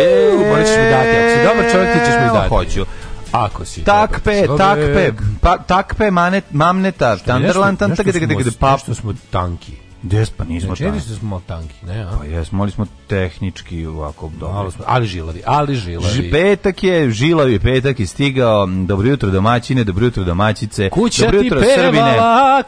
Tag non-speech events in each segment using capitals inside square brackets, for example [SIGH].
E, morat ćeš mu dati. Ako si dobar čovjek, ti ćeš mu dati. Hoću. Ako si takpe, takpe, pa, takpe manet, mamneta, gde, gde, gde, pa. nešto smo tanki. Des pa nismo znači, tanki. smo tanki, ne? A? Pa mali smo tehnički ovako dobro. smo, ali žilavi, ali žilavi. Ži, petak je, žilavi petak je stigao. Dobro jutro domaćine, dobro jutro domaćice. Kuća dobro jutro ti pevala, Srbine.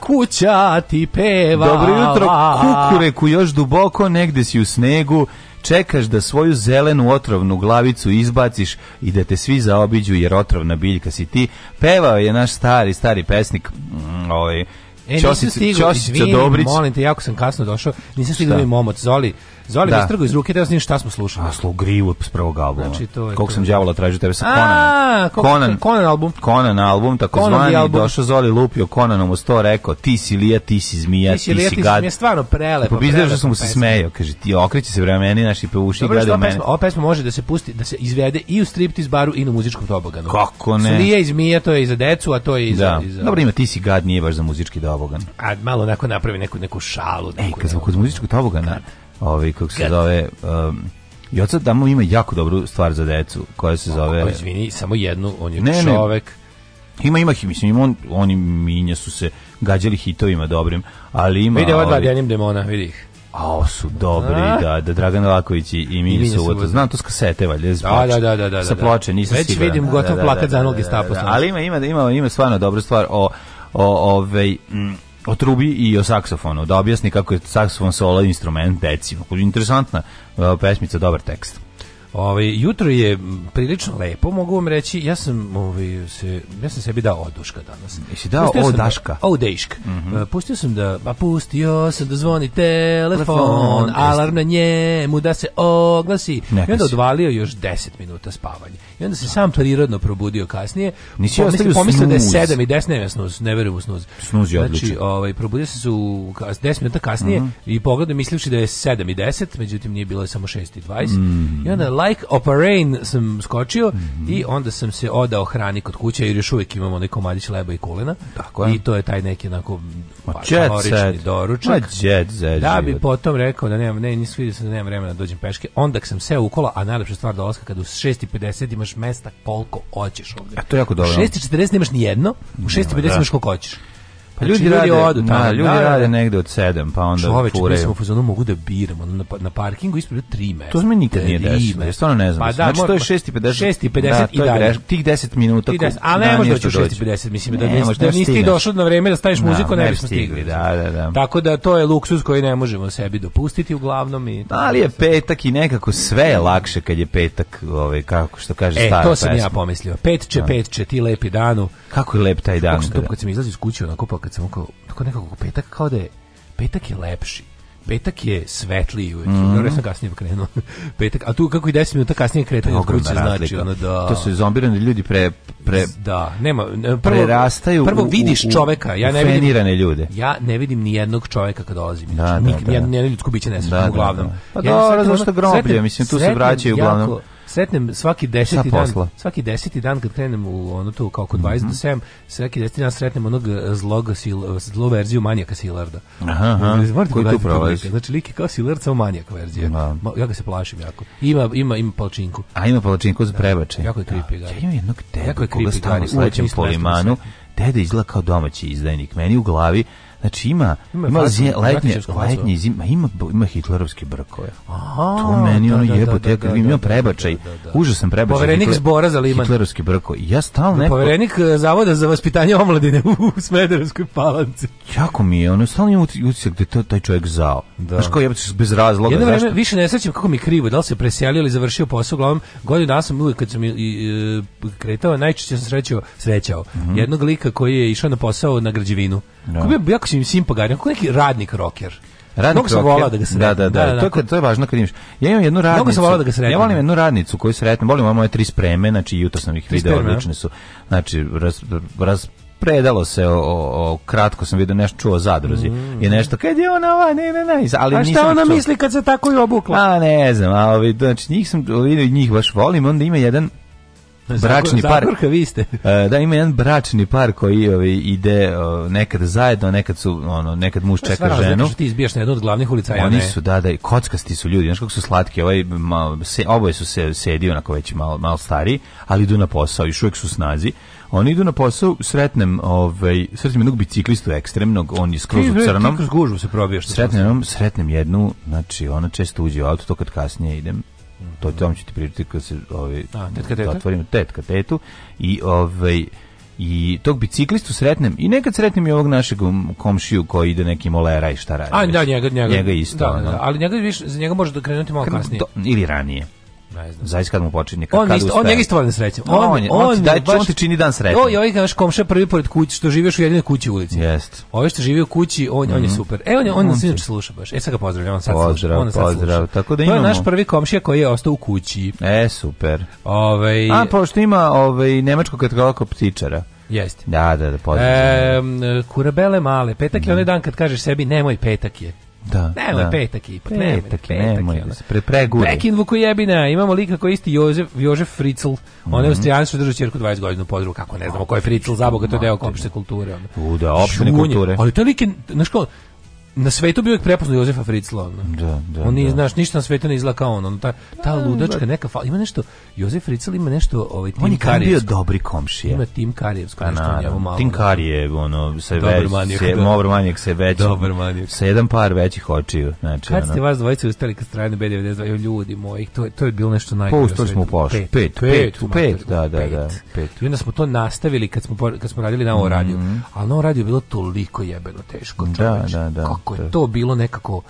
kuća ti pevala. Dobro jutro kukureku, još duboko, negde si u snegu čekaš da svoju zelenu otrovnu glavicu izbaciš i da te svi zaobiđu jer otrovna biljka si ti. Pevao je naš stari, stari pesnik, mm, ovaj, E, Ćosica, Ćosica Dobrić. Molim te, jako sam kasno došao. Nisam stigao mi momoc Zoli Zvali da. me iz ruke, da snim šta smo slušali. A slu grivu s prvog albuma. Znači, to je Koliko sam đavola tražio tebe sa Conan. Conan. Conan album. Conan album, tako zvani, došao Zoli lupio Conanom u sto, rekao, ti si lija, ti si zmija, ti si, lija, ti si gad. Ti si stvarno prelepo. Pobizdeo što sam mu se smejao, kaže, ti okreći se vrema meni, naši pe gledaju gledao mene. Ova pesma može da se pusti, da se izvede i u striptiz baru i na muzičkom toboganu. Kako ne? Slija i zmija, to je i za decu, a to je i za... Da. za... Dobro, ima, ti si gad, nije baš za muzički tobogan. A malo onako napravi neku, neku šalu. Neku, Ej, kad smo kod muzičkog tobogana, ovaj kako se zove um, Joca Damo ima jako dobru stvar za decu koja se zove o, izvini samo jednu on je ne, čovek ne. Ima ima mislim on oni minje su se gađali hitovima dobrim, ali ima Vidi ova dva Djanim demona, vidi ih. A su dobri, A? da, da Dragan Laković i, i Minja Suvota. Znam to s kasete, valjda, da, da, da, da, da, sa da. ploče, nisam Već siguran. Već vidim da, gotov da, plakat za noge stapo. Ali ima, ima, ima, ima stvarno dobra stvar o, o, ovej, mm, o trubi i o saksofonu, da objasni kako je saksofon solo instrument decima. Interesantna e, pesmica, dobar tekst. Ovaj jutro je prilično lepo, mogu vam reći. Ja sam ovaj se ja sam sebi dao oduška danas. Jesi dao pustio da- odaška? Sam, odeška. Mm -hmm. E, pustio sam da pa pustio sam da zvoni telefon, telefon alarm na njemu da se oglasi. Neka I onda odvalio još 10 minuta spavanja. I onda se sam prirodno probudio kasnije. Nisi ostavio pomislio da je 7 i 10 ne snuz, ne verujem u snuz. Snuz je znači, odličan. Znači, ovaj probudio se u 10 minuta kasnije mm -hmm. i pogledao mislivši da je 7 i 10, međutim nije bilo samo 6 i 20. Mm -hmm. I onda Like Operain sam skočio mm -hmm. i onda sam se odao hrani kod kuće jer još uvijek imamo neko komadić leba i kulena. Tako je. I to je taj neki onako Ma, jet pa, doručak. Ma, jet da bi potom rekao da nemam, ne, nisam vidio sam da nemam vremena da dođem peške. Onda sam se kola, a najlepša stvar dolaska kada u 6.50 imaš mesta koliko hoćeš ovdje. A e, to je jako dobro. U 6.40 nemaš ni jedno, u 6.50 da. imaš koliko hoćeš. Znači, ljudi, ljudi rade, odu tamo, na, da, ljudi da, da rade da. negde od 7, pa onda čoveč, furaju. mi smo u mogu da biram, na, na parkingu ispred 3 mesta. To mi nikad nije desilo, ja stvarno ne znam. Pa da, znači, to je 6.50. 6.50 da, i dalje. Greš, tih 10 minuta. Tih 10, ali ne možeš doći u 6.50, mislim, da, ne, da, nisi ti došao na vreme da staviš muziku, ne, bismo stigli. Da, da, da. Tako da to je luksuz koji ne možemo sebi dopustiti uglavnom. I ali je petak i nekako sve je lakše kad je petak, ovaj, kako što kaže e, stara pesma. E, to sam ja pomislio. Petče, petče, ti lepi danu. Kako je lep taj dan. Kako sam to kad sam izlazio iz kuće, onako pa kad sam kao, tako nekako petak kao da je, petak je lepši. Petak je svetliji uvek. Mm -hmm. Ja sam kasnije krenuo. [LAUGHS] Petak, a tu kako i 10 minuta kasnije kretanje od kuće znači ono da To su zombirani ljudi pre pre da, nema prvo prerastaju prvo vidiš u, čoveka. Ja ne vidim ljude. Ja ne vidim ni jednog čoveka kad dolazim. Da, znači, da, nik, da, da. Ni jedno ljudsko biće ne sretnem da, da, uglavnom. Da, da. Pa ja dobro, zašto groblje, mislim tu se vraćaju uglavnom. Jako, sretnem svaki 10. dan, svaki 10. dan kad krenem u ono tu kao kod mm -hmm. svaki 10. dan sretnem onog e, zlog sil, zlo verziju manijaka Silarda. Aha, aha. Da Koji tu prolazi? Znači, lik je kao Silard, samo manijak verzija. Da. Ja ga se plašim jako. Ima, ima, ima palačinku. A ima palačinku za prebače. Da, jako je creepy, da. Ja imam jednog tebu koga stalno slećem po limanu deda izgleda kao domaći izdajnik. Meni u glavi Znači ima ima, ima zje, letnje, letnje zima, ima ima hitlerovske brkove. Aha, to meni ono da, da, jebote, da, ja kad vidim prebačaj, užasan prebačaj. Poverenik zbora za Liman. Hitlerovski brkovi. Ja stalno neko Poverenik e, zavoda za vaspitanje omladine u [LAUGHS] Smederevskoj palanci. Jako mi je, ono stalno ima utisak da to taj čovjek zao. Da. Znaš kao jebote bez razloga. Jedno vreme više ne sećam kako mi krivo, da li se preselio ili završio posao, glavom godinu dana sam uvek kad sam i, i, e, kretao, najčešće sam srećao, srećao mm -hmm. jednog lika koji je išao na posao na građevinu. Da. Ko bi jako si im sim pogadio, neki radnik roker. Radnik Mnogo sam volao da ga sretnem. Da, da, da, da, da. To, je, da. to je važno kad imaš. Ja imam jednu radnicu. Mnogo sam volao da ga sretnem. Ja volim jednu radnicu koju sretnem. Volim moje tri spreme, znači jutro sam ih video, odlične su. Znači, raz, raz, predalo se o, o, o, kratko sam video nešto čuo zadruzi mm. i nešto kad je ona ova ne ne ne ali a šta ona čuo. misli kad se tako i obukla a ne znam a ovi znači njih sam vidio njih baš volim onda ima jedan bračni par. vi ste. [LAUGHS] E, da, ima jedan bračni par koji ovi, ide nekad zajedno, nekad su, ono, nekad muž čeka Svarno, ženu. Znači, ti izbijaš na jednu od glavnih ulica. Oni su, da, da, i kockasti su ljudi, znači kako su slatki, ovaj, malo, se, oboje su se na onako već malo, malo stari, ali idu na posao, i uvek su snazi. Oni idu na posao, sretnem, ovaj, sretnem jednog biciklistu ekstremnog, on je skroz u crnom. Ti kroz gužu se probiješ. Sretnem, sretnem jednu, znači ona često uđe u auto, to kad kasnije idem, to tamo ću ti pričati kad se ovaj tetka otvorim tetka tetu i ovaj i tog biciklistu sretnem i nekad sretnem i ovog našeg komšiju koji ide neki molera i šta radi. A da njega njega, njega isto. Da, da, ali njega više za njega može da krenuti malo kasnije. Do, ili ranije. Ne znam. Zavis kad mu počinje kad, on kad isto, on njega isto voli da srećom. On, on, on, on, daj, baš, on ti čini dan sreće. Oj, ovaj naš komšija prvi pored kuće što živiš u jedinoj kući u ulici. Jeste. Ovaj što živi u kući, on, mm on je mhm. super. E on je on nas inače sluša baš. E sad ga pozdravljam, on sad pozdrav, sluša. On pozdrav, pozdrav. Tako da imamo. To je naš prvi komšija koji je ostao u kući. E super. Ovaj A pošto ima ovaj nemačko katalog ptičara. Jeste. Da, da, da, pozdrav. E, kurabele male, petak je onaj dan kad kažeš sebi nemoj petak je. Da, nemoj da. petak ipak, nemoj, petak, petak, nemoj, da se pre, pregure. Pekin Vukujebina, imamo lika koji isti Jožef, Jožef Fritzl, on mm -hmm. je mhm. austrijansko držao čerku 20 godina u podrugu, kako ne znamo ko je Fritzl, zaboga, to je deo opšte kulture. Ono. U, da, opštene kulture. Ali to je lik, znaš kao, na svetu bi uvijek prepoznao Jozefa Fritzla. Da, da, on nije, da. znaš, ništa na svetu ne izlaka on. on ta, ta da, ludačka da. neka fala. Ima nešto, Jozef Fritzl ima nešto... Ovaj, tim on je bio dobri komšije. Ima Tim Karijevsko. Nešto pa na, malo. Tim Karijev, ono, se već, se, dobar da. manijak se već, dobar manijak. sa jedan par većih očiju. Znači, kad ste vas dvojice ustali ka strane B92, ljudi mojih, to, je, to je bilo nešto najgore. Pa ustali smo pošli. Pet, pet, pet, pet, pet, da, da, da. Pet. I onda smo to nastavili kad smo, kad smo radili na ovo radio. Mhm. Ali na ovo radio je bilo toliko jebeno teško. Da, da, da kako je da. to bilo nekako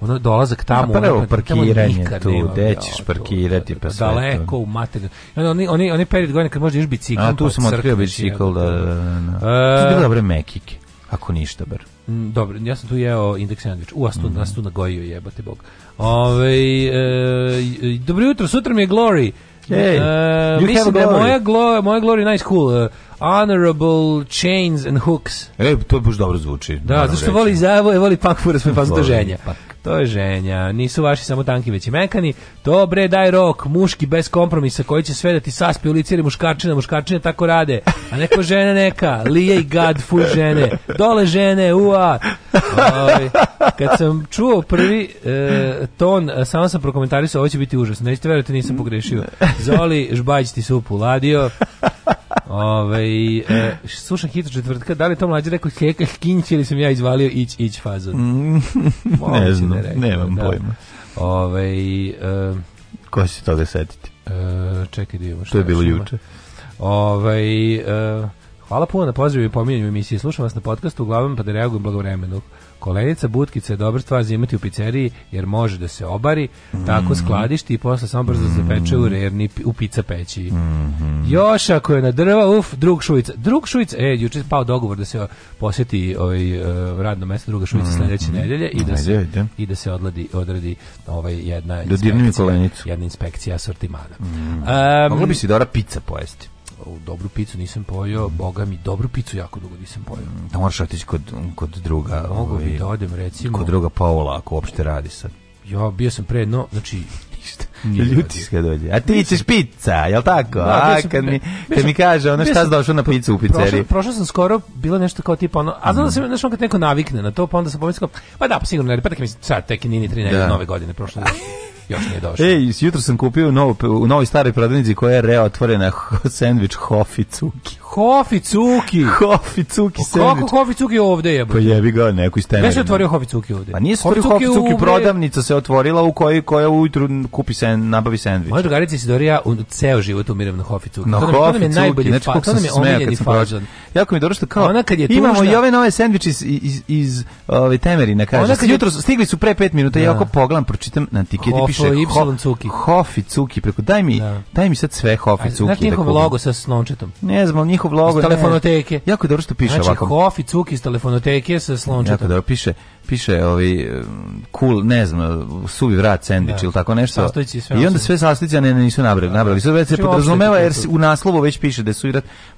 ono dolazak tamo, pa parkiranje tu, gde da, ćeš parkirati pa sve daleko u materiju. Oni oni oni period godine kad možeš još bicikl, a tu pa sam otkrio bicikl da, da, da. da. E, dobre mekike, ako ništa bar. Mm, dobro, ja sam tu jeo indeks sandvič. U, a tu, nas mhm. tu nagojio jebate bog. Ove, e, dobro jutro, sutra mi je Glory. E, hey, uh, mislim da je moja, glo, moja Glory nice cool. Uh, Honorable Chains and Hooks. E, to baš dobro zvuči. Da, zašto voli zavoj, voli pak fura sve pa to ženja. To je ženja. Nisu vaši samo tanki, već i mekani. Dobre, daj rok, muški bez kompromisa koji će sve da ti saspe u liciri muškačina, muškačine tako rade. A neko žena neka, lije i gad, fu žene. Dole žene, ua. Ovi, ovaj, kad sam čuo prvi e, ton, e, samo sam prokomentarisao, ovo će biti užasno. Nećete verujete, nisam pogrešio. Zoli, žbađ ti supu ladio. Ove, e, slušam hit četvrtka, da li to mlađe rekao Heka Hkinć ili sam ja izvalio ić, ić fazon? Mm, [LAUGHS] ne znam, ne da rekao, nemam da. pojma. Ove, e, Ko će se toga setiti? E, čekaj da imamo što je bilo juče. Ove, e, hvala puno na pozivu i pominjanju emisije. Slušam vas na podcastu, uglavnom pa da reagujem blagovremeno. Kolenica butkica je dobra stvar za imati u pizzeriji jer može da se obari, mm. tako mhm. skladišti i posle samo brzo se peče u rerni u pizza peći. Mm. Još ako je na drva, uf, drug šujica. Drug šujica, e, juče pao dogovor da se posjeti ovaj, e, radno mesto druga šujica mm. sledeće nedelje i da se, Ajde, da. i da se odladi, odradi ovaj jedna, da inspekcija, jedna inspekcija asortimana. Mm. Um, Mogla bi si dobra pizza pojesti u dobru picu nisam pojeo, boga mi, dobru picu jako dugo nisam pojeo. Mm, da moraš otići kod, kod druga... Mogu bi ovaj, da odem, recimo. Kod druga Paula ako uopšte radi sad. Ja, bio sam pre, no, znači, ništa. Ljutiš kad dođe. A ti ćeš pizza, jel tako? Da, a, kad, mi, kad mi kaže ono šta si došao na picu u pizzeriji. Prošao sam skoro, bilo nešto kao tipa ono, a znam da mm. se, znaš, on kad neko navikne na to, pa onda se pomislio, pa da, pa sigurno, pa tako da, mi sad, tek i nini tri da. nove godine prošle. [LAUGHS] još nije došao. Ej, jutro sam kupio u, novo, u novoj staroj prodavnici koja je reotvorena [LAUGHS] sandvič hofi cuki Hofi Cuki. Hofi [LAUGHS] Cuki pa sandvič. Kako Hofi Cuki ovde je? Pa jebi ga, neko iz Temerina. Gde se otvorio Hofi Cuki ovde? Pa nije se otvorio Hofi Cuki, prodavnica se otvorila u kojoj koja ujutru kupi se nabavi sendvič. Moja drugarica Sidorija u ceo život umirem na Hofi Cuki. Na to Hofi nam je najbolji znači, fa, to nam je omiljeni fazon. Jako mi dobro što kao ona kad je tužna, imamo i ove nove sendviče iz iz, iz ove Temerina, kaže. Kad je... jutro stigli su pre 5 minuta, da. ja oko pogledam, pročitam na tiketi piše Hofi Cuki. Hofi Cuki, preko daj mi, da. daj mi sad sve Hofi Cuki. Znaš da njihov logo sa snončetom? Ne znam, njihov logo. Iz telefonoteke. Ne, jako dobro što piše znači, ovako. Znači, Hof i Cuk iz telefonoteke sa slončetom. Jako dobro piše, piše ovi um, cool, ne znam, suvi vrat sandvič da. ili tako nešto. Sastojići sve. I onda sve sastojice ne, nisu nabrali. nabrali. Sve se znači, podrazumeva jer u naslovu već piše da su i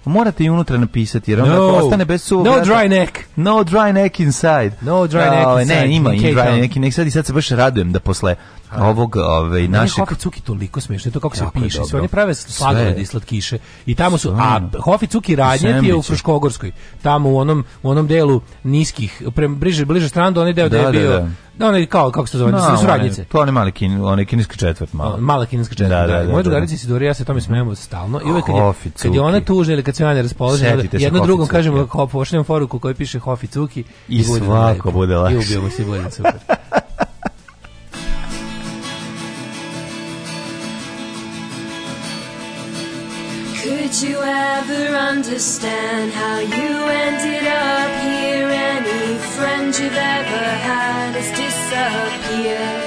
pa Morate i unutra napisati jer onda no. ostane bez suvog No dry neck. No dry neck inside. No dry neck ovaj, inside. Ne, ima i dry neck. Sad i sad se baš radujem da posle ovog ovaj našeg Hofi Cuki toliko smešno to kako se piše sve oni prave sladoled i slatkiše i tamo su a Hofi Cuki radnje je u Fruškogorskoj tamo u onom u onom delu niskih bliže bliže stranu onaj deo da, je da, bio da, da oni kao kako se zove, no, suradnice. To onaj mali kin, oni kineski četvrt malo. Mala kineska četvrt. Da, da, da, Moja da, drugarica Sidorija ja se tome smejemo stalno i uvek kad je, kad je ona tužna ili kad se ona ne raspoložena, jedno drugom kažemo kao pošaljem foruku koji piše Hofi Cuki i, i svako bude lakše. I ubijemo se bolje super. [LAUGHS] you ever understand how you ended up here? Any friend you've ever had has disappeared.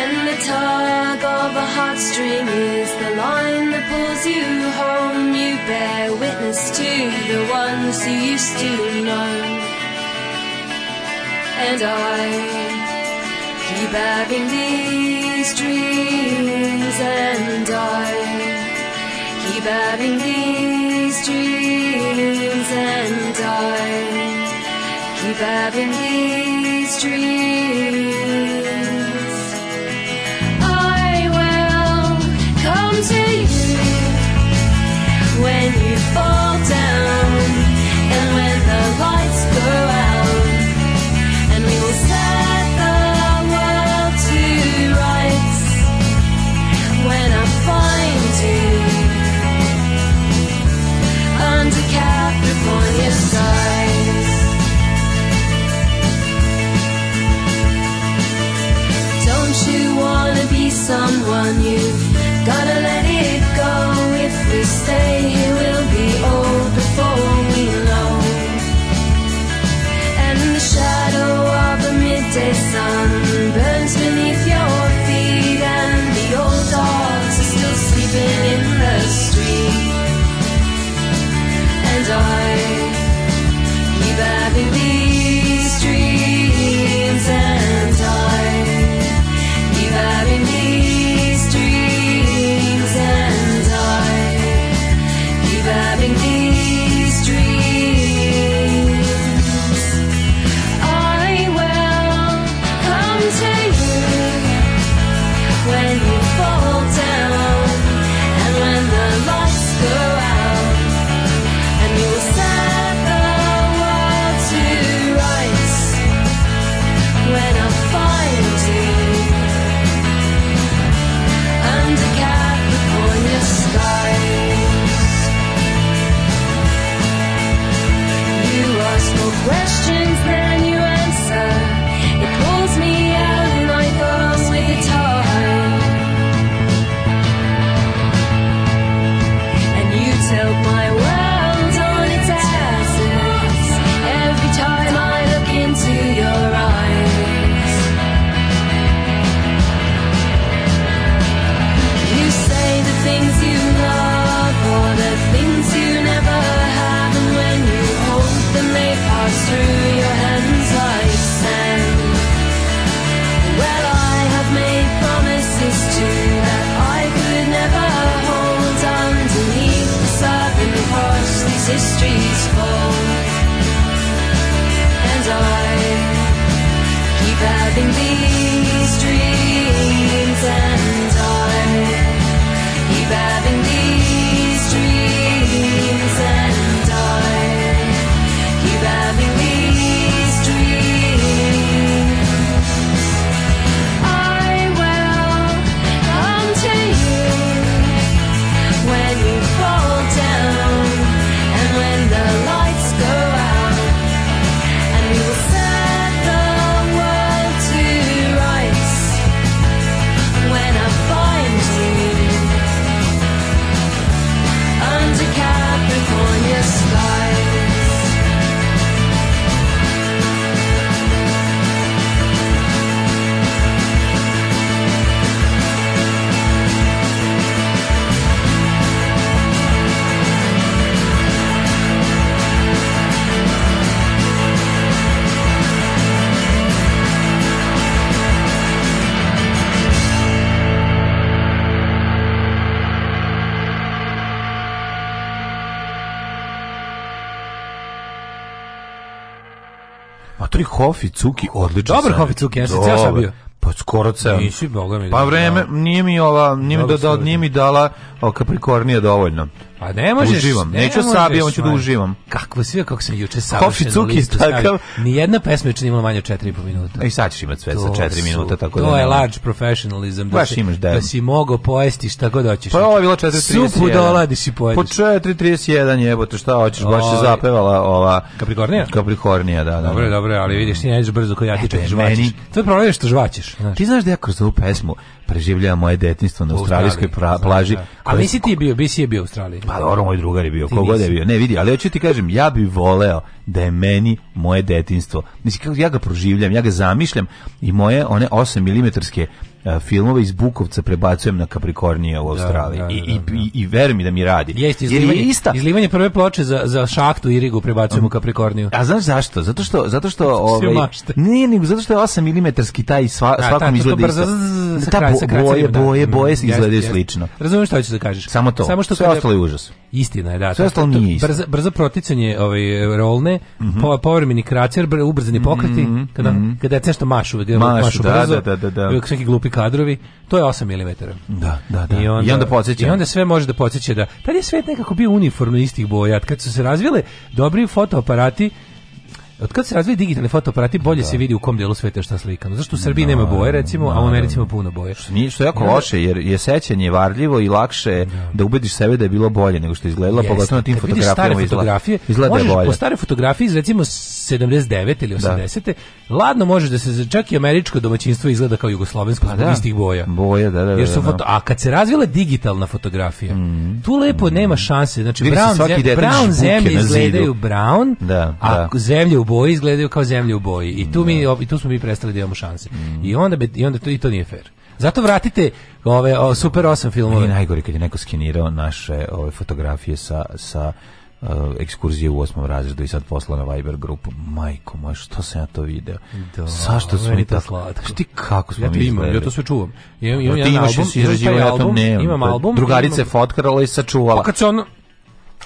And the tug of a heartstring is the line that pulls you home. You bear witness to the ones you used to know. And I keep having these dreams and I having these dreams and I keep having these dreams. sabem disso. Hofi Cuki odličan. Dobar Hofi Cuki, ja sam ceo sam bio. Pa skoro ceo. Nisi, boga mi. Pa da, vreme, da. nije mi ova, nije mi, da, da, nije mi dala o, Kaprikornija dovoljno. A pa ne možeš. Uživam. Ne Neću sabi, on ću da, da uživam. Kako sve kako sam juče savršeno Coffee takav. Ni jedna pesma je imala manje od 4,5 minuta. E, I sad ćeš imati sve to za 4 su, minuta tako to da. To je large professionalism. Da Baš da si, imaš da. Da si mogao poesti šta god hoćeš. Pa ovo je bilo 4:31. Supu doladi si pojediš. Po 4:31 jebote, šta hoćeš? Baš se zapevala ova Kaprikornija. Kaprikornija, da, da. da. Dobro, dobro, ali vidiš ti nećeš brzo kojatičeš, žvačiš. To je problem što žvačiš, Ti znaš da ja kroz ovu pesmu preživljava moje detinjstvo na australijskoj da, plaži. Da. A nisi ti bio, bisi je bio u Australiji. Pa dobro, moj drugar je bio, kogod je bio. Ne, vidi, ali hoću ti kažem, ja bi voleo da je meni moje detinjstvo. Mislim, kako ja ga proživljam, ja ga zamišljam i moje one 8 milimetarske filmove iz Bukovca prebacujem na Kaprikornije u da, Australiji. Da, da, I, da, i, i, veruj mi da mi radi. Jeste, izlivanje, je ista. izlivanje prve ploče za, za šahtu i rigu prebacujem u Kaprikorniju. A znaš zašto? Zato što, zato što [LAUGHS] ovaj, nije, nego zato što je 8 mm taj sva, da, svakom da, ta, izgleda isto. Ta bo, boje, da. boje, boje, mm, boje se izgledaju slično. Razumem što hoćeš da kažeš. Samo to. Samo što Sve ostalo je užas. Istina je, da. Sve ostalo nije isto. Brzo, brzo proticanje ovaj, rolne, mhm. povremeni kracer, ubrzani pokreti, mhm, kada, mhm. kada je nešto mašu, mašu brzo, da, da, da, da. glupi skupi kadrovi, to je 8 mm. Da, da, da. I onda, I onda podsjeća. I onda sve može da podsjeća da... Tad da je svet nekako bio uniformno istih boja. Kad su se razvile dobri fotoaparati, Od kad se razvije digitalni fotoaparati, bolje da. se vidi u kom delu sveta šta slikano. Zašto u Srbiji no, da, nema boje, recimo, no, a u Americi ima puno boje. Što, nije, što je jako no, loše, jer je sećanje varljivo i lakše da. da ubediš sebe da je bilo bolje nego što je izgledalo, pogotovo na tim fotografijama stare izgleda, fotografije, izgleda da možeš bolje. po stare fotografije recimo 79. ili 80. Da. Ladno možeš da se, čak i američko domaćinstvo izgleda kao jugoslovensko pa, zbog istih boja. Boje, da, da, jer su foto, a kad se razvila digitalna fotografija, mm, tu lepo mm, nema šanse. Znači, brown, brown zemlje izgledaju brown, a zemlje u boji izgledaju kao zemlje u boji i tu mi da. i tu smo mi prestali da imamo šanse. Mm. I onda i onda to i to nije fer. Zato vratite ove o, super 8 filmove. Meni najgore kad je neko skenirao naše ove fotografije sa sa uh, ekskurzije u osmom razredu i sad posla na Viber grupu. Majko moj, što sam ja to video? Da, Sašto su mi tako? Slatko. Šti kako smo ja mi imam, Ja to sve čuvam. Ja, da imam ja, ti jedan imaš album, izrađivo, ja to nemam. Imam da, album. Drugarica je imam... fotkarala i sačuvala. Pa kad se ono,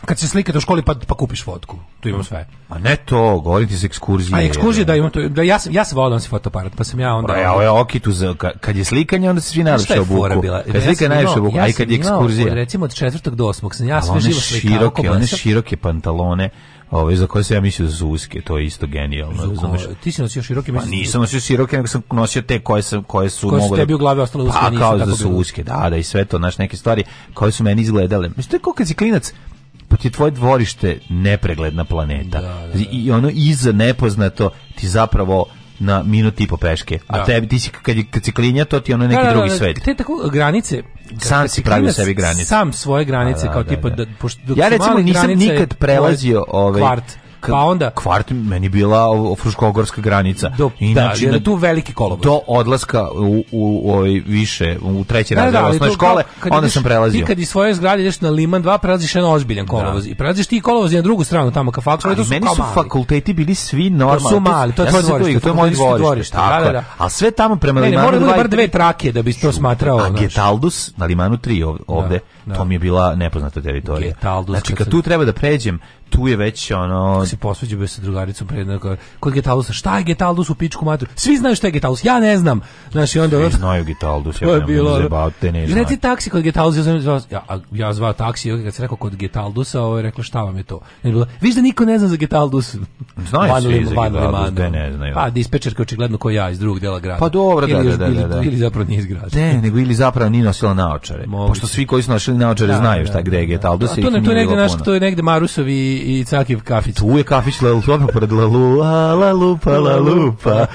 kad se slikate u školi pa pa kupiš fotku. Tu imam mm. sve. A ne to, govorim ti se ekskurzije. A ekskurzije da imam to, da ja sam ja sam volao da se fotoaparat, pa sam ja onda. Pa ja, ja okitu za kad je slikanje onda se svi najviše obuku. Bila? Kad slika najviše obuku, a i kad je ekskurzija. Recimo od 4. do 8. sam ja sve živo slikao. Široke, one široke pantalone. Ove, za koje se ja mislio za uske, to je isto genijalno. Razumeš? Ti si nosio široke, pa mislim. Pa nisam nosio široke, nego sam nosio te koje, sam, koje su koje mogu Koje su tebi u glavi ostale uske, pa, nisu kao da su uske, da, da, i sve to, znaš, neke stvari koje su meni izgledale. Mislim, to je kao kad si klinac, Pa ti tvoje dvorište nepregledna planeta. Da, da, znači, da. I ono iza nepoznato ti zapravo na minut i po peške. A da. tebi ti si kad je kad to ti ono neki da, da, da drugi svet. Te tako granice sam si pravio sebi granice. Sam svoje granice kao tipa da, pošto ja recimo nisam nikad prelazio ovaj kvart pa onda kvart meni bila fruškogorska granica. Do, da, Inače, da, tu veliki kolobor. Do odlaska u, u, u ovaj više u treći da, razred da, osnovne škole, kad onda ideš, sam prelazio. Ti kad iz svoje zgrade ideš na Liman 2, prelaziš jedan ozbiljan da. kolovoz. Da. I prelaziš ti kolovoz na drugu stranu tamo ka faksu, to su meni su fakulteti bili svi normalni. To su mali, to je tvoje dvorište, to je moje dvorište. Da, da, A sve tamo prema Limanu 2. Ne, mora bar dve trake da bi to smatrao. A Getaldus na Limanu 3 ovde da. to mi je bila nepoznata teritorija. Getaldus, znači, kad, tu treba da pređem, tu je već ono... se posveđuje sa drugaricom prednog, neko, kod Getaldusa, šta je Getaldus u pičku materu? Svi znaju šta je Getaldus, ja ne znam. Znaš, onda... Svi znaju Getaldus, ja je bilo... Zebate, ne Reci taksi kod Getaldusa, ja, ja, ja zvao taksi, ja, ovaj kad se rekao kod Getaldusa, ovo ovaj je rekao šta vam je to? Ja je bilo, viš da niko ne zna za Getaldus. Znaju svi za Getaldus, da ne znaju. Pa, dispečerka očigledno ko ja iz drugog dela grada. Pa dobro, da, da, da, da, da, da. Ili zapravo nije iz grada. Ne, nego ili zapravo nije nosila naočare. Pošto svi koji su obučeni naočare da, znaju da, šta gde da, je Taldus. To, to, to, negde naš, to je negde Marusov i, i Cakiv kafić. Tu je kafić lelu, pored lalu, la lupa, la lupa.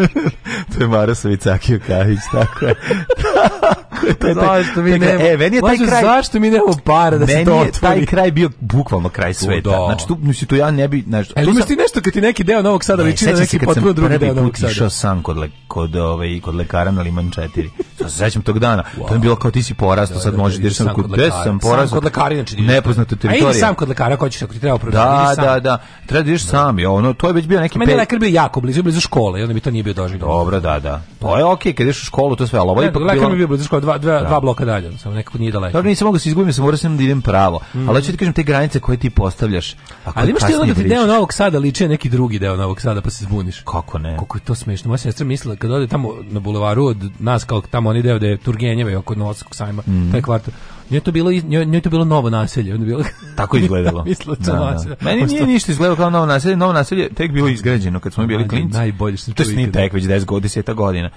[LAUGHS] to je Marusov i Cakiv kafić, tako je. [LAUGHS] [LAUGHS] taj, zašto mi nemamo? E, meni je taj kraj zašto mi nemamo para da se to otvori? taj kraj bio bukvalno kraj sveta. O, da. znači tu mislim tu ja ne bi nešto. Ali imaš ti nešto kad ti neki deo Novog Sada liči ne, na neki potpuno drugi deo Novog Sada. Išao sam kod le, kod i ovaj, kod lekara na Liman 4. To se sećam tog dana. To je bilo kao ti si porastao, da, sad da, možeš da sam kod gde sam porastao. Kod lekara znači nepoznata teritorija. A sam kod lekara ko ćeš ako ti treba provjeriti. Da, da, da. Treba da ideš sam, ja, ono to je već bio neki Meni lekar bio jako blizu, blizu škole, i onda bi to nije bio doživio. Dobro, da, da. To je okej, kad ideš u školu, to sve, al ovo ipak bilo. Lekar mi bio blizu škole dva, dva, da. dva bloka dalje, samo nekako nije daleko. Dobro, nisam mogao da se izgubim, sam morao sam da idem pravo. Mm. Ali hoću ti kažem te granice koje ti postavljaš. Ali imaš ti ono da ti deo Novog Sada liči neki drugi deo Novog Sada pa se zbuniš. Kako ne? Kako je to smešno. Moja sestra mislila kad ode tamo na bulevaru od nas kao tamo oni deo da je Turgenjeva i oko Novskog sajma, mm. taj kvartal. Njoj to bilo njoj, njoj to bilo novo naselje, ono bilo tako [LAUGHS] izgledalo. Mislila da, da. Meni nije ništa izgledalo kao novo naselje, novo naselje tek bilo izgrađeno kad smo bili klinci. Najbolje što To je snitek već 10 godina, 10 godina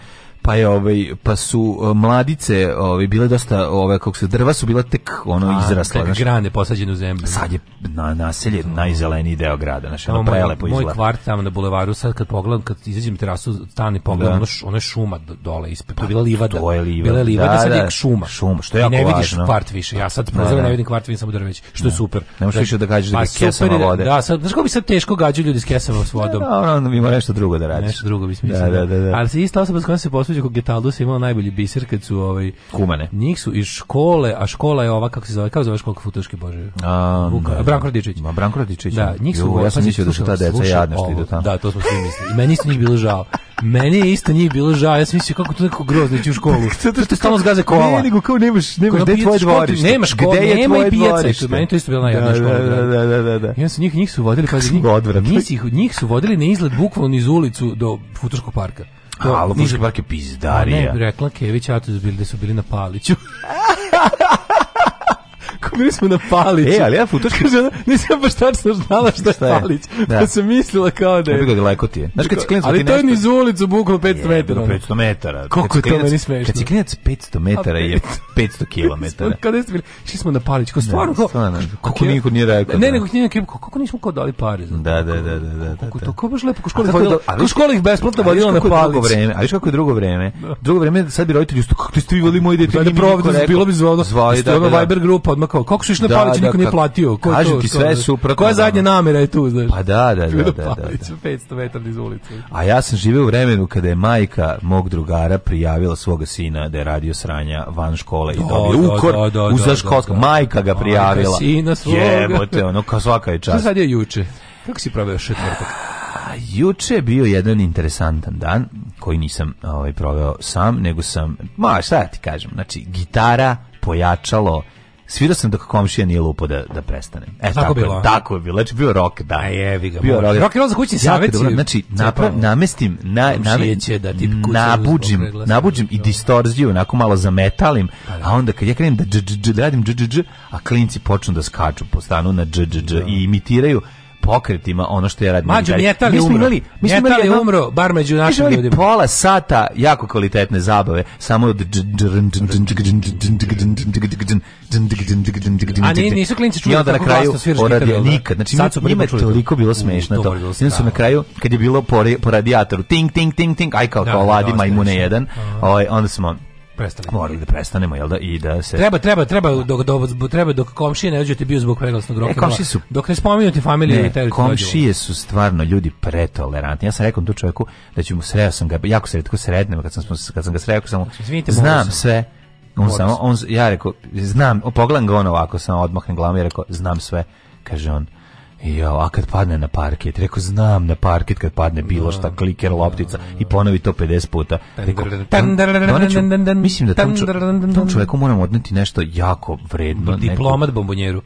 pa je ovaj pa su e, mladice ovaj bile dosta ove kako se drva su bila tek ono izrasla znači grane posađene u zemlju sad je na naselje mm. najzeleniji deo grada znači ono prelepo izgleda moj kvart tamo na bulevaru sad kad pogledam kad izađem terasu stani pogledam da. ono, š, ono je šuma dole ispred to pa, bila livada to je livada, bila livada da, sad je da, da. šuma šuma što je jako važno ne vidiš važno. kvart više ja sad da, prozor da, da. ne vidim kvart vidim samo drveće što je super ne možeš znači, više da gađaš da pa kesama vode da sad znači bi sad teško gađaju ljudi s kesama s vodom da, ono, ima nešto drugo da radiš nešto drugo bi smislio da, da, da, ali se ista osoba s kojom se gospođa Kogetaldus imala najbolji biser kad su ovaj humane. Njih su iz škole, a škola je ova kako se zove, kako zove škola futoške bože. A, Vuka, Branko Radičić. Ma Branko Radičić. Da, njih su. Ju, ja sam mislio da su ta deca jadna što idu tamo. Da, to smo svi mislili. I meni isto njih bilo žao. Meni je isto njih bilo žao. Ja sam mislio kako to neko grozno ići u školu. [LAUGHS] Zato što stalno zgaze kola. Ne, nego kao nemaš, nemaš gde tvoje dvorište. Nema škole, nema i pijace. Meni to isto bila najjadnija da, škola. Da, da, da, da, da. Ja da, da. su njih njih su vodili pa njih, njih su vodili na izlet bukvalno iz ulicu do futoškog parka. Alubuški park je pizdarija. Ne, rekla Kević, a su bili da su bili na Paliću. [LAUGHS] bili smo na Paliću. E, ali ja futoški. Kaže, nisam baš tačno znala šta je, Palić. Da. Pa sam mislila kao da je. Ne bih ga ti je. Znaš kad si klinac... Ali to je niz ulicu bukvalo 500 metara. 500 metara. Koliko je to meni smešno. Kad si 500 metara je 500 kilometara. Kada ste bili? Išli smo na Palić. Kao da, stvarno, stvarno. Kako niko nije rekao. Ne, da. nego knjiga kako kako nismo kao dali pare. Da, da, da, da, da. Kako da, to kao baš lepo kako škola. Kako škola ih besplatno vadila na Palić. vreme. A viš kako je drugo vreme? Drugo vreme sad bi roditelji isto kako ste vi voli moje dete. Da, bilo bi zvao. Zvao je da. Viber grupa odmah kao kako su na da, palice, da, niko nije platio. Ko kažem to, ti sve su suprotno. Koja zadnja da. namera je tu, znaš? Pa da, da, da da, da. da, da, palicu, 500 metara iz ulice. A ja sam živeo u vremenu kada je majka mog drugara prijavila svoga sina da je radio sranja van škole i dobio ukor uz školska. Majka ga prijavila. Majka sina svoga. Jebote, ono, kao svaka je čast. Šta sad je juče? Kako si proveo četvrtak? Juče je bio jedan interesantan dan koji nisam ovaj proveo sam, nego sam, ma šta ja ti kažem, znači gitara, pojačalo, svirao sam dok komšija nije lupo da, da prestane. E, tako, tako bilo. Tako je bilo. Znači, bio rok, da. A je, vi ga. Bio rok. rock roll za kućni savjet. Dobro, znači, napra, namestim, na, nameće, da ti nabuđim, nabuđim i da. distorziju, onako malo zametalim, pa da. a onda kad ja krenem da dž, dž, dž, da radim dž, dž, dž, a klinci počnu da skaču po stanu na dž, dž, dž, i imitiraju, pokretima ono što je radim. Mađo, Mjetal je umro. Imali, mi smo imali je umro, bar među našim ljudima. pola sata jako kvalitetne zabave, samo od... A ni, nisu klinci čuli tako na kraju oradio nikad. Znači, Sad su njima je toliko bilo smešno to. Jedan su na kraju, kad je bilo po, po radijatoru, ting, ting, ting, ting, aj kao kao Ladi Majmune jedan, onda smo prestali. Morali da prestanemo, jel da? I da se Treba, treba, treba dok dok treba dok komšije ne dođu ti bio zbog preglasnog roka. E, komšije su dok ne spomenu ti familiju ne, i taj komšije su stvarno ljudi pretolerantni. Ja sam rekao tu čovjeku da ću mu sreo sam ga jako se sretko sretnem kad sam kad sam ga sreo samo znam sve. On sam, on ja rekao znam, pogledam ga on ovako samo odmahnem glavu, i rekao znam sve. Kaže on, Jo, a kad padne na parket, rekao znam na parket kad padne bilo šta, da. kliker, loptica i ponovi to 50 puta. Rekao, mislim da tom, čoveku moramo odneti nešto jako vredno. Diplomat bombonjeru.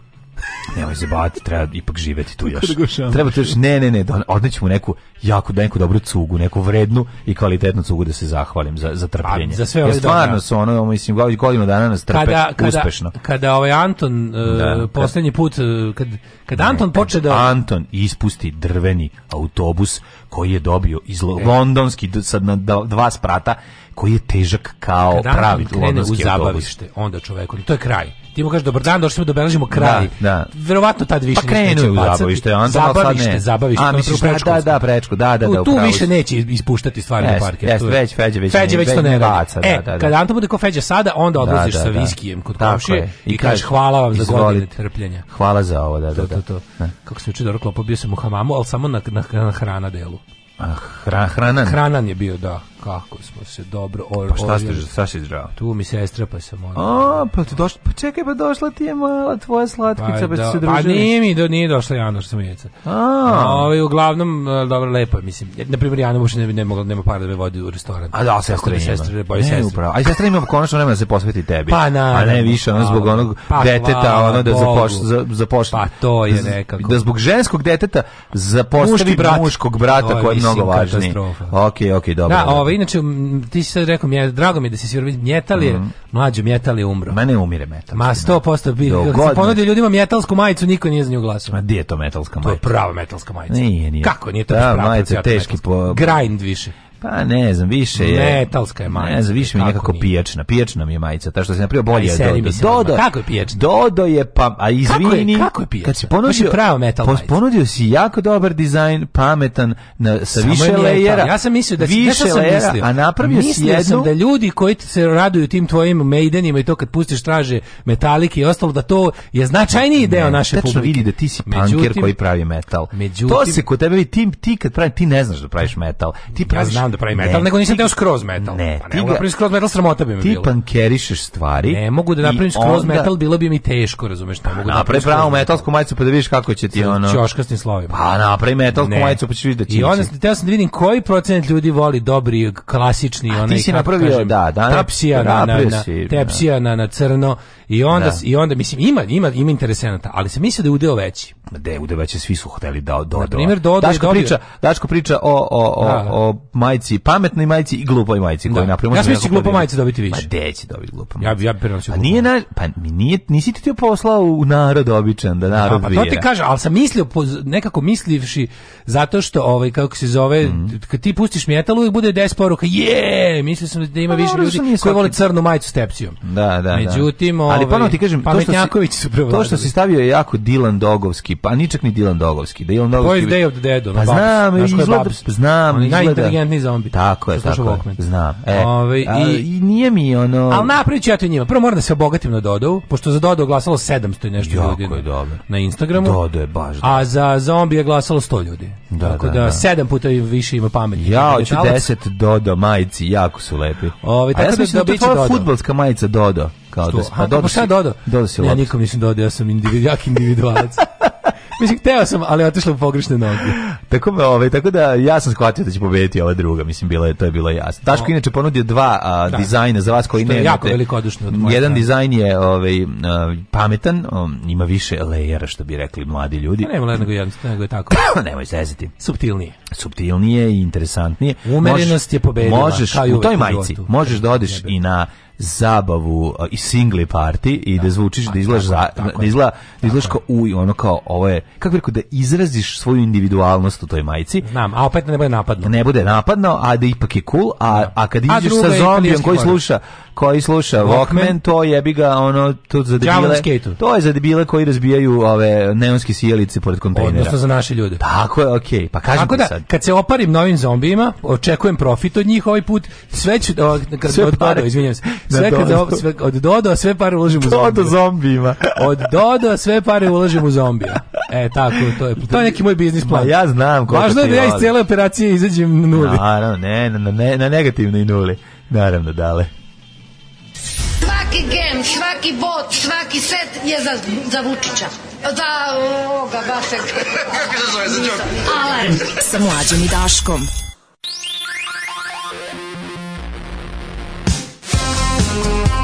Nemoj se bati, treba ipak živeti tu još. Da treba tu još, ne, ne, ne, da odneću mu neku jako, neku dobru cugu, neku vrednu i kvalitetnu cugu da se zahvalim za, za trpljenje. A, za sve ja, stvarno dana. su ono, mislim, godinu dana nas trpe kada, kada, uspešno. Kada ovaj Anton, e, da, da. posljednji put, e, kad, kad ne, Anton poče da... Anton ispusti drveni autobus koji je dobio iz e. londonski sad na dva sprata koji je težak kao Kada pravi londonski zabavište, onda čovjek to je kraj. Ti mu kažeš dobar dan, došli smo da obeležimo kraj. Da, da. Verovatno tad više pa krenu u zabavište, onda zabavište, zabavište, A, misliš, da, da, da, prečku, da, da, da, da tu, da, tu više neće ispuštati stvari yes, na parket. Jes, već, Feđe već, feđe, već to ne radi. Baca, da, e, da, da, kada Anto bude ko Feđa sada, onda odlaziš sa viskijem kod komšije i kažeš hvala vam za godine trpljenja. Hvala za ovo, da, da, da. Kako se uči da klopo, bio sam u hamamu, ali samo na, na, na hrana delu. A hra, Hranan? Hranan je bio, da kako smo se dobro or, pa šta ste šta si zdravo tu mi sestra pa sam ona a pa ti došla pa čekaj pa došla ti je mala tvoja slatkica pa, pa do, da- se družili pa nije mi do nije došla Jana što sam a ovaj uglavnom e, dobro lepo mislim na primjer Jana ne ne mogla nema para da me vodi u restoran a da sestra da ima sestra boji sestra upravo a sestra ima konačno nema da se posveti tebi pa na, a ne više ona zbog pa onog pa, deteta ono da zapoš zapoš pa to je nekako da zbog ženskog deteta zapostavi muškog brata koji je mnogo važniji okej okej dobro da, ovaj, Ovaj inače ti si sad rekao mje, drago mi je da si svirović mjetal je, mm. mlađi mjetal je umro. Mene umire metal. Ma 100% znači, bi. Kad ponudio ljudima metalsku majicu, niko nije za nju glasao. Ma di to metalska majica? To je prava metalska majica. Nije, nije. Kako nije to da, prava majica? Teški po grind više. Pa ne znam, više je... Metalska je majica. Ne znam, više mi je nekako nije. pijačna. Pijačna mi je majica, ta što se napravio bolje Aj, je Dodo. Dodo, kako je pijačna? Dodo je, pa, a izvini... Kako je, kako je pijačna? Kad si ponudio, pravo metal majica. Ponudio si jako dobar dizajn, pametan, na, sa Samo više lejera. Ja sam mislio da si, više sam lejera, mislio. a napravio mislio si jednu... Mislio sam da ljudi koji se raduju tim tvojim maidenima i to kad pustiš traže metalike i ostalo, da to je značajniji deo ne, naše publike. vidi da ti si punker koji pravi metal. Međutim, to se kod tebe, ti, ti kad pravi, ti ne znaš da praviš metal. Ti praviš ja znam da pravi metal, ne, nego nisam teo skroz metal. Ne, pa ne, mogu da napravim skroz metal, sramota bi mi bilo. Ti pankerišeš stvari. Ne mogu da napravim skroz onda... metal, bilo bi mi teško, razumeš, ne mogu da napravim pravu metalsku majicu pa da vidiš kako će ti ono. Ćoškasnim slovima. Pa napravi metalsku majicu pa ćeš da će. I onda teo sam da vidim koji procenat ljudi voli dobri klasični onaj. Ti si napravio da, da. Tapsija na na da. tepsija na na crno I onda, da. i onda mislim, ima, ima, ima interesenata, ali se misli da je udeo veći. Da je udeo veći, svi su hteli da do, da Na primjer, do, Daško, dobio... priča, Daško priča o, o, o, da. o majici, pametnoj majici i glupoj majici. Da. Koju ja sam da glupa glupoj majici dobiti više. Ma gde će dobiti glupoj Ja, ja bi prenosio pa glupoj nije na, Pa mi nije, nisi ti ti poslao u narod običan, da narod A, pa to ti kaže, al sam mislio, nekako mislivši, zato što, ovaj, kako se zove, mm. kad ti pustiš metalu i bude 10 poruka, je, mislio sam da ima pa više ljudi koji vole crnu majicu s Da, Da, da, Međutim, ali pa ponovno ovaj, ti kažem, to što, si, su to što se stavio je jako Dylan Dogovski, pa ničak ni Dylan Dogovski. Da Dilan Dogovski... Boys Day of the Dead, ono, pa znam, Babs. Izgleda, znam, on zombi. Tako je, tako je. Znam. E, Ove, ovaj, i, i nije mi ono... al napravit ću ja to njima. Prvo moram da se obogatim na Dodo pošto za Dodo glasalo 700 i nešto jako ljudi je dobro. na Instagramu. Dodo je baš dobro. A za zombi je glasalo 100 ljudi. Da, tako da, 7 da da. puta više ima pameti. Ja hoću 10 Dodo majici, jako su lepi. Ove, ovaj, tako a ja sam da, da, da, da, da, majica Dodo Kao što? da, pa, pa dobro, šta dodao? Dodao si Ja nikom nisam dodao, ja sam individ, jak individualac. [LAUGHS] Mislim, hteo sam, ali otišla u pogrešne noge. Tako, ove, ovaj, tako da ja sam shvatio da će pobediti ova druga, mislim, bilo je, to je bilo jasno. Taško no. inače ponudio dva a, da. dizajna za vas koji ne jako veliko velikodušno od moje, Jedan dizajn je ovaj, pametan, um, ima više lejera, što bi rekli mladi ljudi. A pa nema lejera nego jedan, nego je tako. [COUGHS] Nemoj zezati. Subtilnije. Subtilnije i interesantnije. Umerenost je pobedila. Možeš, u toj majici, možeš da odeš i na zabavu i singli party i da, da. zvučiš da izlaš da izla da izlaš kao uj ono kao ovo je kako bih rekao da izraziš svoju individualnost u toj majici znam a opet da ne bude napadno da ne bude napadno a da ipak je cool a a kad ideš sa zombijom koji sluša koji sluša Walkman, to jebi ga ono tu za debile. To je za debile koji razbijaju ove neonske sijalice pored kontejnera. Odnosno za naše ljude. Tako je, okej. Okay. Pa kažem Tako da, sad. kad se oparim novim zombijima, očekujem profit od njih ovaj put. Sve ću da o, kad sve od Dodo, izvinjavam se. Sve kad do, sve, od Dodo sve pare uložim u zombije. Dodo zombijima. od Dodo sve pare uložim u zombije. E tako to je. To je neki moj biznis plan. Ma ja znam kako. Važno je da ja iz cele operacije izađem na nuli. Naravno, ne, na, na, na negativnoj nuli. Naravno, dale svaki gem, svaki bot, svaki set je za, za Vučića. Za ovoga vašeg... Kako se zove? Za Đoka? Alarm sa mlađom i Daškom. Thank you.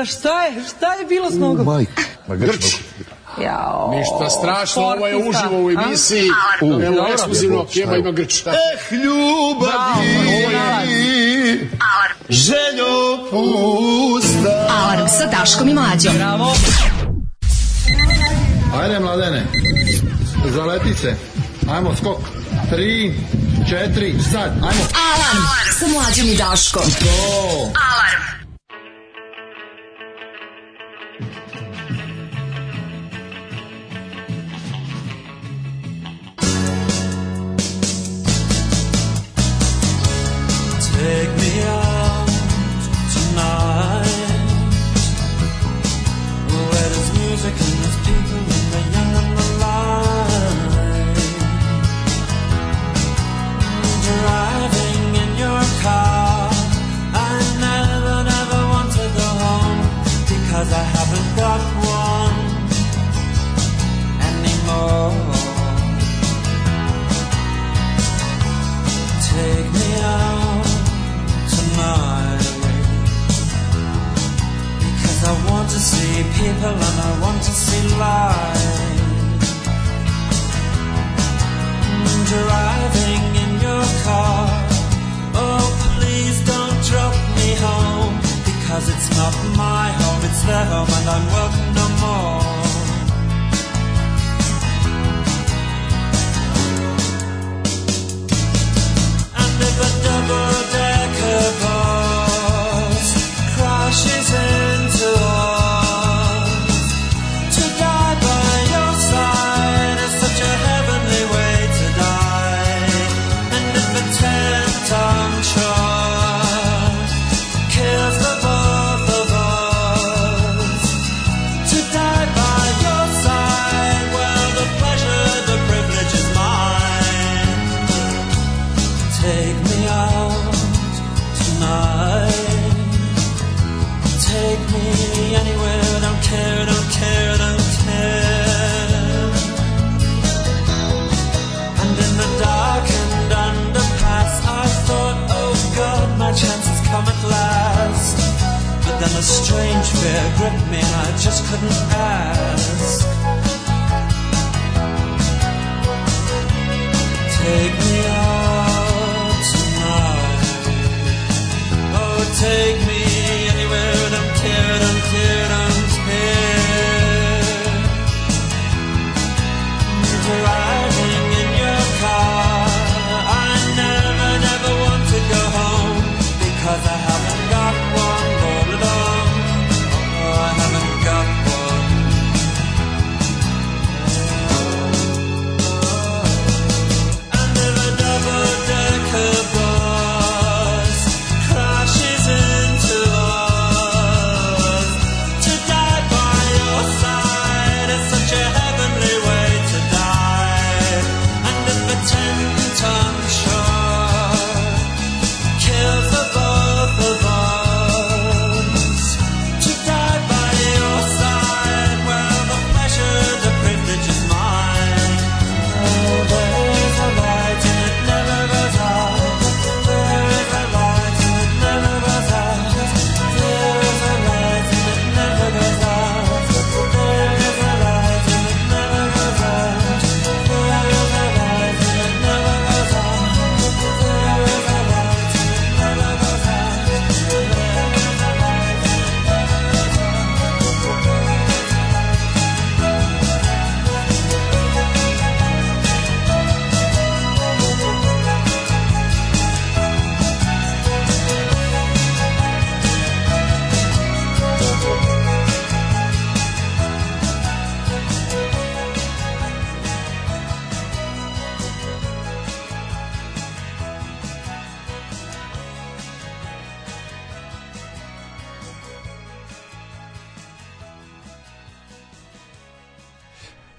Pa šta je? Šta je bilo s nogom? U, majka. Ma grč. Jao. Ništa strašno, ovo je uživo u emisiji. U, Evo, ekskluzivno, Kema ima grč. Eh, ljubavi, željo pusta. Alarm sa Daškom i Mlađom. Bravo. Ajde, mladene, zaleti se. Ajmo, skok. Tri, četiri, sad, ajmo. Alarm, Alarm. sa Mlađom i Daškom. To. Alarm.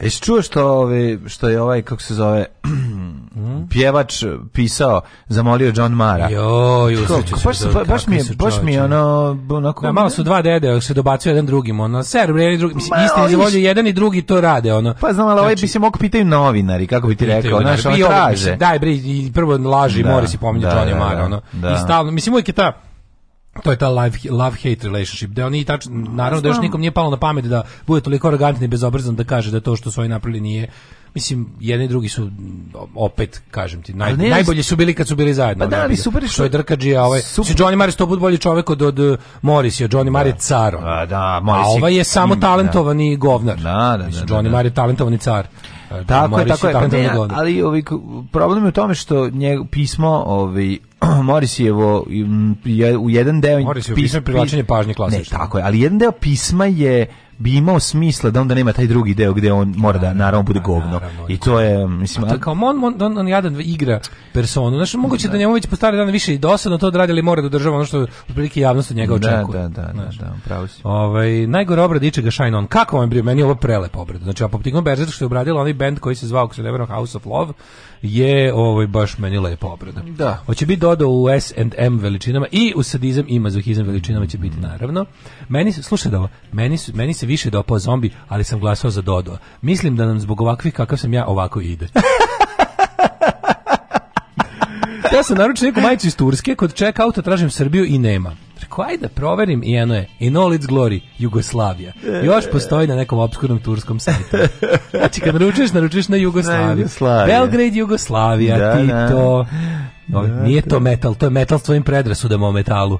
Jesi čuo što, ove, što je ovaj, kako se zove, [CLEARS THROAT] mhm. pjevač pisao, zamolio John Mara. Jo, Kako, baš, se, baš, baš baš mi je ono, onako... Da, malo su dva dede, se dobacuju jedan drugim, ono, ser, jedan drugi, mislim, Ma, isti zavolju, jedan i drugi to rade, ono. Pa znam, ali znači, ovaj bi znači- se mogu pitaju novinari, kako bi ti rekao, znaš, ono traže. Daj, bre, prvo laži, da, mora si pominjati da, John da, Mara, ono. Da. I stalno, mislim, uvijek je ta to je ta love-hate relationship, da oni tačno, naravno da još nikom nije palo na pamet da bude toliko arrogantni i bezobrazan da kaže da to što su oni napravili nije mislim jedni i drugi su mm, opet kažem ti naj, ne, najbolji su bili kad su bili zajedno. Pa da, ali super što je Drkadžija, ovaj super. si Johnny Mari sto put bolji čovjek od od Morris eh, Morrisija, Johnny Mari je da. car. A da, Morris. A ovaj je samo mm, da. talentovani da. govnar. Da, da, mislim, da, da, Johnny Mari je talentovani car. Tako eh, je, tako je, tako je. Pa ali ovaj, problem je u tome što njeg, pismo ovaj, [CLEARS THROAT] Morisijevo je u jedan deo... Morisijevo pismo je privlačenje pažnje klasično. Ne, tako je, ali jedan deo pisma je bi imao smisla da onda nema taj drugi deo gde on mora da, da naravno bude da, govno. I to je mislim a kao on on, on, on jadan igra personu. Znači moguće da, da njemu već po stari dan više i dosadno to da radi, ali mora da država ono što otprilike javnost od njega da, očekuje. Da, da, da, da, da pravo si. Ovaj najgore obrada ga Shine On. Kako vam je bio meni ovo prelepo obrada. Znači Apoptigon Berzer što je obradila onaj bend koji se zvao Xelebrano House of Love je ovaj baš meni lepa obrada. Da. Hoće biti dodao u S and M veličinama i u sadizam i mazohizam veličinama će biti naravno. Meni se slušaj da ovo, meni, su, meni se više dopao zombi, ali sam glasao za Dodo. Mislim da nam zbog ovakvih kakav sam ja ovako ide. [LAUGHS] ja sam naručio neku majicu iz Turske, kod check-outa tražim Srbiju i nema rekao, ajde da proverim i jedno je, in all its glory, Jugoslavija. Još postoji na nekom obskurnom turskom sajtu. Znači, kad naručuješ, naručuješ na Jugoslaviju. Belgrade, Jugoslavija, da, Tito. Da. No, da, nije da. to metal, to je metal s tvojim predrasudama o metalu.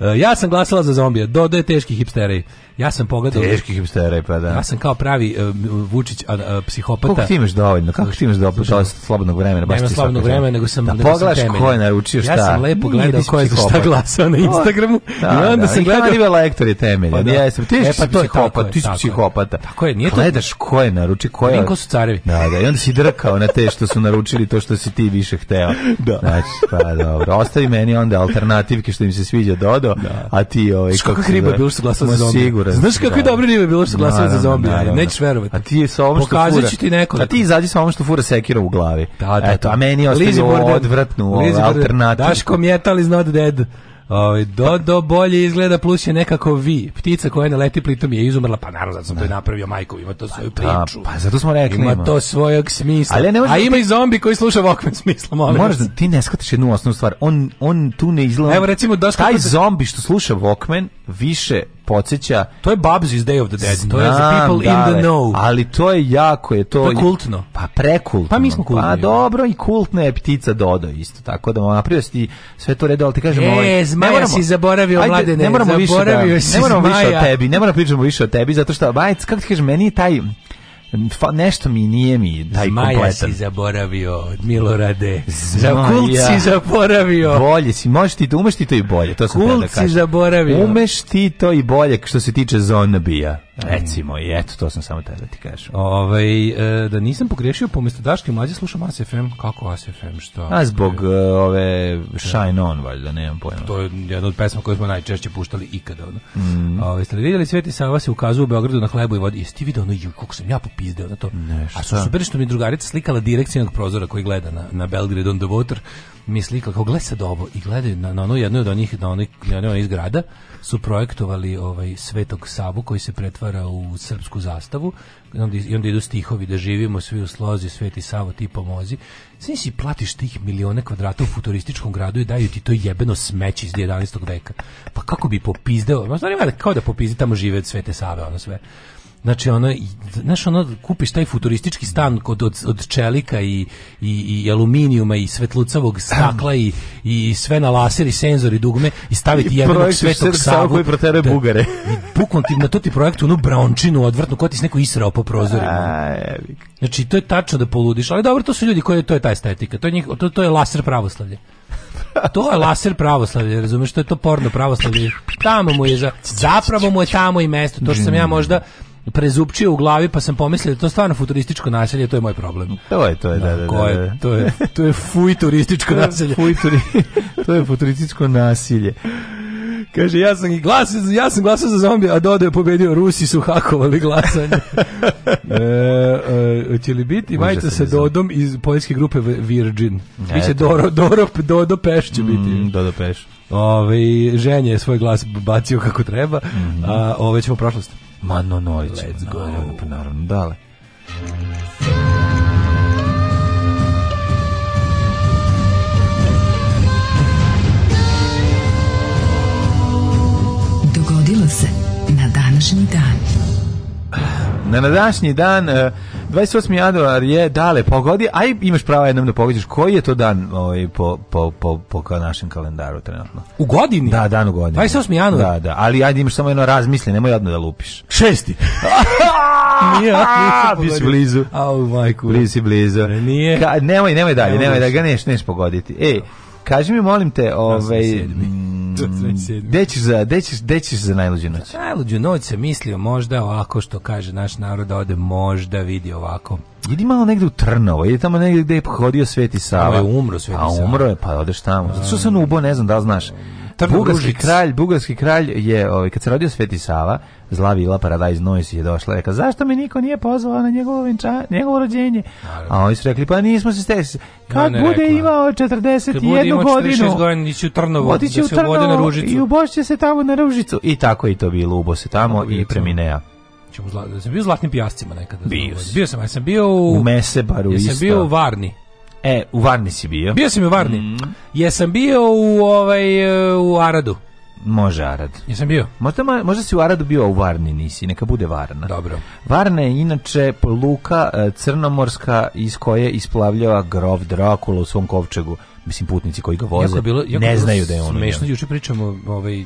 Uh, ja sam glasala za zombija, dodaje teški hipsteri. Ja sam pogledao teški hipstera pa da. Ja sam kao pravi uh, Vučić uh, psihopata. Kako ti imaš dovoljno? Kako ti imaš dovoljno slobodnog vremena? Baš ti slobodno vremena, nego sam da, da pogledaš ko je naručio šta. Ja sam lepo gledao ko je šta glasao na pa, Instagramu. Da, I onda da, sam gledao rive lektori temelja. Pa da, ja pa sam ti e, pa, psihopat, ti si psihopata. Tako je, nije to. Gledaš ko je naručio, ko je. Ko su carevi. Da, da, i onda si drkao na te što su naručili to što si ti više hteo. [LAUGHS] Da. Znači, pa dobro. Ostavi meni onda alternativke što im se sviđa dodo, da. a ti ovaj kako riba bilo ušla glasao za fura. Znaš kako je da. dobro nije bilo što glasao za zombija, nećeš verovati. A ti je sa ovom što fura. Pokazaću ti neko. A ti izađi sa ovom što fura sekira u glavi. Da, da, Eto, da. a meni ostaje odvratnu alternativu. Daško Mjetal is not dead. Ovaj, do, do bolje izgleda plus je nekako vi. Ptica koja ne leti plitom je izumrla, pa naravno zato sam to i da. napravio majku, ima to svoju pa priču. Pa, pa zato smo rekli ima, ima. to svojeg smisla. Ali ne A ima ti... i zombi koji sluša Walkman smisla, molim. Možeš da ti ne shvatiš jednu osnovnu stvar. On on tu ne izgleda. Evo recimo da taj zombi što sluša Walkman više podseća. To je Babs iz Day of the Dead. Znam, to je the people dale, in the know. Ali to je jako je to. To je kultno. Pa prekultno. Pa mi smo kultni. Pa dobro i kultna je ptica Dodo isto tako da ona da ti sve to redalo ti kažemo e, ovaj. ne moramo, si zaboravio ajde, mladene. Ne moramo više da, ne moramo više o tebi. Ne moramo da pričamo više o tebi zato što bajc kako ti kažeš meni je taj nešto mi nije mi taj Zmaja kompletan. si zaboravio, Milorade. Zmaja. Kult si zaboravio. Bolje si, možeš ti to, umeš ti to i bolje. To sam kult da kažem. si zaboravio. Umeš ti to i bolje što se tiče zona zombija. Recimo, i eto, to sam samo taj da ti kažem. Ovaj, e, da nisam pogrešio, pomjesto Daške mlađe slušam ASFM. Kako ASFM? Što? A zbog e, ove Shine On, valjda, nemam pojma. To je jedna od pesma koju smo najčešće puštali ikada. Ono. Mm. Ove, ste li vidjeli Sveti Sava se ukazuje u Beogradu na hlebu i vodi? Jeste ti vidio ono, ju, kako sam ja popizdeo na to? Ne, A su super što mi drugarica slikala direkcijnog prozora koji gleda na, na Belgrade on the Water, mi slika kao gledaj sad ovo i gledaju na, na onu jednu od onih na onoj, na onoj iz grada su projektovali ovaj Svetog Savu koji se pretvara u srpsku zastavu i onda, i onda idu stihovi da živimo svi u slozi Sveti Savo ti pomozi sve si platiš tih milione kvadrata u futurističkom gradu i daju ti to jebeno smeće iz 11. veka pa kako bi popizdeo ma stvarno da, kao da popizdi tamo žive Svete Save ono sve znači ono, znaš ono, kupiš taj futuristički stan kod, od, od čelika i, i, i aluminijuma i svetlucavog da. stakla i, i sve na laser i senzor i dugme i staviti jednog svetog savu. koji protere da, bugare. I ti na to ti projektu onu braunčinu odvrtnu koja ti se neko israo po prozorima. Znači, to je tačno da poludiš, ali dobro, to su ljudi koji, to je ta estetika, to je, njih, to, to je laser pravoslavlje. to je laser pravoslavlje, razumeš, to je to porno pravoslavlje. Tamo mu je, za, zapravo mu je tamo i mesto, to što sam ja mm. možda prezupčio u glavi pa sam pomislio da to stvarno futurističko naselje, to je moj problem. To je, to je, da, da, da, da. Je, da. to je, to je fuj turističko [LAUGHS] naselje. fuj turi, to je futurističko nasilje. Kaže, ja sam, i glasao ja sam glasao za zombije, a Dodo je pobedio, Rusi su hakovali glasanje. [LAUGHS] e, e, će li biti majica sa Dodom iz poljske grupe Virgin? E, Biće Doro, Doro, Dodo Peš će mm, biti. Dodo Peš. Ove, ženje je svoj glas bacio kako treba, mm -hmm. a ove ćemo prošlosti. Mano Norić. Let's go. Naravno, pa naravno, dale. Dogodilo se na današnji dan. Na današnji dan eh, 28. januar je dale pogodi, aj imaš pravo jednom da pogodiš. Koji je to dan ovaj, po, po, po, po našem kalendaru trenutno? U godini? Da, dan u godini. 28. januar? Da, da, ali ajde imaš samo jedno razmisli, nemoj odmah da lupiš. Šesti! [LAUGHS] Nije, nisi blizu. Au, majku. Blizu, blizu. Nije. Ka, nemoj, nemoj dalje, nemoj da ga neš, neš pogoditi. Ej, kaži mi, molim te, ovaj... [LAUGHS] Mm. Gde ćeš za, gde ćeš, za najluđu noć? Za najluđu noć se mislio možda ovako što kaže naš narod da ode možda vidi ovako. Idi malo negde u Trnovo, idi tamo negde gde je pohodio Sveti Sava. Ovo je umro Sveti Sava. A umro je, pa odeš tamo. Zato što sam ubo, ne znam da znaš bugarski kralj, bugarski kralj je, ovaj, kad se rodio Sveti Sava, zla Paradise Noise je došla, rekla, zašto me niko nije pozvao na njegovo, venča, njegovo rođenje? A oni su rekli, pa nismo se stesili. Kad no, bude rekla. imao 41 godinu, bude imao godinu, godinu ići u Trnovo, otići da u Trnovo i ubošće se tamo na Ružicu. I tako i to bilo, ubo se tamo Uvijem. i preminea ćemo zlatni, sam bio zlatnim pijascima nekada. Bio, bio sam, ja sam bio u, u Mesebaru ja sam bio u Varni. E, u Varni si bio. Bio sam u Varni. Mm. Jesam bio u, ovaj, e, u Aradu. Može Arad. Jesam bio. Možda, možda si u Aradu bio, a u Varni nisi. Neka bude Varna. Dobro. Varna je inače luka e, crnomorska iz koje isplavljava grov Drakula u svom kovčegu. Mislim, putnici koji ga voze jako bilo, jako ne znaju da je on. Smešno, juče pričamo ovaj,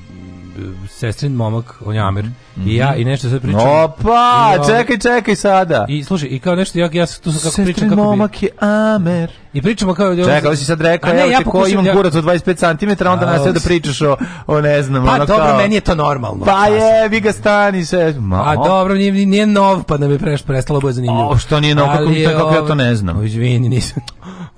sestrin momak, on je Amir, mm -hmm. i ja, i nešto sad pričam. Opa, i, o, ovaj, čekaj, čekaj sada. I slušaj, i kao nešto, ja, ja tu sam kako sestrin pričam. Sestrin momak je Amir. I pričamo kao... Čekaj, ali si sad rekao, ne, ja ko imam ja... kurac od 25 cm, onda nas sve da pričaš o, o ne znam, pa, ono dobro, kao... meni je to normalno. Pa je, vi ga stani se. Ma, A dobro, nije, nije nov, pa nam da bi preš, prestalo bude zanimljivo. O, što nije nov, kako, je, kako ja to ne ovaj, znam. Izvini, nisam... [LAUGHS]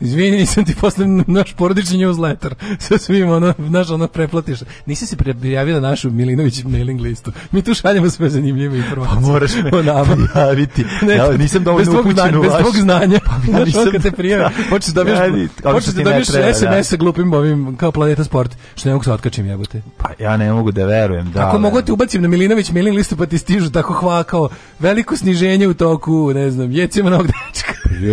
Izvini, nisam ti posle naš porodični newsletter sa svim, ono, naš, ono, preplatiš. Nisi se prijavio na našu Milinović mailing listu. Mi tu šaljemo sve zanimljive informacije. Pa moraš me prijaviti. [LAUGHS] Ne, ja nisam dovoljno upućen znanja, u vaš. Bez tvog znanja. Pa ja [LAUGHS] nisam. Kad te prijave, počeš da dobiješ, ja, da dobiješ da. SMS-a glupim ovim, kao Planeta Sport, što ne mogu se otkačim jebote. Pa ja ne mogu da verujem, da. Ako da. mogu da te ubacim na Milinović mailing listu, pa ti stižu tako hvakao, veliko sniženje u toku, ne znam, jecima nog dečka.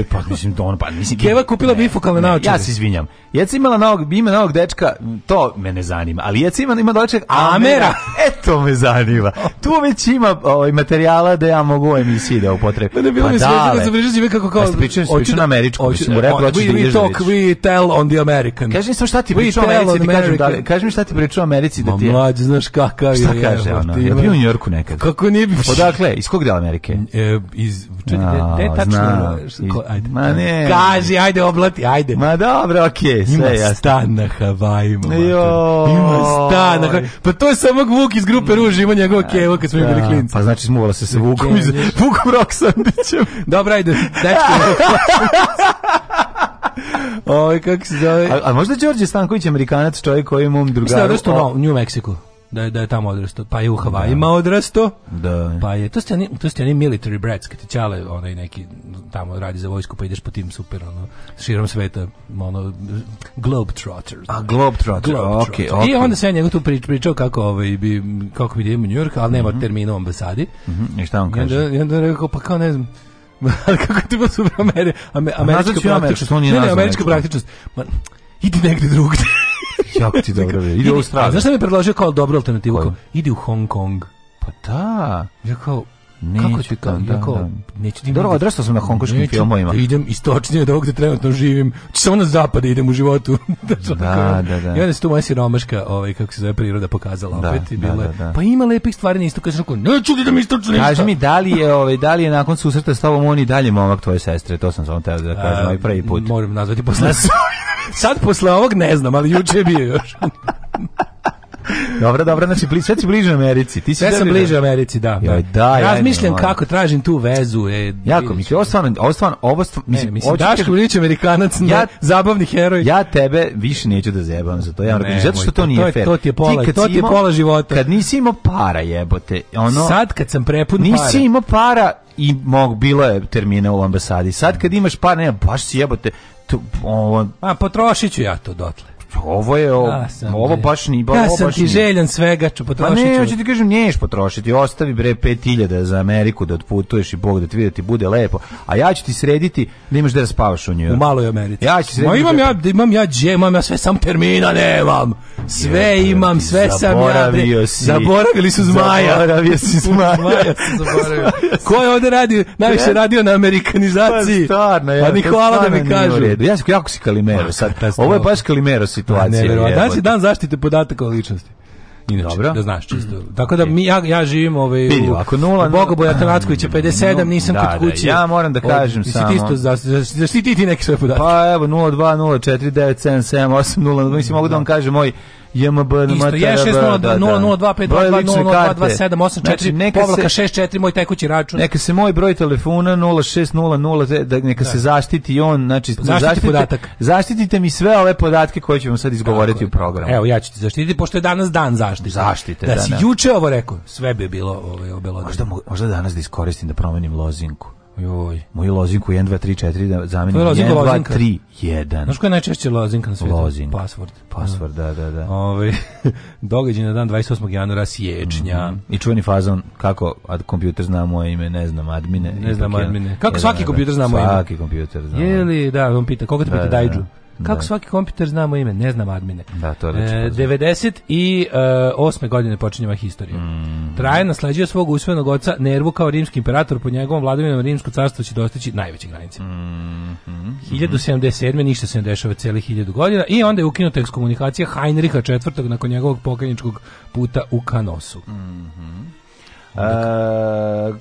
Pa, pa mislim, don, pa mislim... Keva kupila bifokalne naočare. Ja se izvinjam. Jeca imala novog, ime novog dečka, to me ne zanima, ali Jeca ima, ima dečak Amera, [LAUGHS] eto me zanima. Tu već ima ovaj, materijala da ja mogu u emisiji da upotrebim. Pa da bilo pa mi sređeno da sam kako kao... Jeste pričali, pričali na da- američku, hoću mu rekao, hoću da ideš da vidiš. We tell on the American. Kaži mi sam šta ti pričao o Americi, ti kažem da, kaži mi šta ti pričao o Americi da ti je... mlađe, znaš kakav je. Šta kaže ona? Ja bio u Njorku nekad. Kako nije bio? Odakle, iz kog dela Amerike? E, iz... Čekaj, gde tačno? Ma ne. Kaži, ajde, oblati, ajde. Ma dobro, okej sve Ima stan na Havajima. Ima stan na Havajima. Pa to je samo Vuk iz grupe mm. Ruž, ima njegov kevo kad smo da. bili klinci. Pa znači smuvala se sa Vukom iz [LAUGHS] Vukom Roksandićem. [LAUGHS] Dobra, ajde, dečko. [LAUGHS] Oj, kako se zove? A, a možda Đorđe Stanković, Amerikanac, čovjek koji je mom drugaru... Mislim da je u New Mexico da je, da je tamo odrastao, pa je u da. Havajima da. odrastao, da. pa je, to ste oni, to ste oni military brats, kad ti čale onaj neki tamo radi za vojsku, pa ideš po tim super, ono, širom sveta, ono, Globetrotter. A, Globetrotter, globe okay, ok. I onda se ja njega tu prič, pričao kako, ovaj, bi, kako bi da idemo u Njurk, ali nema mm -hmm. termina u ambasadi. Mm -hmm. I šta on kaže? I onda, i onda rekao, pa kao ne znam, [LAUGHS] kako ti su super Ameri, amer, američka praktičnost? Ne, ne, američka praktičnost. Ma, idi negde drugde jako ti dobro. Idi u Australiju. Znaš šta mi je predložio kao dobru alternativu? Idi u Hong Kong. Pa da. Ja kao, Neću Kako ti kao, da, da kao, da. neću ti... Dobro, odrastao sam na hongkoškim filmovima. Da idem istočnije od ovog gde trenutno živim. Ću samo na zapad da idem u životu. [LAUGHS] da, da, da, da. I onda se tu moja siromaška, ovaj, kako se zove, priroda pokazala da, opet. I bilo da, da, da. Pa ima lepih stvari na istoku. rekao, neću ti da mi istočno ništa. Kaži mi, da li je, ovaj, da li je nakon susreta s tobom on i dalje momak tvoje sestre? To sam samo teo da kažem, ovaj prvi put. Moram nazvati posle... [LAUGHS] Sad posle ovog ne znam, ali juče je bio još. [LAUGHS] dobro, dobro, znači bli, sve si bliže Americi. Ti si sve sam bliže Americi, da. da. Joj, da, Razmišljam ja, kako tražim tu vezu. E, jako, mi se stvarno, ovo ovo stvarno, mislim, mislim Daško Milić Amerikanac, ja, zabavni heroj. Ja tebe više neću da zajebam za to. Ja, ne, zato što to, nije to, fair. To ti je pola, ti to ti je pola života. Kad nisi imao para, jebote. Ono, Sad kad sam prepun nisi para. Nisi imao para, i mog bilo je termina u ambasadi. Sad kad imaš para, nema, baš si jebote, tu, ovo... A potrošit ću ja to dotle. Ovo je ovo, ja ovo baš ni baš. Ja sam ti željan svega, što potrošiti. Pa ne, hoću ti kažem, niješ potrošiti, ostavi bre 5000 za Ameriku da otputuješ i Bog da te vidi da ti bude lepo. A ja ću ti srediti, da imaš gde da spavaš u njoj. U maloj Americi. Ja ću srediti. Ma imam da- ja, da imam ja, gde, imam ja sve sam termina nemam. Sve Jebra, imam, sve sam ja. Bre, si, zaboravili su zmaja. Zaboravio si [LAUGHS] zmaja. zmaja zaboravio. Ko je ovde radio, najviše radio na amerikanizaciji? Pa stvarno, ja. Pa ni hvala da mi kažu. Ja sam jako si Kalimero sad. Ovo je baš Kalimero si situacija. Pa, Danas je dan zaštite podataka o ličnosti. Inače, Dobro. da znaš čisto. Mm. Tako da mi ja ja živim ovaj Bili, u, u Bogoboja Hrvatskovića 57, mm, nisam da, kod da, kuće. Da, ja moram da kažem Od, samo. Ti isto za, zaštiti ti neke svoje podatke. Pa evo 0204977800, mislim mogu da vam da. kažem moj JMB, MTRB, je 6022522022784 znači, povlaka 64 moj tekući račun. Neka se moj broj telefona 0600 da neka da. se zaštiti on, znači zaštiti zaštite, podatak. Zaštitite mi sve ove podatke koje ćemo sad izgovoriti Tako, u programu. Evo ja ću te zaštititi pošto je danas dan zaštite. Zaštite, da. Da si da. juče ovo rekao, sve bi bilo ovaj obelodano. Možda možda danas da iskoristim da promenim lozinku. Joj. Moju lozinku 1, 2, 3, 4 da zamenim. 1, 2, 3, 1. Znaš koja je najčešće lozinka na svijetu? Lozinka. Password. Password, da, da, da. Ove, ovaj, [LAUGHS] događaj na dan 28. januara siječnja. Mm -hmm. I čuveni fazon kako ad, kompjuter zna moje ime, ne znam admine. Ne znam admine. Kako jedan, svaki da, da, kompjuter da. zna moje ime? Svaki kompjuter zna. Je li, da, on pita, koga te da, pita, da, Dajđu? Da. Kako da. svaki kompjuter znamo ime? Ne znam admine. Da, to je e, i E, godine počinjeva historija. Mm. Traje nasleđuje svog usvojenog oca Nervu kao rimski imperator. Po njegovom vladavinom rimsko carstvo će dostići najveće granice. Mm. Mm-hmm. 1077. ništa se ne dešava cijeli 1000 godina i onda je ukinuta ekskomunikacija Heinricha IV. nakon njegovog pokajničkog puta u Kanosu. Mm -hmm. uh,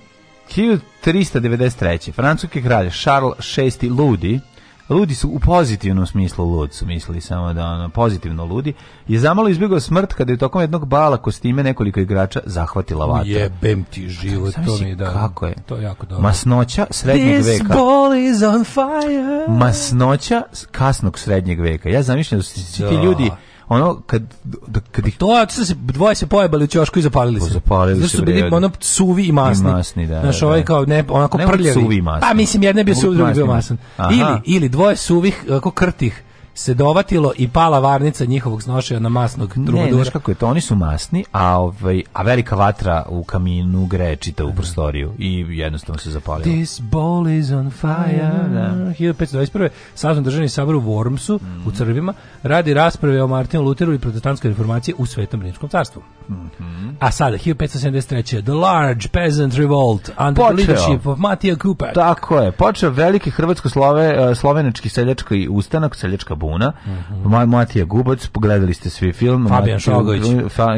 1393. Francuski kralj Charles VI Ludi ludi su u pozitivnom smislu lud su mislili samo da ono, pozitivno ludi je zamalo izbjegao smrt kada je tokom jednog bala kostime nekoliko igrača zahvatila vatra jebem ti pa, život Sam to mi da kako je to je jako dobro masnoća srednjeg This veka ball is on fire. masnoća kasnog srednjeg veka ja zamišljam da su ti da. ljudi ono kad da, kad ih to se dvoje se pojebali u ćošku i zapalili se. Zapalili se. Znaš, su bili vredi. ono suvi i masni. I masni da, Znaš, da, ovaj da. kao ne onako ne prljavi. Suvi i masni. Pa mislim jedan je bio suvi, drugi bio masan. Aha. Ili ili dvoje suvih kako krtih se dovatilo i pala varnica njihovog snošaja na masnog drugodura. Ne, kako je to, oni su masni, a, ovaj, a velika vatra u kaminu greje čita u da. prostoriju i jednostavno se zapalilo. This ball is on fire. Da. 1521. Da, da. Saznam državni sabor u Wormsu, mm. u Crvima, radi rasprave o Martinu Lutheru i protestantskoj reformaciji u Svetom Rimskom carstvu. Mm -hmm. A sada, 1573. The large peasant revolt under počeo. the leadership of Matija Kupak. Tako je, počeo veliki hrvatsko-slovenački e, seljački ustanak, seljačka tribuna. Mm -hmm. Matija Gubac, pogledali ste svi film. Fabian Šovagović.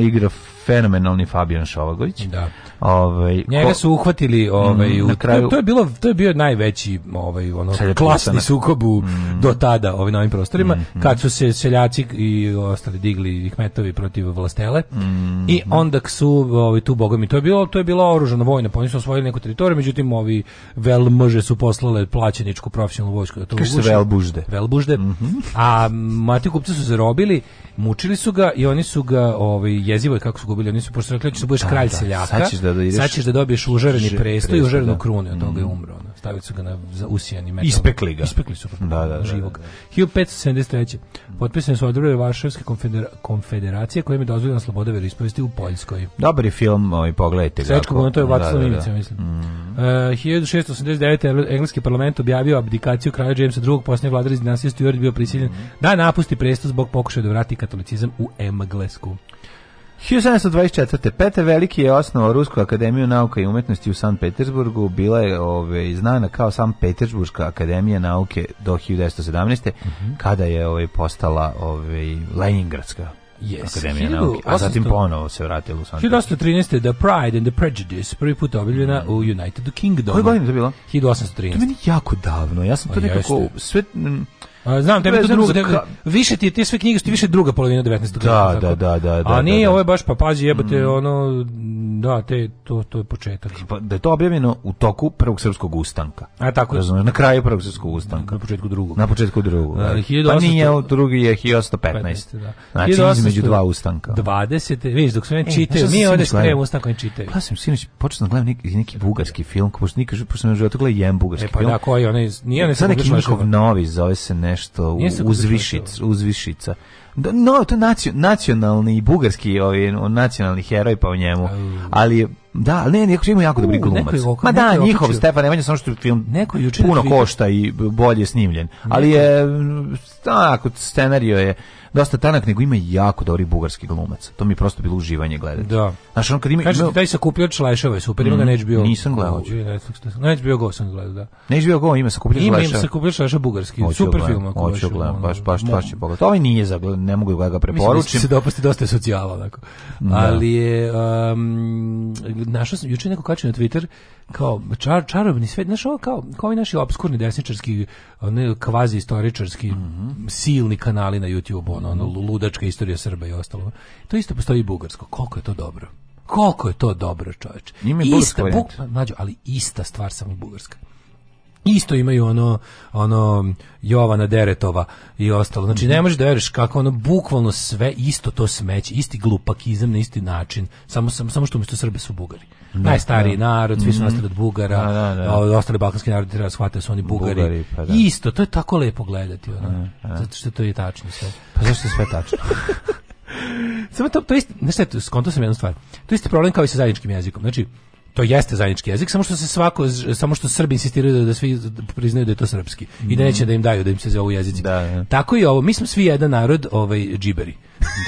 Igra fenomenalni Fabian Šovagović. Da. Ovaj njega su uhvatili ovaj mm, u kraju. To je bilo to je bio najveći ovaj ono klasni sukob mm. do tada ovaj na ovim prostorima mm, mm. kad su se seljaci i ostali digli i kmetovi protiv vlastele. Mm. I mm. onda su ovaj tu bogami to je bilo to je bila oružana vojna, pa oni su osvojili neku teritoriju, međutim ovi velmože su poslale plaćeničku profesionalnu vojsku da to uguše. velbužde. Velbužde. -hmm. A Mati kupci su zarobili, mučili su ga i oni su ga ovaj jezivo je kako su gubili, oni su pošto rekli da, da budeš da, kralj da, seljaka da, da ideš... Sad ćeš da dobiješ užareni presto i užarenu da. krunu, od toga je mhm. umro. Ono. Stavili su ga na usijani metal. Ispekli ga. Ispekli su ga, da, da, da, da živog. Da, da, da. 1573. Potpisane su odrebe Varšavske konfedera konfederacije kojim je dozvoljena sloboda veroispovesti u Poljskoj. Dobar je film, ovaj, pogledajte ga. Sečko, to je da, Vaclav da, da, da. mislim. Mm. Uh, 1689. Engleski parlament objavio abdikaciju kralja Jamesa II. Posljednje vladar iz dinastije Stuart bio prisiljen mm. da napusti presto zbog pokušaja da vrati katolicizam u Englesku. 1724. Petar Veliki je osnovao Rusku akademiju nauka i umetnosti u San Petersburgu. Bila je ove, znana kao San Petersburgska akademija nauke do 1917. Mm -hmm. kada je ove, postala ove, Leningradska Yes, Akademija 1800, nauke, a zatim ponovo se vratilo u San 1813. The Pride and the Prejudice, prvi put objavljena mm. u mhm. United Kingdom. Koje godine to bilo? 1813. To meni jako davno, ja sam to a, pa nekako... Jeste. Sve, Znam, tebe to drugo, ka... više ti te sve knjige su više druga polovina 19. Da, da, da, da, da. A da, nije, da, da. ovo je baš pa pazi jebate, mm. ono, da, te, to, to je početak. Pa, da je to objavljeno u toku prvog srpskog ustanka. A tako je. na kraju prvog srpskog ustanka. Na početku drugog. Na početku drugog. Da, 1800... Pa nije, drugi je 1815. Da. Znači, 1800... između dva ustanka. 20. Vidiš, dok su ne čitaju, mi ovdje spremimo ustankom i čitaju. Ja sam sinoć počeo da gledam neki, neki bugarski film, pošto nikad, pošto sam u životu gledao jedan bugarski film. E pa da, koji, onaj, nije onaj... Sad neki njihov novi, zove se ne nešto uzvišic, uzvišica. Da, no, to je nacionalni bugarski, ovaj, nacionalni heroj pa u njemu. Ali da, ne, neko ima jako dobri glumac. Neko Ma da, neko njihov Stefan Nemanja samo što je film neko puno košta i bolje snimljen. Ali je tako scenario je dosta tanak, nego ima jako dobri bugarski glumac. To mi je prosto bilo uživanje gledati. Da. Znaš, on kad ima... Kažete, taj sakupio Šlajševa je super, ima mm, ga HBO. Mhm, nisam gledao. Na bio Go sam gledao, da. Na HBO Go ima sakupio Šlajševa. Ima, ima sakupio Šlajševa bugarski, oću super film. Ako hoću gledam, baš, baš, baš je bogat. Ovaj nije za, ne mogu ga ga preporučim. Mislim da se dopasti dosta socijala, onako. Da. Ali je, um, našao sam, juče neko kačio na Twitter, kao čar, čarobni svet, znaš ovo kao, kao i naši obskurni desničarski, ne, kvazi istoričarski, mm -hmm. silni kanali na YouTube, ono, ono, mhm. ludačka istorija Srba i ostalo. To isto postoji i bugarsko. Koliko je to dobro? Koliko je to dobro, čoveče. Ima i ista, buk, mlađo, ali ista stvar samo bugarska. Isto imaju ono ono Jovana Deretova i ostalo. Znači ne mhm. možeš da veruješ kako ono bukvalno sve isto to smeće, isti glupakizam na isti način, samo samo, samo što umjesto Srbe su Bugari. Da, najstariji da. narod, svi su mhm. nastali od Bugara, da, ostali balkanski narodi treba shvatiti su oni Bugari. Bugari pa da. Isto, to je tako lepo gledati, ono, mhm, pa zato što to je tačno sve. Pa zašto je sve tačno? [LAUGHS] Samo to, to isto, znaš šta, skonto sam jednu stvar. To isti problem kao i sa zajedničkim jezikom. Znači, to jeste zajednički jezik, samo što se svako samo što Srbi insistiraju da, da, svi priznaju da je to srpski mm. i da mhm. neće da im daju da im se zovu jezici. Da, da. Tako i ovo, mi smo svi jedan narod, ovaj džiberi.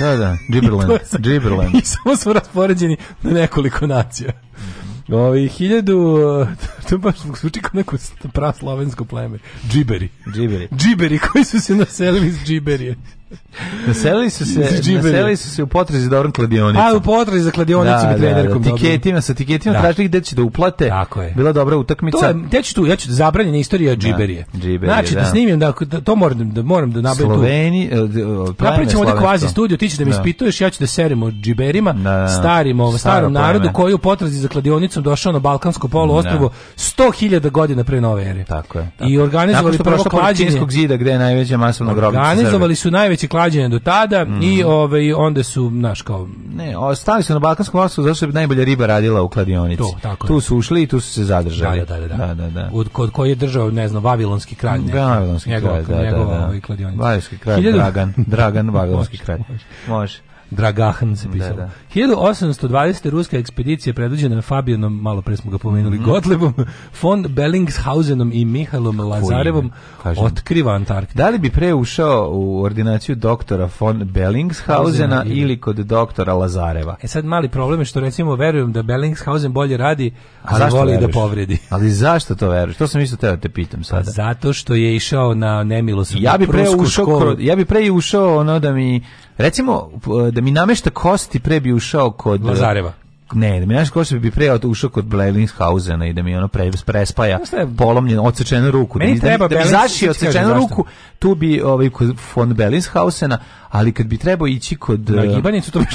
Da, da, džiberland. [LAUGHS] džiberland. I [LAUGHS] samo smo raspoređeni na nekoliko nacija. Mhm. Ovi, hiljadu, [LAUGHS] to baš zvuči kao neko praslovensko pleme. Džiberi. Džiberi. Džiberi koji su se naselili iz džiberije. [LAUGHS] Naselili su se, naselili su se u potrazi za dobrom kladionicom. A, u potrazi za kladionicu i da, da, trenerkom. Da, da, tiketima, sa tiketima da. tražili gde će da uplate. Tako je. Bila dobra utakmica. To je, ja ću tu, ja ću da zabranjena istorija da, džiberije. Da, džiberije, znači, da. snimim, da, to moram da, moram da nabavim Sloveni, eh, eh, tu. Napravit ćemo ovde kvazi studio, ti ćeš da mi ispituješ, ja ću da serim o džiberima, da, da, starim, ovo, starom narodu koji u potrazi za kladionicom došao na Balkansko polu ostrovo 100.000 godina pre nove ere. Tako je. Tako. I organizovali prvo klađenje. zida gde je najveća masovna grobnica. Organizovali su najveće utakmici klađenja do tada mm. i mhm. ovaj onda su naš kao ne, ostali su na balkanskom ostrvu zato što bi najbolja riba radila u kladionici. To, tako tu su ušli i tu su se zadržali. Da, da, da. da. da, da, da. Od, kod koje je držao, ne znam, Vavilonski kralj. Ne, Vavilonski njegov, kralj, njegov, da, da, da. Ovaj Vavilonski kralj, Hiljadu... Dragan, Dragan [LAUGHS] Vavilonski kralj. Može. Dragahan se da, pisao. Da, da. 1820. ruska ekspedicija predvođena Fabijanom, malo pre smo ga pomenuli, mm -hmm. Gotlebom, von Bellingshausenom i Mihailom Lazarevom Kažem. otkriva Antarktiku. Da li bi pre ušao u ordinaciju doktora von Bellingshausena Hausena ili kod doktora Lazareva? E sad mali problem je što recimo verujem da Bellingshausen bolje radi, ali voli da veruješ? da povredi. Ali zašto to veruješ? To sam isto teo da te pitam pa sada. Zato što je išao na nemilosrdnu ja bi pre ušao, školu. Ja bi pre ušao ono da mi recimo da mi namešta kosti pre bi ušao kod Lazareva. Ne, da mi znaš ko se bi pre ušao kod Bellinghausena i da mi ono pre, prespaja polomljenu, odsečenu ruku. Da Meni da, treba da, da zaši odsečenu ruku, tu bi ovaj, kod von Bellingshausena, ali kad bi trebao ići kod... Na eh, gibanicu to bi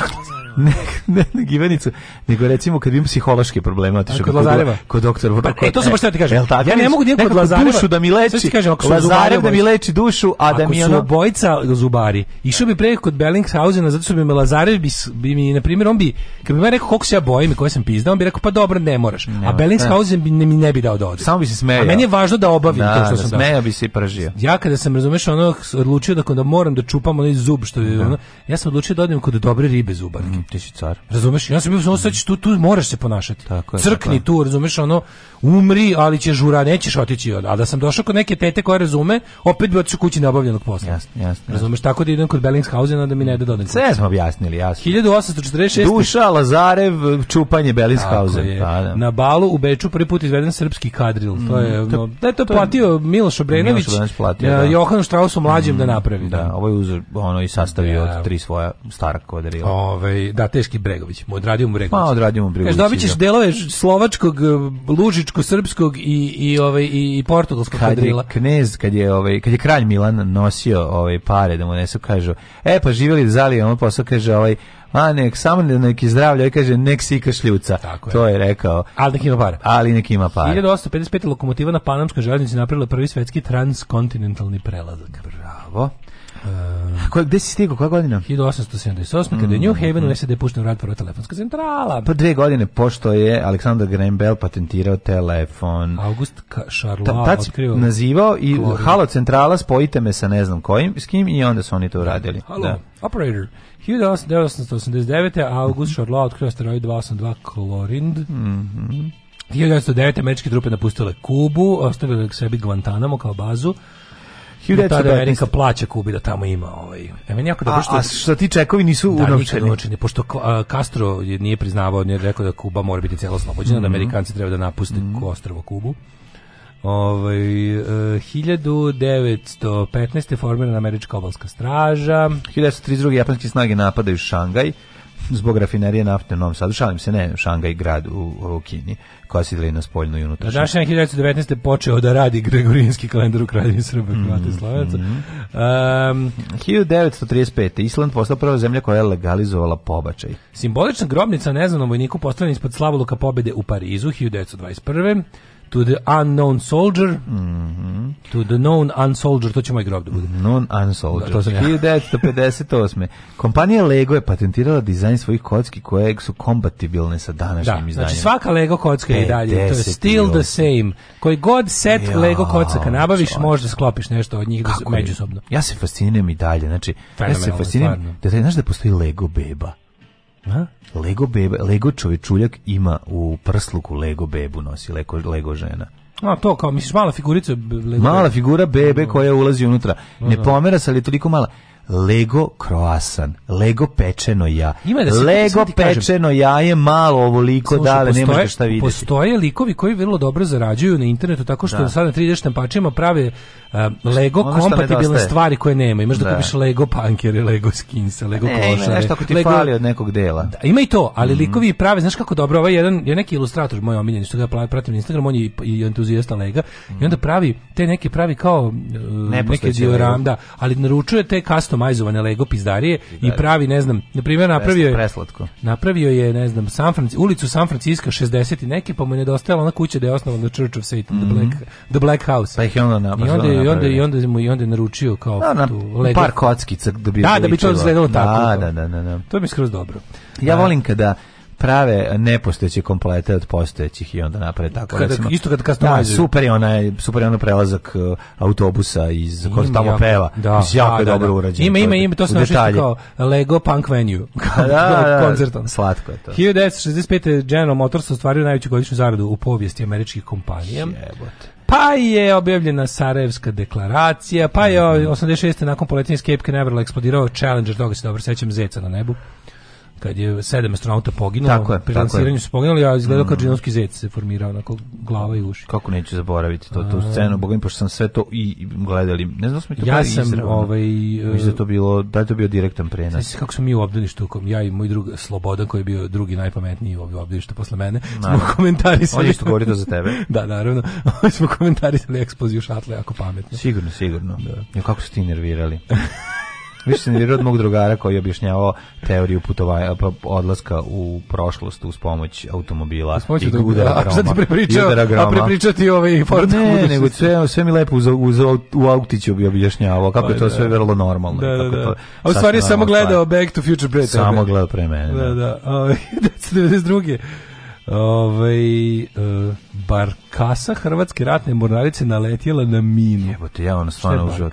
[LAUGHS] ne, ne, ne givenicu, nego recimo kad imam psihološke probleme, otišao kod, kod Lazareva, kod doktor Vrba. Pa, e, to sam baš ti kažem. Tako, ja ne mogu nikako da kod Lazareva, dušu da mi leči. Kažem, Lazarev da mi leči dušu, a da mi ono obojica zubari. Išao bi pre kod Bellinghausena, zato što bi me Lazarev bi, bi mi na primjer on bi kad bi mi rekao koliko se ja bojim i koje sam pizdao, on bi rekao pa dobro, ne moraš. a Bellingshausen bi ne, mi ne bi dao da ode. Samo bi se smejao. A meni je važno da obavim da, to što da, sam da. bi se i pržio. Ja kada sam razumeš ono odlučio da kada moram da čupam onaj zub što je da. ono, ja sam odlučio da odem kod dobre ribe zubarke ti si car. Razumeš? Ja sam bio mm. tu, tu možeš se ponašati. Tako je, Crkni tako tu, razumeš, ono, umri, ali ćeš žura, nećeš otići. od. A da sam došao kod neke tete koja razume, opet bi otišao kući neobavljenog posla. Jasno, jasno. Razumeš, tako da idem kod Bellingshausen, da mi ne da dodam. Sve smo objasnili, jasno. 1846. Duša, Lazarev, čupanje Bellingshausen. Pa, da. Na balu u Beču prvi put izveden srpski kadril. Mm, to je, mm, no, da je to, to platio Miloš Obrenović, Miloš platio, da. Johan Strausu mlađem da mm, da napravi. Da, ovo je uzor, ono i sastavio da. od tri svoja stara kodrila. Ove, ovaj, da teški Bregović. moj odradio mu Bregović. Pa odradio mu Bregović. Kaš, dobit da. delove slovačkog, e, lužičko, srpskog i i ovaj i portugalskog kad kadrila. knez kad je ovaj kad je kralj Milan nosio ovaj pare da mu nesu kažu: "E pa živeli zali, on posle kaže ovaj a nek samo neki zdravlja i kaže nek si kašljuca. je. To je rekao. Ali nek ima pare. Ali nek ima para. 1855. lokomotiva na Panamskoj željeznici napravila prvi svetski transkontinentalni prelazak. Bravo. E, Koje, gde si stigao, koja godina? 1878. Mm. Kada je New mhm, Haven mhm. u SED pušten rad prva telefonska centrala. Pa dve godine pošto je Aleksandar Graham Bell patentirao telefon. August Charlotte ta, otkrio. nazivao i Gloria. halo centrala, spojite me sa ne znam kojim, s kim i onda su oni to da. uradili. Halo, da. operator. 1889. August mm -hmm. Charlotte otkrio asteroid 282 Klorind. Mm -hmm. 1909. američke trupe napustile Kubu, ostavile sebi Guantanamo kao bazu da tada Amerika plaća Kubi da tamo ima ovaj. E meni jako dobro što a, a što ti čekovi nisu da, unovčeni. unovčeni. pošto Castro je nije priznavao, nije rekao da Kuba mora biti celo oslobođena, mm -hmm. da mhm. Amerikanci treba da napuste mm -hmm. ostrvo Kubu. Ovaj 1915 e, je formirana američka obalska straža. 1932 japanske snage napadaju Šangaj zbog rafinerije nafte u Novom Sadu, šalim se, ne, Šangaj grad u, u Kini, koja se deli na spoljnu i unutrašnju. Dašan 1919. počeo da radi Gregorijanski kalendar u Kraljevini Srba i mm, Hvate mm. um, 1935. Island postao prva zemlja koja je legalizovala pobačaj. Simbolična grobnica neznanom vojniku postavljena ispod slavoluka pobede u Parizu 1921 to the unknown soldier, mm -hmm. to the known unsoldier, to će moj grob da bude. Known unsoldier. Da, to sam ja. 1958. Kompanija Lego je patentirala dizajn svojih kocki koje su kompatibilne sa današnjim da, znači izdanjem. Znači svaka Lego kocka je i dalje. To je still the same. Koji god set ja, Lego kocaka nabaviš, čovje. možda sklopiš nešto od njih Kako međusobno. Je? Ja se fasciniram i dalje. Znači, ja se fasciniram da, znaš da postoji Lego beba. A? Lego beba, Lego čovječuljak ima u prsluku Lego bebu nosi, Lego, Lego žena. A to kao misliš mala figurica Lego Mala figura bebe koja ulazi unutra. Ne da, da. pomera se, ali je toliko mala. Lego kroasan, Lego pečeno ja. Ima da se, Lego pečeno jaje malo ovoliko Slušaj, dale, postoje, nemate šta vidjeti. Postoje likovi koji vrlo dobro zarađuju na internetu tako što da. sad na 3D štampačima prave uh, Lego ono kompatibilne stvari koje nema. Imaš da, da kupiš Lego pankere, Lego skinse, pa Lego ne, klošare. Nešto ako ti Lego... fali od nekog dela. Da, ima i to, ali mm. likovi prave, znaš kako dobro, ovaj jedan je neki ilustrator moj omiljen što ga pratim na Instagram, on je i entuzijasta Lega mm. i mhm. onda pravi te neki pravi kao uh, neke dioram, da, ali naručuje te custom customizovane Lego pizdarije i pravi, ne znam, na primjer napravio je preslatko. Napravio je, ne znam, San Francisco, ulicu San Francisco 60 i neke, pa mu je nedostajala ona kuća da je osnovana Church of Satan, mm -hmm. the, Black, the Black House. Pa ih je onda na, I onda, i onda, i onda, mu, i onda je naručio kao da, tu Lego. Par kockica da bi Da, da bi to izgledalo tako. Da, da, da, da, da. To mi skroz dobro. Ja volim kada prave nepostojeće komplete od postojećih i onda naprave tako kada, recimo, isto kad customizer da, super je onaj super je onaj prelazak uh, autobusa iz kod tamo jako, peva da, mislim, jako da, da dobro da. urađen ima ima ima to se našao kao Lego Punk Venue kao, [LAUGHS] da, da, da, da, koncertom slatko je to 1965 General Motors ostvario najveću godišnju zaradu u povijesti američkih kompanija jebote pa je objavljena Sarajevska deklaracija, pa je 86. Mhm. nakon poletnje Cape Canaveral eksplodirao Challenger, toga se dobro sećam, zeca na nebu kad je sedam astronauta poginulo, tako je, pri lansiranju su poginuli, a izgleda mm. kao džinovski zec se formirao, onako glava i uši. Kako neću zaboraviti to, tu scenu, bogom, pošto sam sve to i gledali. Ne znam, da smo to ja sam, izravno. ovaj, Mislim da to e, bilo, da je to bio direktan prenos. Znači, kako smo mi u obdaništu, ja i moj drug Slobodan, koji je bio drugi najpametniji u obdaništu posle mene, naravno. smo komentarisali. On što govori to za tebe. [LAUGHS] da, naravno. smo komentarisali eksploziju šatle, ako pametno. Sigurno, sigurno. Da. Ja, kako su ti nervirali? [LAUGHS] Više sam vjerovao od mog drugara koji je objašnjavao teoriju putovanja, pa odlaska u prošlost uz pomoć automobila. Uz pomoć i udara groma. A sad prepričao, a prepričati ovaj Ford. Ne, nego sve, sve mi lepo uz, uz, u autiću bi objašnjavao kako je pa to da, sve da. vrlo normalno. Da, da, da. A u stvari samo gledao Back to Future pre tebe. Samo gledao pre mene. Da, da. 1992. Ove, e, barkasa Hrvatske ratne mornarice naletjela na minu. Evo te ja ono stvarno uživo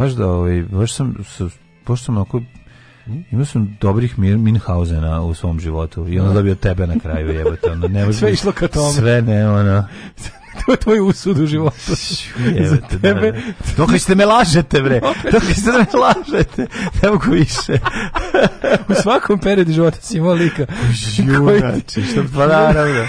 baš da, ovaj, baš sam, pošto sam ako Imao sam dobrih Minhausena u svom životu i onda da. dobio tebe na kraju jebote. Ono, ne [LAUGHS] sve išlo ka tome. Sve ne, ono. [LAUGHS] to je tvoj usud u životu. Za da, tebe. Da. Dok ste me lažete, bre. [LAUGHS] Dok ste me lažete. Ne mogu više. u svakom periodu života si imao lika. Junači, što pa naravno.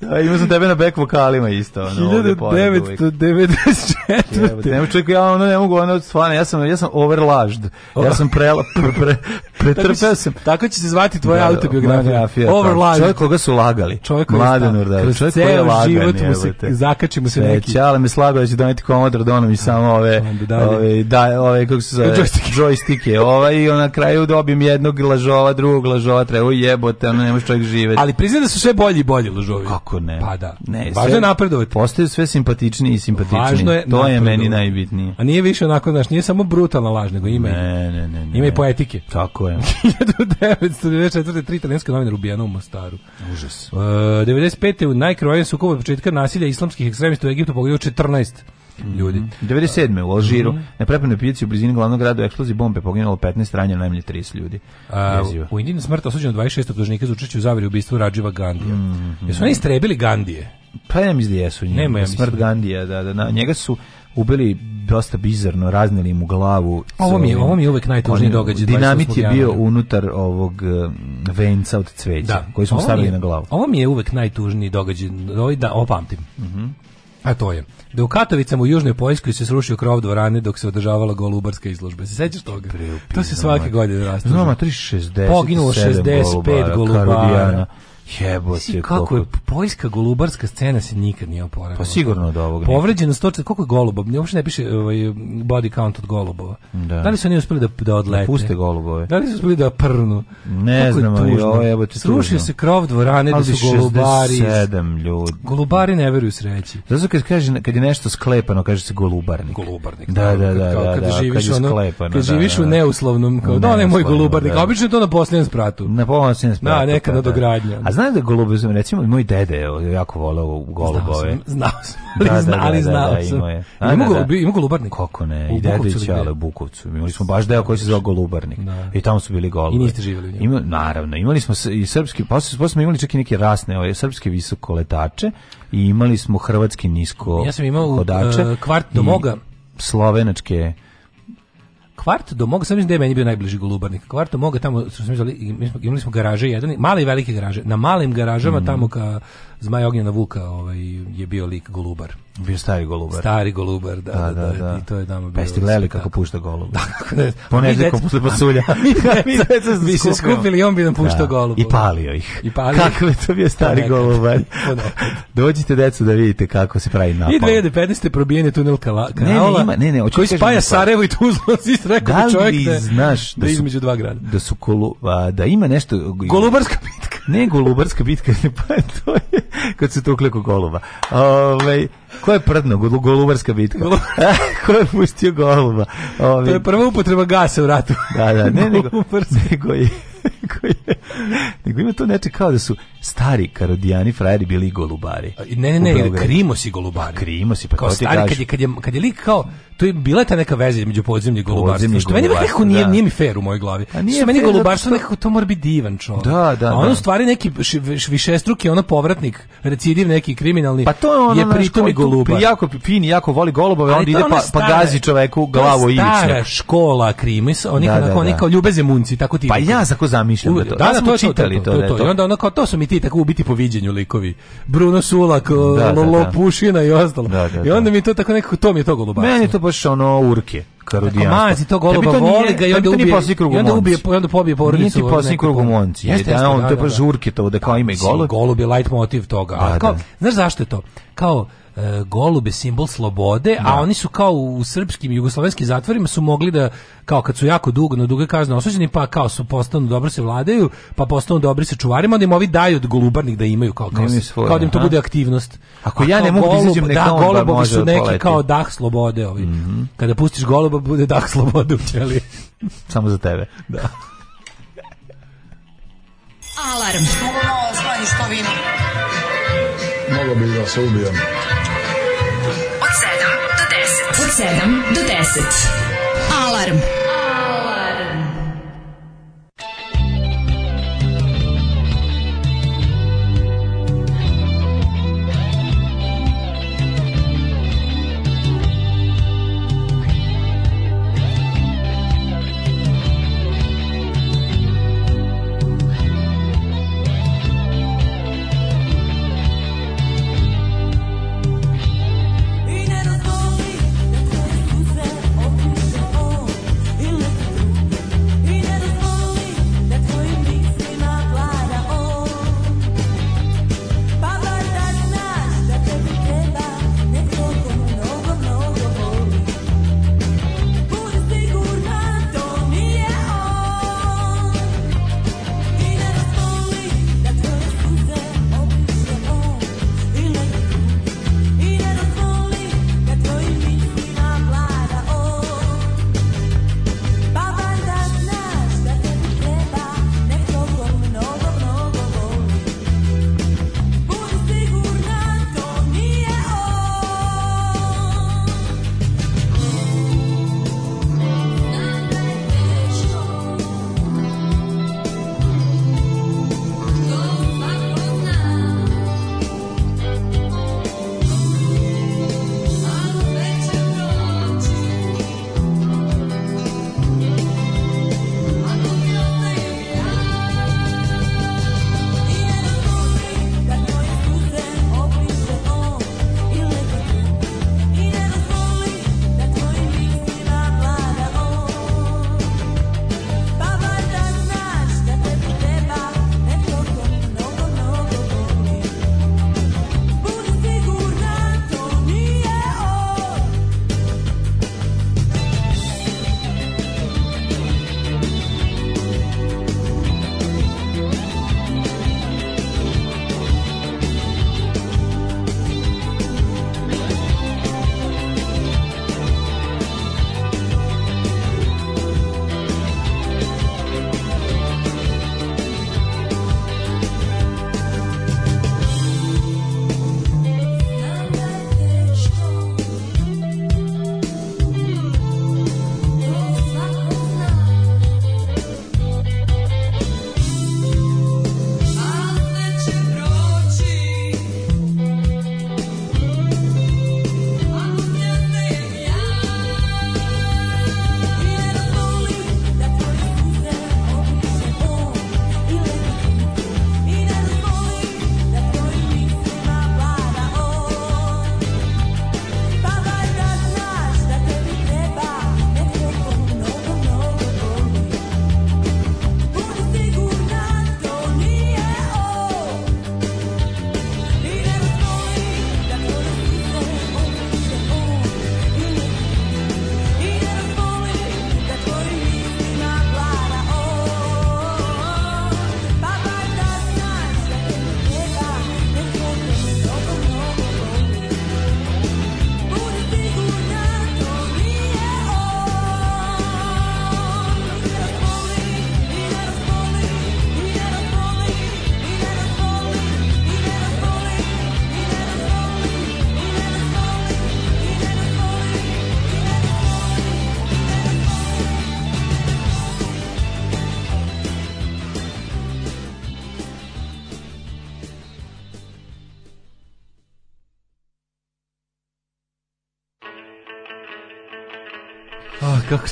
Da, imao sam tebe na back vokalima isto. Ono, 1994. Nemo čovjek, ja ono ne mogu, ono, stvarno, ja sam, ja sam overlažd. Ja sam prela, pre, pre, pretrpeo sam. Tako će se zvati tvoja da, da autobiografija. Overlažd. Čovjek koga su lagali. Čovjek koji Mladen Urdar. Čovjek koji je lagan. život mu se, zakači mu se neki. Čale me slago da će doneti komodor, donom i samo ove, ove, da, ove, kako se zove, joystike. Ovaj, i na kraju dobijem jednog lažova, drugog lažova, treba jebote, ono, ne može čovjek živeti. Ali priznaj da su sve bolji i bolji lažovi. Kako Kako ne? Pa da. Ne, Važno je napredovati. Postaju sve simpatičniji i simpatičniji. Važno je to je meni najbitnije. A nije više onako, znaš, nije samo brutalna laž, nego ima ne, ne, ne, ne. Ima i poetike. Tako je. 1994. [LAUGHS] tri italijanska novina ubijena u Mostaru. Užas. Uh, e, 95. u najkrojenju sukobu od početka nasilja islamskih ekstremista u Egiptu pogledaju 14 Mm-hmm. ljudi. Mm -hmm. 97. u Alžiru, mm -hmm. na prepravnoj pijaci u blizini glavnog grada u eksploziji bombe poginulo 15 ranjeno najmanje 30 ljudi. A, u Indiji na smrt osuđeno 26 optuženika za učešće u zavari ubistvu Radživa Gandija. Mm -hmm. Jesu oni istrebili Gandije? Pa ja mislim da jesu njega. Nema, ja smrt da- Gandija, da, da, na, njega su ubili dosta bizarno, raznili mu glavu. Ovo mi je, ovo mi je uvek najtužniji događaj. Dinamit je bio unutar ovog um, venca od cveća, da. koji smo stavili je, na glavu. Ovo mi je uvek najtužniji događaj, ovaj da opamtim. Mhm. Mm A to je. Da u Katovicama u Južnoj Poljskoj se srušio krov dvorane dok se održavala golubarska izložba. Se sećaš toga? Preupi, to se svake godine rastuža. Znamo, 360, Poginulo 65 golubara. Jebote, kako je poljska golubarska scena se nikad nije oporavila. Pa sigurno od ovog. Povređeno 100, koliko je golubova? Ne uopšte ne piše ovaj body count od golubova. Da. da li su oni uspeli da da odlete? Da puste golubove. Da li su uspeli da prnu? Ne znam, ali ovo je Srušio se krov dvorane ali da su golubari. 7 ljudi. Golubari ne veruju sreći. Zato kad kaže kad je nešto sklepano, kaže se golubarnik. Golubarnik. Da, da, da, da. Kad, da, da, kad da, živiš kad ono, sklepano, kad živiš da, da. u neuslovnom, kao da, on je moj golubarnik. Obično je to na posljednjem spratu. Na posljednjem spratu. Pa da, neka nadogradnja znaš da golube, recimo, moj dede je jako voleo golubove. Znao sam, znao sam, da, da, ali da, znao sam. Ima golubarnik. Kako ne, i dede i Ćale u Bukovcu. Imali smo baš deo koji se zvao golubarnik. I tamo su bili golube. I niste živjeli u njemu. Ima, naravno, imali smo i srpski, posle, posle smo imali čak i neke rasne, ove, srpske visokoletače i imali smo hrvatski nisko Ja sam imao hodače, e, kvart do moga. Slovenačke kvart do moga, sam mislim da je meni bio najbliži Golubarnik. Kvart do moga tamo, smo imali, imali smo garaže jedan, male i velike garaže. Na malim garažama mm. tamo ka Zmaj Ognjena Vuka ovaj, je bio lik Golubar. Bio stari Golubar. Stari Golubar, da, da, da, da. da, da. i to je nama pa bilo. Pesti ste gledali kako pušta Golub? [LAUGHS] Da, kako ne. Ponedeljkom posle pa [LAUGHS] pasulja. [LAUGHS] mi deca bi se skupili i on bi nam puštao da. Golub. I palio ih. I palio Kako je to bio stari Golubar? Dođite, decu, da vidite kako se pravi napad. I 2015. probijen je tunel Kala, Kanaola, ne, ne, ne, ne, koji spaja Sarajevo i Tuzlo, si rekao da čovjek da, znaš da, da između dva grada. Da su, da ima nešto... Golubarska bitka. Ne Golubarska bitka, [LAUGHS] pa to je kad su tukli oko goluba ovaj ko je prdno? Golubarska bitka. [LAUGHS] ko je pustio goluba ovaj to je prva upotreba gasa u ratu. da, da, ne, [LAUGHS] nego, nego je, nego je, nego ima to neče kao da su stari karodijani frajeri bili golubari. E, ne, ne, ne, Krimos i golubari. Pa Krimos i pa kao stari, kad je, kad, je, kad je lik kao, to je bila ta neka veza između podzemlje i golubarstva. Što meni nekako nije, da. nije mi fair u mojoj glavi. što meni golubarstvo što... nekako to mora biti divan čovjek. Da, da, A ono da. stvari neki višestruk je ono povratnik, recidiv neki kriminalni, pa to je, ono, je pritom i golubar. Jako fini, jako voli golubove, onda ide pa, stara, pa gazi čoveku glavu i stara škola krimis, oni, da, da, oni da. kao ljubeze munci, tako ti. Pa ja zako zamišljam da to. Da, da, to, čitali da to. I onda ono kao, to su mi ti ti tako ubiti po viđenju likovi. Bruno Sulak, da, da Lopušina da. i ostalo. Da, I onda mi to tako nekako, to mi je to golubac. Meni to baš ono urke. Karudijanstvo. Mazi to goluba, to nije, voli ga i onda ubije. I onda ubije, i onda pobije porodicu. Nije ti posljednji krug u Monci. Jeste, jeste, da, on, da, da, to je baš urke to, da kao ima i golub. Golub je light motiv toga. Da, kao, Znaš zašto je to? Kao, E, golube simbol slobode, da. a oni su kao u srpskim jugoslovenskim zatvorima su mogli da kao kad su jako dugo na duge kazne osuđeni pa kao su postanu dobro se vladaju, pa postanu dobri se čuvarima, onda im ovi daju od golubarnih da imaju kao kao, svoje, kao da im to bude aktivnost. Ako a ja ne mogu da golub, da da golubovi su neki poleti. kao dah slobode ovi. Mm -hmm. Kada pustiš goluba bude dah [LAUGHS] slobode u ćeliji. Samo za tebe. Da. Alarm. Što malo, da što vino. Mogu bi da se ubijem. 7 do 10. Alarm!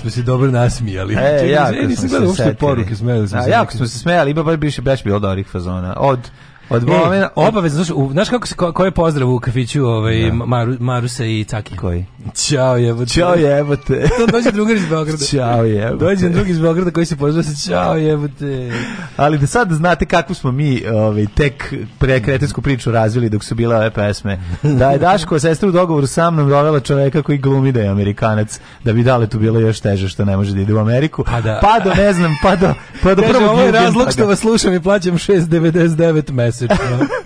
smo se dobro nasmijali. E, ja, znači, jako nisam gledao uopšte poruke, smijali smo se. Jako smo se smijali, ima baš bilo dobrih fazona. Od Od momena, mm. mm. obavezno, znaš, u, znaš kako se, ko, ko je pozdrav u kafiću ovaj, da. Maru, Marusa i Caki? Koji? Ćao jebote. Ćao jebote. [LAUGHS] dođe drugar iz Beograda. Ćao jebote. Dođe drugi iz Beograda koji se pozdrav sa Ćao jebote. Ali da sad znate kako smo mi ovaj, tek prekretensku priču razvili dok su bila ove pesme. Da je Daško sestra u dogovoru sa mnom dovela čoveka koji glumi da je Amerikanac, da bi dale tu bilo još teže što ne može da ide u Ameriku. Pa, da. pa do, ne znam, pa do, pa do Kaže, prvog... Ovo je razlog što da. vas slušam i plaćam 6,99 mesec mesečno.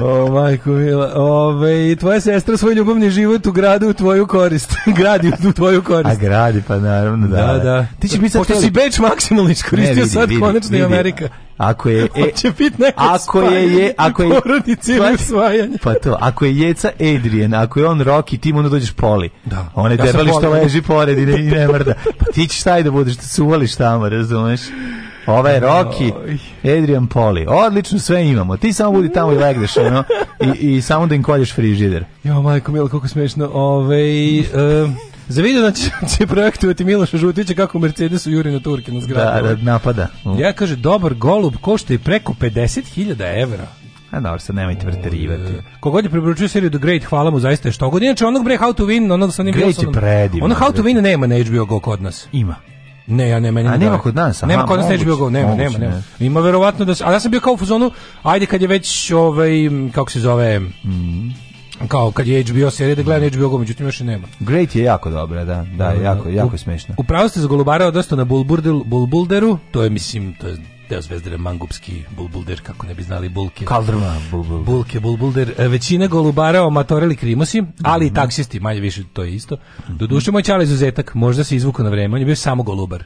[LAUGHS] o, majko mila. Ove, tvoja sestra svoj ljubavni život u gradu u tvoju korist. [LAUGHS] gradi u tvoju korist. A gradi, pa naravno, da. Da, da. Ti će biti sad... Pošto si da- Beč maksimalno iskoristio, ne, vidi, sad vidi, konačno vidi. Amerika. Ako je [LAUGHS] e, će bit neko ako je je ako je porodici ili usvajanje. Pa to, ako je jeca Adrian, ako je on Rocky, ti mu onda dođeš Poli. Da. On je ja debeli što leži pored i ne, i ne mrda. Pa ti ćeš taj da budeš, da suvališ tamo, razumeš? Ove ovaj Rocky, Adrian Poli. Odlično sve imamo. Ti samo budi tamo i legneš, ono, i, i samo da im kolješ frižider. Jo, majko, milo, koliko smešno. Ove, ovaj, Um, za video da će, će projektovati Miloša Žutića kako Mercedesu juri na Turkinu zgradu. Da, da, napada. Mm. Ja kaže, dobar golub košta i preko 50.000 evra. A dobro, sad nemojte preterivati. Ovaj, kogod je preporučio seriju The Great, hvala mu zaista je što god. Inače, onog bre How to Win, onog da sa njim Great je predivno. Ono How to Win nema na HBO Go kod nas. Ima. Ne, ja ne, meni A nema kod nas, aha, Nema kod nas moguć, HBO Go, nema, nema, nema. Ima verovatno da... a ja sam bio kao u zonu, ajde kad je već, ovaj, kako se zove... Mm -hmm kao kad je HBO serija da gledam HBO, međutim još i nema. Great je jako dobra, da, da, da, da jako, da. jako smešna. Upravo ste za Golubara odnosno na Bulbulderu, to je, mislim, to je deo zvezdere Mangupski Bulbulder, kako ne bi znali Bulke. Kaldrma Bulbulder. Bulke Bulbulder. E, većina golubara omatorili krimosi, ali i mhm. taksisti, manje više to je isto. Doduše, moj čala izuzetak, možda se izvuku na vreme, on je bio samo golubar.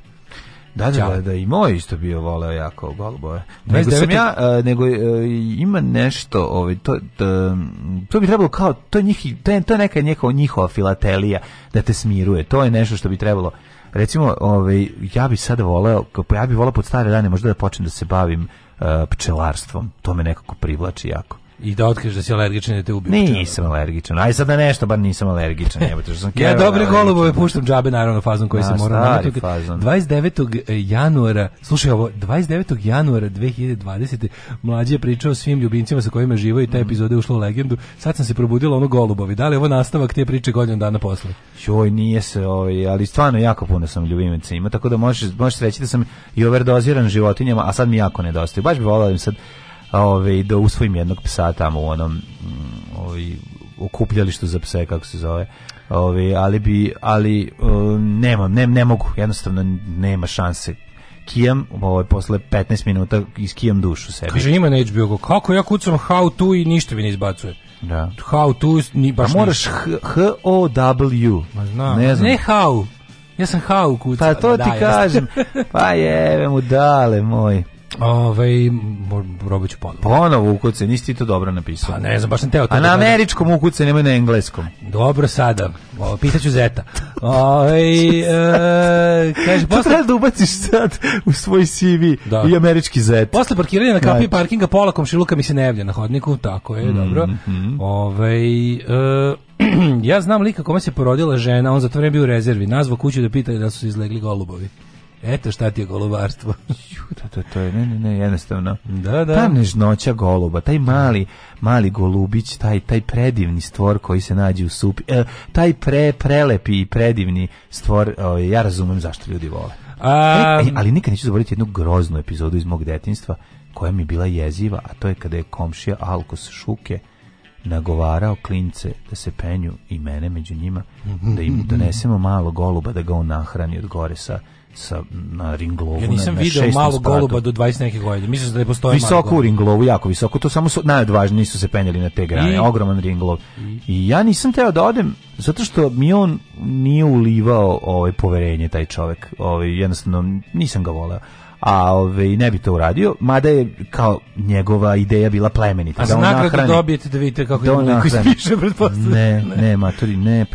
Da, da, da, da, i moj isto bio voleo jako golubove. Nego sam ja, a, e, nego a, e, ima nešto, ovaj, to, to, to bi trebalo kao, to, njih, to, je, to je neka njihova, njihova filatelija da te smiruje, to je nešto što bi trebalo recimo, ovaj, ja bih sad voleo, ja bih voleo pod stare dane možda da počnem da se bavim uh, pčelarstvom. To me nekako privlači jako i da otkriješ da si alergičan i da te ubiju. Nisam alergičan. Aj sad da nešto, bar nisam alergičan. [LAUGHS] Jebote, sam ja dobre golubove puštam džabe naravno fazom koji da, se mora 29. E, januara, slušaj ovo, 29. januara 2020. mlađi je pričao svim ljubimcima sa kojima živo i ta mm. epizoda je ušla u legendu. Sad sam se probudila ono golubovi. Da li je ovo nastavak te priče godinu dana posle? Joj, nije se, ovaj, ali stvarno jako puno sam ljubimaca ima, tako da možeš, možeš reći da sam i overdoziran životinjama, a sad mi jako nedostaje. Baš bi volao da im sad ovaj, da usvojim jednog psa tamo u onom ovaj, okupljalištu za pse, kako se zove. Ovaj, ali bi, ali e, nemam, ne, ne mogu, jednostavno nema šanse kijam, ovaj, posle 15 minuta iskijam dušu sebi. Kaže, ima na HBO, kako ja kucam how to i ništa mi ne izbacuje. Da. How to, ni baš A moraš H-O-W. Ma znam. Ne, znam. ne how. Ja sam how kucao. Pa to da ti ja da. kažem. pa jeve mu dale moj. Ovaj probat ću ponovo. Ponovo ukuce, nisi ti to dobro napisao. Pa ne znam, baš sam teo. A da na američkom ukuce nema na engleskom. Dobro sada. O, pitaću Zeta. Oj, ovaj, e, kaže [LAUGHS] posle treba da ubaciš sad u svoj CV da. i američki Zeta. Posle parkiranja na da. kapi parkinga pola komšiluka mi se ne javlja na hodniku, tako je, mm, dobro. Mm. Ovaj e, [CLEARS THROAT] ja znam lika kome se porodila žena, on za to vreme bio u rezervi. Nazvao kuću da pita da su izlegli golubovi. Eto šta ti je golubarstvo. [LAUGHS] to, to, je, ne, ne, ne, jednostavno. Da, da. Ta nežnoća goluba, taj mali, mali golubić, taj, taj predivni stvor koji se nađe u supi, e, taj pre, prelepi i predivni stvor, o, ovaj, ja razumem zašto ljudi vole. A... E, e, ali nikad neću zaboraviti jednu groznu epizodu iz mog detinstva koja mi je bila jeziva, a to je kada je komšija Alkos Šuke nagovarao klince da se penju i mene među njima, da im donesemo malo goluba da ga on nahrani od gore sa sa na ringlovu ja nisam video malo goluba do 20 nekih godina mislim da je postoji visoku ringlovu jako visoko to samo su najodvažniji su se penjali na te grane I, ogroman ringlov i, i ja nisam teo da odem zato što mi on nije ulivao ovaj poverenje taj čovjek ovaj jednostavno nisam ga voleo a ovaj ne bi to uradio, mada je kao njegova ideja bila plemenita. A da za nagradu dobijete da vidite kako je da neko ispiše, Ne, ne, maturi, ne,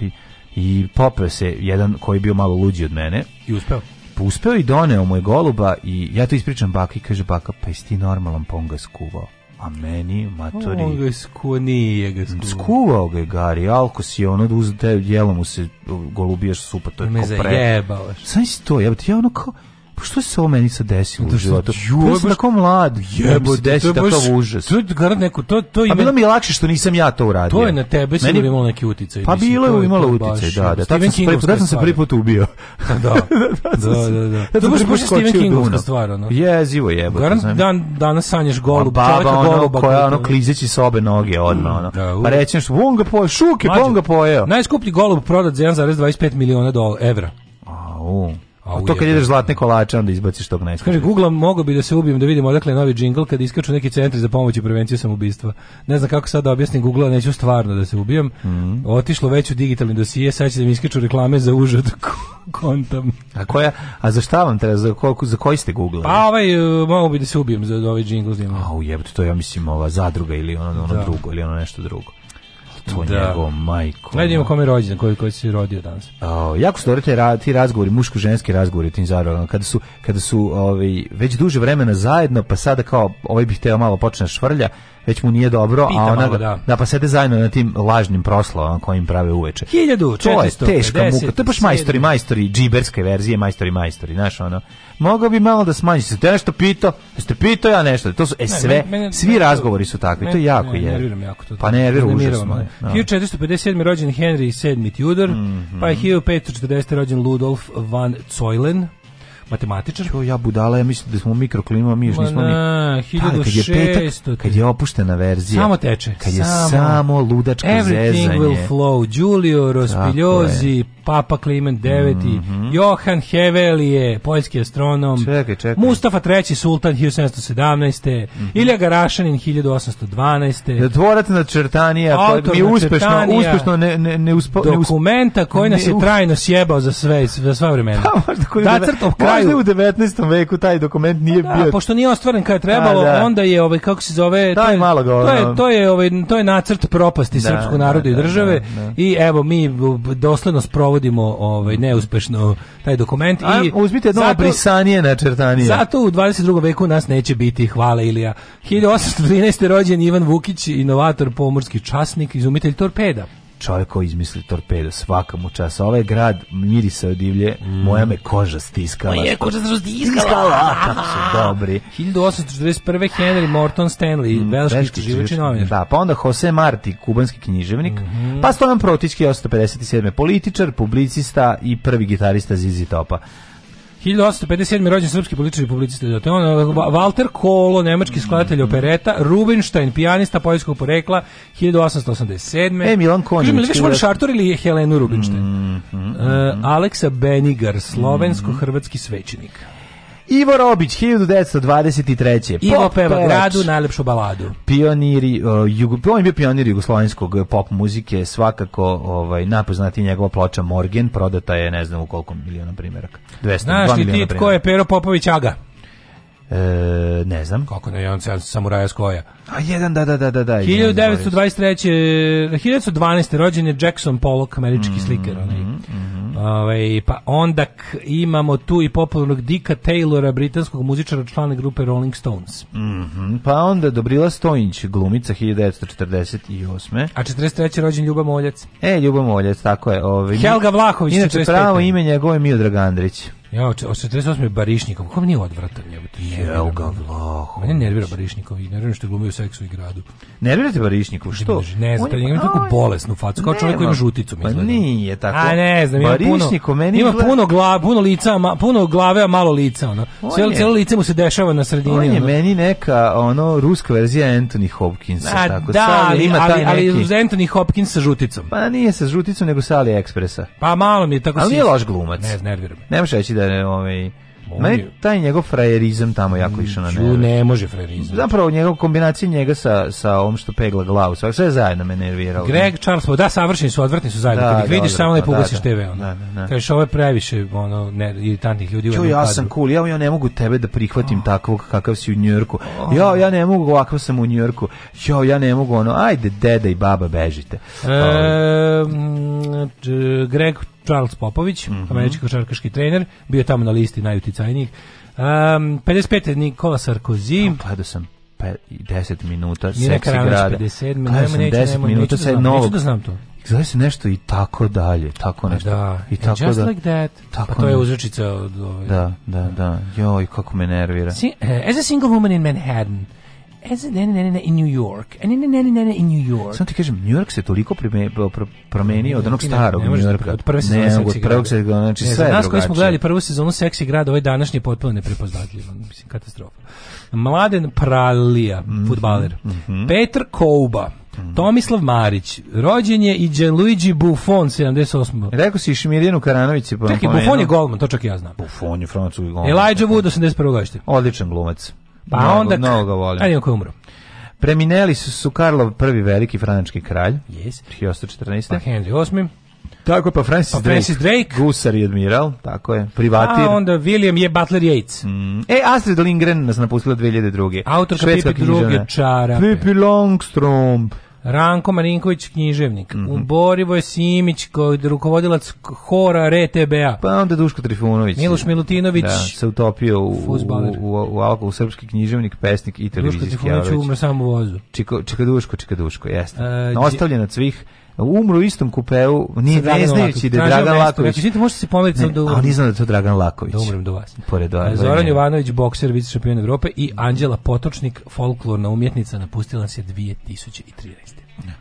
i popeo se jedan koji je bio malo luđi od mene. I uspeo? Pa uspeo i doneo mu je goluba i ja to ispričam baki, kaže baka, pa jesi ti normalan, ponga pa skuvao. A meni, matori... On ga sku, nije ga skuvao. Skuvao ga je Gari, alko si ono da uzete, jelo mu se golubijaš supa, to je pa Me ko pre. Me zajebavaš. Sam si to, ja, ja ono kao, Pa što se ovo meni sad desilo da, u životu? Ju, ja sam tako mlad, jebo, desi takav užas. To je garant neko, to, to ime... A bilo mi je lakše što nisam ja to uradio. To je na tebe sigurno imalo neki uticaj. Pa bilo je imalo uticaj, da, da. Stephen Kingovska stvar. sam se prvi put ubio. Da, [LAUGHS] da, da. da. da. da, da to baš baš Stephen Kingovska stvar, ono. Jezivo jebo. Garant dan, danas sanješ golub, čovjeka goluba. Koja ono klizeći s obe noge odmah, ono. Pa rećem što, on ga pojeo, šuke, on ga pojeo. Najskuplji golub prodat za 1,25 miliona dolara, evra. Au. A to kad jedeš zlatne kolače, onda izbaciš tog najskupljeg. Kaže, Google mogu bi da se ubijem da vidim odakle novi džingl kad iskaču neki centri za pomoć i prevenciju samoubistva. Ne znam kako sad da objasnim Google, neću stvarno da se ubijem. Mm -hmm. Otišlo već u digitalni dosije, sad će da mi iskaču reklame za užad [LAUGHS] kontam. A koja, a za šta vam treba, za, ko, za koji ste Google? Pa ovaj, uh, mogu bi da se ubijem za ovaj džingl. A ujebite, to ja mislim ova zadruga ili ono, ono da. drugo, ili ono nešto drugo to da. njegovo majko. Ajde imamo kome rođen, koji, koji se rodio danas. O, jako su te ti razgovori, muško-ženski razgovori tim zarovima, kada su, kada su ovaj, već duže vremena zajedno, pa sada kao ovaj bih teo malo počne da švrlja, već mu nije dobro, Pita a ona malo, da. da. pa sede zajedno na tim lažnim proslavama kojim prave uveče. 1450. To je teška muka. To je baš majstori, majstori, džiberske verzije, majstori, majstori, znaš ono. Mogao bi malo da smanji se. Te nešto pitao, jeste pitao ja nešto. To su e, sve, ne, mene, svi mene, razgovori su takvi. Mene, to je jako ne, je. Nerviram jako to. Pa nervira užasno. No. 1457. rođen Henry VII Tudor, mm -hmm. pa je 1540. Mhm. rođen Ludolf van Zeulen, matematičar. Jo, ja budala, ja mislim da smo mikroklima, mi još nismo ni... Pa, kad je kad je opuštena verzija. Samo teče. Kad je samo, samo ludačko everything zezanje. Everything will flow. Giulio Rospigliosi, Papa Kliment IX, mm -hmm. Johan Hevelije, poljski astronom, čekaj, čekaj. Mustafa III, sultan 1717. Mm -hmm. Ilja Garašanin 1812. Dvorac na Čertanija, pa Autor mi uspešno, čertanija, uspešno ne, ne, ne uspo, Dokumenta koji nas je trajno sjebao za sve, za sva vremena. Pa, možda koji Nacrtov kraj kraju. u 19. veku taj dokument nije da, bio. pošto nije ostvaren kada je trebalo, da, onda je ovaj kako se zove, taj malo ga, to je to je ovaj to je nacrt propasti da, srpskog da, naroda i da, države i evo mi dosledno sprovodimo ovaj neuspešno taj dokument A, i uzmite jedno brisanije načrtanije. Zato u 22. veku nas neće biti, hvala Ilija. 1813. rođen Ivan Vukić, inovator, pomorski časnik, izumitelj torpeda čovjek koji izmisli torpedo, svaka čas. Ovaj grad mirisa od divlje, mm. moja me koža stiskala. Moja koža se stiskala. Kako su dobri. 1841. Henry Morton Stanley, mm, belški istraživač novinar. Da, pa onda Jose Marti, kubanski književnik, mm -hmm. pa Stojan Protički, 1857. političar, publicista i prvi gitarista Zizi Topa. 1857. rođen srpski politički publicist. Da, to je on, Walter eh, Kolo, nemački skladatelj opereta, Rubinstein, pijanista poljskog porekla, 1887. E, Milan Konjević. Kažem, li moraš Artur ili je Helenu Rubinstein? Mm, mm, eh, mm. Uh, Aleksa Benigar, slovensko-hrvatski mhm. svećenik. Ivo Robić, 1923. Ivo peva gradu najlepšu baladu. Pioniri, uh, jugo, on je bio pionir jugoslovenskog uh, pop muzike, svakako ovaj, najpoznatiji njegova ploča Morgen, prodata je ne znam u koliko miliona primjeraka. 200, Znaš li ti ko je Pero Popović Aga? E, ne znam. Kako ne, on sam samuraja skoja. A jedan, da, da, da, da. da 1923. 1912. Da, da, da. rođen je Jackson Pollock, američki mm, mm-hmm, slikar. Onaj. Mm, mm. Ove, ovaj, pa onda imamo tu i popularnog Dika Taylora, britanskog muzičara, člana grupe Rolling Stones. Mm -hmm. Pa onda Dobrila Stojnić, glumica 1948. A 43. rođen Ljuba Moljac. E, Ljuba Moljac, tako je. Ove, ovaj, Helga Vlahović. Inače, pravo ime njegovo je Miodrag Andrić. Ja, od 48. je Barišnikom. Kako mi nije odvratan? Jel ga vlah. Mene nervira Barišnikom i nervira što glumi u seksu i gradu. Nervira te Barišnikom? Što? Ne znam, on, ima tako bolesnu facu. Kao čovjek koji ima žuticu, mi pa izgleda. Pa nije tako. A ne znam, ima puno, meni ima puno, gla, puno, lica, ma, puno glave, a malo lica. Ono. Cijelo, cijelo lice mu se dešava na sredini. On je ono. meni neka ono, ruska verzija Anthony Hopkinsa. A, tako. da, Sali, ali, ima ali, ali neki... Anthony Hopkins sa žuticom. Pa nije sa žuticom, nego sa AliExpressa. Pa malo mi je tako... Ali nije loš glumac. Ne, nervira me. Nemaš reći da ovaj, je ovaj Meni taj njegov frajerizam tamo jako mm, išao na nerve. Ne može frajerizam. Zapravo njegov kombinacija njega sa sa ovom što pegla glavu, sve sve zajedno me nerviralo. Greg Charles, pa da savršeni su, odvrtni su zajedno. Da, Kad ih vidiš da, samo ne pogasiš TV onda. Kažeš ovo je previše ono ne iritantnih ljudi Ču, u ja sam cool, ja, ja ne mogu tebe da prihvatim oh. takvog kakav si u Njujorku. Oh. Ja ja ne mogu ovakav sam u Njujorku. Jo ja ne mogu ono. Ajde deda i baba bežite. E, um. Greg Charles Popović, mm -hmm. američki košarkaški trener, bio tamo na listi najuticajnijih. Um, 55. Nikola Sarkozy. Gledao sam 10 minuta seksi grada. 57, nema, sam 10 minuta da sa novog. Neću da znam to. Zove se nešto i tako dalje, tako pa nešto. Da, i tako just da, like that. Tako pa to je uzrečica od ove. Ovaj- da, da, da. Joj, kako me nervira. Si, uh, as a single woman in Manhattan, Ez, ne, ne, ne, ne, in New York. E, ne, ne, ne, ne, ne, in New York. Samo ti kažem, New York se toliko promenio od onog starog New da Yorka. Od prve sezone ne, od prvog se, znači sve je Nas koji smo gledali prvu sezonu Seksi grad, ovaj današnji je potpuno neprepoznatljiv. Mislim, katastrofa. Mladen Pralija, mm futbaler. Mhm. Petr Kouba. Mhm. Tomislav Marić, rođen je i Gianluigi Buffon 78. Rekao si Šmirjanu Karanović se Buffon je golman, to čak ja znam. Buffon je francuski golman. Elijah Wood 81. godište. Odličan glumac. Pa mnogo, onda mnogo ga volim. Ajde, ko je umro. Premineli su, su Karlov prvi veliki francuski kralj. Yes. 1814. Pa Henry VIII. Tako je, pa Francis, pa Francis Drake. Drake. Gusar i admiral, tako je, privatir. A onda William je Butler Yates. Mm. E, Astrid Lindgren nas napustila 2002. Autorka Švedska Pipi knjižana. druge čara. Pippi Longstromp. Ranko Marinković književnik, mm -hmm. Borivoj Simić, koji je rukovodilac hora RTBA. Pa onda Duško Trifunović. Miloš Milutinović. Da, se utopio u, fuzbaler. u, u, u alkohol, srpski književnik, pesnik i televizijski Duško Trifunović umre samo u vozu. Čiko, čika Duško, Čika Duško, jeste. Uh, e, Ostavljen od svih umru u istom kupeu, nije da ne da je Dragan Laković. Znači, možete se pomeriti do... A nisam da je to Dragan Laković. Da umrem do vas. Pored do... Zoran Jovanović, bokser, vice šampion Evrope i Anđela Potočnik, folklorna umjetnica, napustila se 2013. Ja.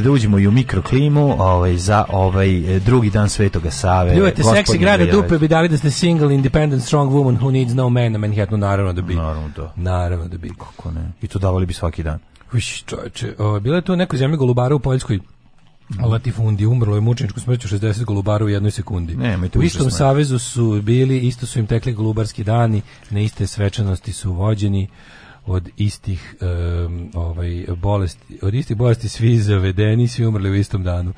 godine da uđemo i u mikroklimu ovaj, za ovaj e, drugi dan Svetoga Save. Ljubite, seksi grada dupe bi dali da ste single, independent, strong woman who needs no man na Manhattanu, naravno da bi. Naravno da. Naravno da bi. Kako ne? I to davali bi svaki dan. Uš, čovječe, ovaj, bila je to neko zemlje golubara u Poljskoj. Latifundi umrlo je mučeničku smrću 60 golubara u jednoj sekundi. Ne, u istom savezu su bili, isto su im tekli golubarski dani, na iste svečanosti su vođeni od istih um, ovaj bolesti, od istih bolesti svi zavedeni, svi umrli u istom danu.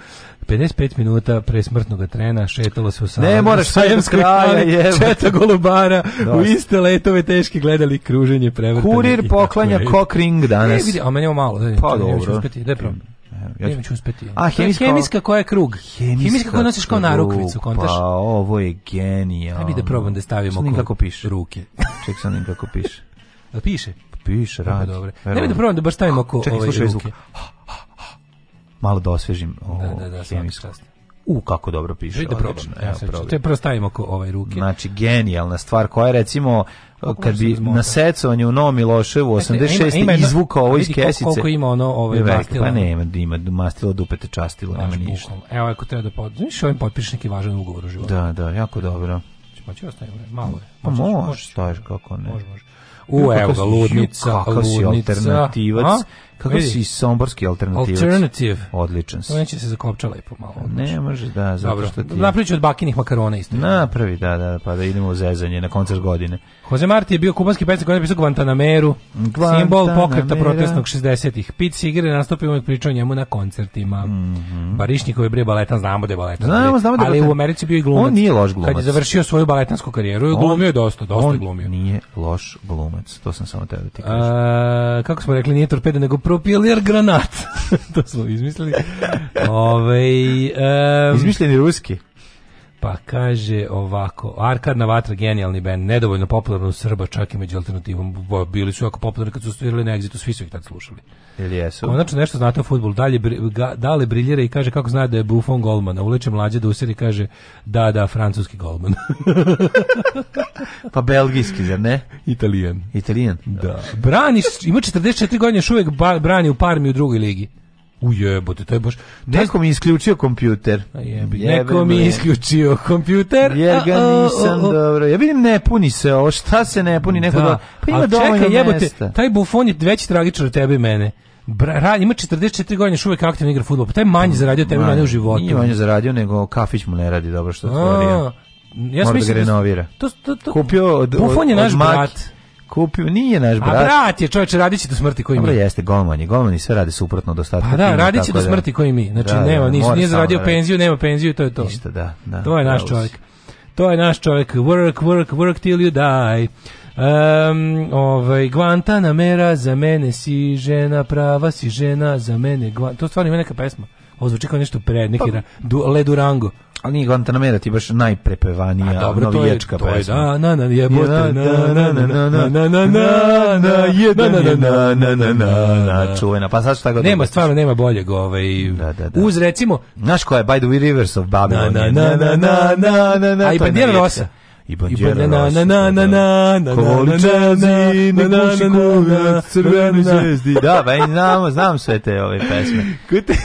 55 minuta pre smrtnog trena šetalo se u Sajem. Ne moraš sajemskoj kraja, četa golubara, u iste letove teški gledali kruženje prevrtanje. Kurir poklanja kokring e, danas. Ne, vidi, a meni je malo, da, pa, dobro. uspeti, da ja ću... uspeti. A hemijska, hemijska koja je krug. Hemijska, hemijska koju nosiš kao narukvicu, kontaš. Pa ovo je genijalno. Hajde da probam da stavimo kako piše. Ruke. Ček sam kako piše. Da piše piše, radi. Dobro. Nemoj da probam da baš stavim oko Čekaj, ove ruke. Malo da osvežim. Da, da, da, u kako dobro piše. Želite probam. Evo, probam. To je prvo stavimo oko ove ruke. Znači genijalna stvar koja je recimo kad bi da na secovanju u Novom Miloševu 86 ima, ima izvukao ovo iz kesice. Koliko ima ono ovaj je mastilo? Pa nema, ima mastilo dupete častilo, nema znači, ništa. Evo ako treba da podpišeš, ovim potpišnik je važan ugovor u životu. Da, da, jako dobro. Pa znači, će ostaviti, malo je. Pa može, možeš, kako ne. Može, može. U, evo ga, ludnica, ludnica. alternativac. A? Kako Vidi. si somborski alternativac? Alternative. Odličan si. Neće se zakopča lepo malo. Ne može, da, zato Dobro. što ti... Napraviću od bakinih makarona isto. Napravi, da, da, pa da idemo u zezanje na koncert godine. Jose Marti je bio kubanski pesak koji je napisao Guantanameru, Guantanamera. simbol pokreta protestnog 60-ih. Pit Sigre nastupi uvijek priča o njemu na koncertima. Mm -hmm. Pa Barišnikov je bio baletan, znamo da je baletan. Znamo, znamo da je Ali u Americi bio i glumac. On nije loš glumac. Kad je završio svoju baletansku karijeru, je glumio je dosta, dosta on glumio. nije loš glumac, to sam samo tebe da ti kažem. A, kako smo rekli, nije torpeda, nego pr propiler granat. [LAUGHS] to smo izmislili. Ove, ovaj, um, Izmišljeni ruski. Pa kaže ovako, Arkadna vatra, genijalni band, nedovoljno popularno u Srba, čak i među alternativom. Bili su jako popularni kad su studirali na Exitu, svi su ih tad slušali. Ili jesu? Konačno nešto znate o futbolu, dalje, ga, dale briljira i kaže kako zna da je Buffon golman, a uleče mlađe da usiri kaže da, da, francuski golman. [LAUGHS] pa belgijski, zar ne? Italijan. Italijan? Da. Braniš, ima 44 godine, još uvek brani u parmi u drugoj ligi. Ujebote, to je baš... To Neko mi je isključio kompjuter. Jebi, neko mi je isključio kompjuter. Jer ga nisam o, o, o. dobro. Ja vidim ne puni se ovo, šta se ne puni? Neko da. Dobro. Pa ima dovoljno jebote, mesta. taj bufon je veći tragičar od tebe i mene. Bra, ima 44 godine, još uvek aktivno igra fudbal. Pa taj manje zaradio tebe manje u životu. Nije manje zaradio, nego kafić mu ne radi dobro što je Ja Mora da ga renovira. To, to, to, Kupio od, Buffon je naš brat. Kupio, nije naš brat. A brat je čovječe, radići do smrti koji mi. Dobro jeste, golman je, golmani sve rade suprotno od ostatka. Pa da, radići do da- smrti koji mi. Znači, da, da nema, nis, nije zaradio penziju, nema penziju, to je to. Ništa, da. da to je naš da, čovjek. To je naš čovjek. Work, work, work till you die. Um, ovaj, Guantanamera, za mene si žena, prava si žena, za mene... Guant... To stvarno ima neka pesma. Ovo zvuči kao nešto pre, neki pa, du, Le Durango. Ali nije Guantanamera ti baš najprepevanija dobro, novijačka to je, to pesma. Je, na, na, jebote, na, na, na, na, na, na, na, na, jedna, na, na, na, na, na, na, čuvena. Pa sad šta god... Nema, stvarno nema boljeg, ovaj... Uz, recimo... Znaš koja je By the Way Rivers of Babylon? Na, na, na, na, na, na, na, A i Bandera Rosa. I Bandera Rosa. Na, na, na, na, na, zvezdi. Da, ba, znam, znam sve te ove pesme. Kude?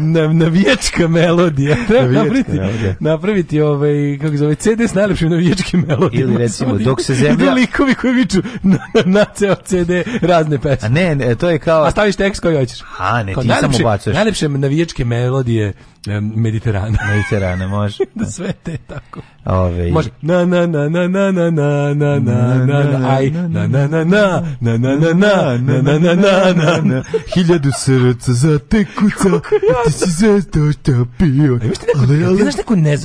na, navijačka melodija. [LAUGHS] napraviti, melodija. napraviti ovaj, kako zove, CD s najlepšim navijačkim melodijama. Ili recimo, dok se zemlja... Ili likovi koji viču na, na, ceo CD razne pesme. A ne, ne, to je kao... A staviš tekst koji hoćeš. A ne, kao ti najlepše, samo bacaš. Najlepše navijačke melodije Mediterana. Mediterana, može. da sve te tako. Ove. Može. Na na na na na na na na na na aj na na na na na na na na na na na na na hiljadu srca za te kuca ti si zvezda šta pio ali znaš neku ne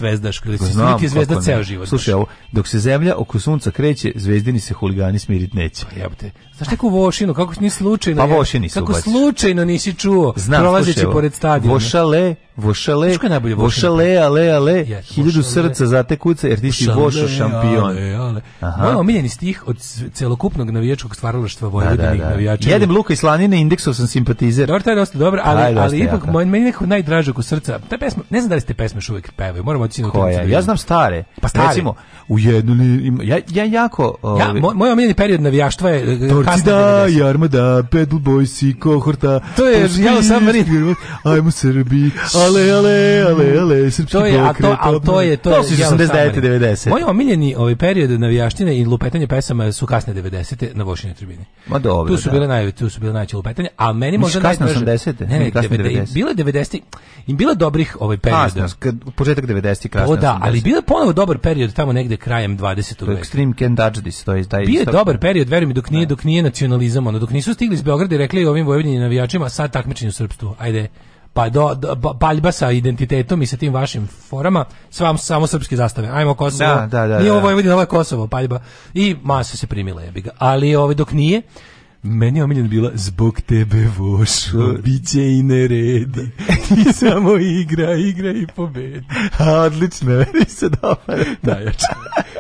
ili si ti zvezda ceo život slušaj dok se zemlja oko sunca kreće zvezdini se huligani smirit neće jebote Znaš neku vošinu, kako ni slučajno pa vošini su Kako baš. slučajno nisi čuo, prolazeći pored stadiona. Vošale, vošale, vošale, vošale, ale, ale, yes, hiljadu srca za te jer ti si vošo šampion. Ale, ale. Moj omiljeni stih od celokupnog navijačkog stvaralaštva Vojvodinih da, da, da. Jedem luka i slanine, indeksov sam simpatizer. Dobro, taj je dosta dobro, ali, Aj, ali ipak, moj, meni nekako najdraže oko srca. Ta pesma, ne znam da li ste pesme još uvijek pevaju, moramo otići na Koja? Ja znam stare. Pa stare. Recimo, u jednu, ja, ja jako... Ja, ovaj- moj, moj omiljeni period navijaštva je e, Pevci da, Jarmada, Pedal Boys i Kohorta. To je, ja sam ritm. Ajmo Srbi, ale, ale, ale, ale, srpski to je, pokret. A to, a to je, to, to je, su 89. 90. Moji omiljeni ovaj period navijaštine i lupetanje pesama su kasne 90. na Vošine tribini. Ma dobro, Tu su da. bile najveće, tu su bile najveće lupetanje, a meni možda najveće... Kasne 80. Ne, ne, kasne 90. Bilo je 90. I bilo dobrih ovaj period. Kasno, početak 90. kasno. O da, ali bile je ponovo dobar period tamo negde krajem 20. veka. Extreme Ken Dutch, to je taj. Bio je dobar period, verujem, dok nije, dok nije nije nacionalizam, ono, dok nisu stigli iz Beograda i rekli ovim Vojvodini navijačima, sad takmičenje u srpstvu, ajde, pa do, do pa, paljba sa identitetom i sa tim vašim forama, svam, samo srpske zastave. Ajmo Kosovo. Da, da, da, nije ovo da, da. Vojvodina, ovo je Kosovo, paljba. I masa se primila jebi ga. Ali ovaj, dok nije, meni je omiljen bila zbog tebe vošo, da. bit će i neredi. I [LAUGHS] samo igra, igra i pobedi. A, odlično, meni [LAUGHS] se dopada. Da, jače.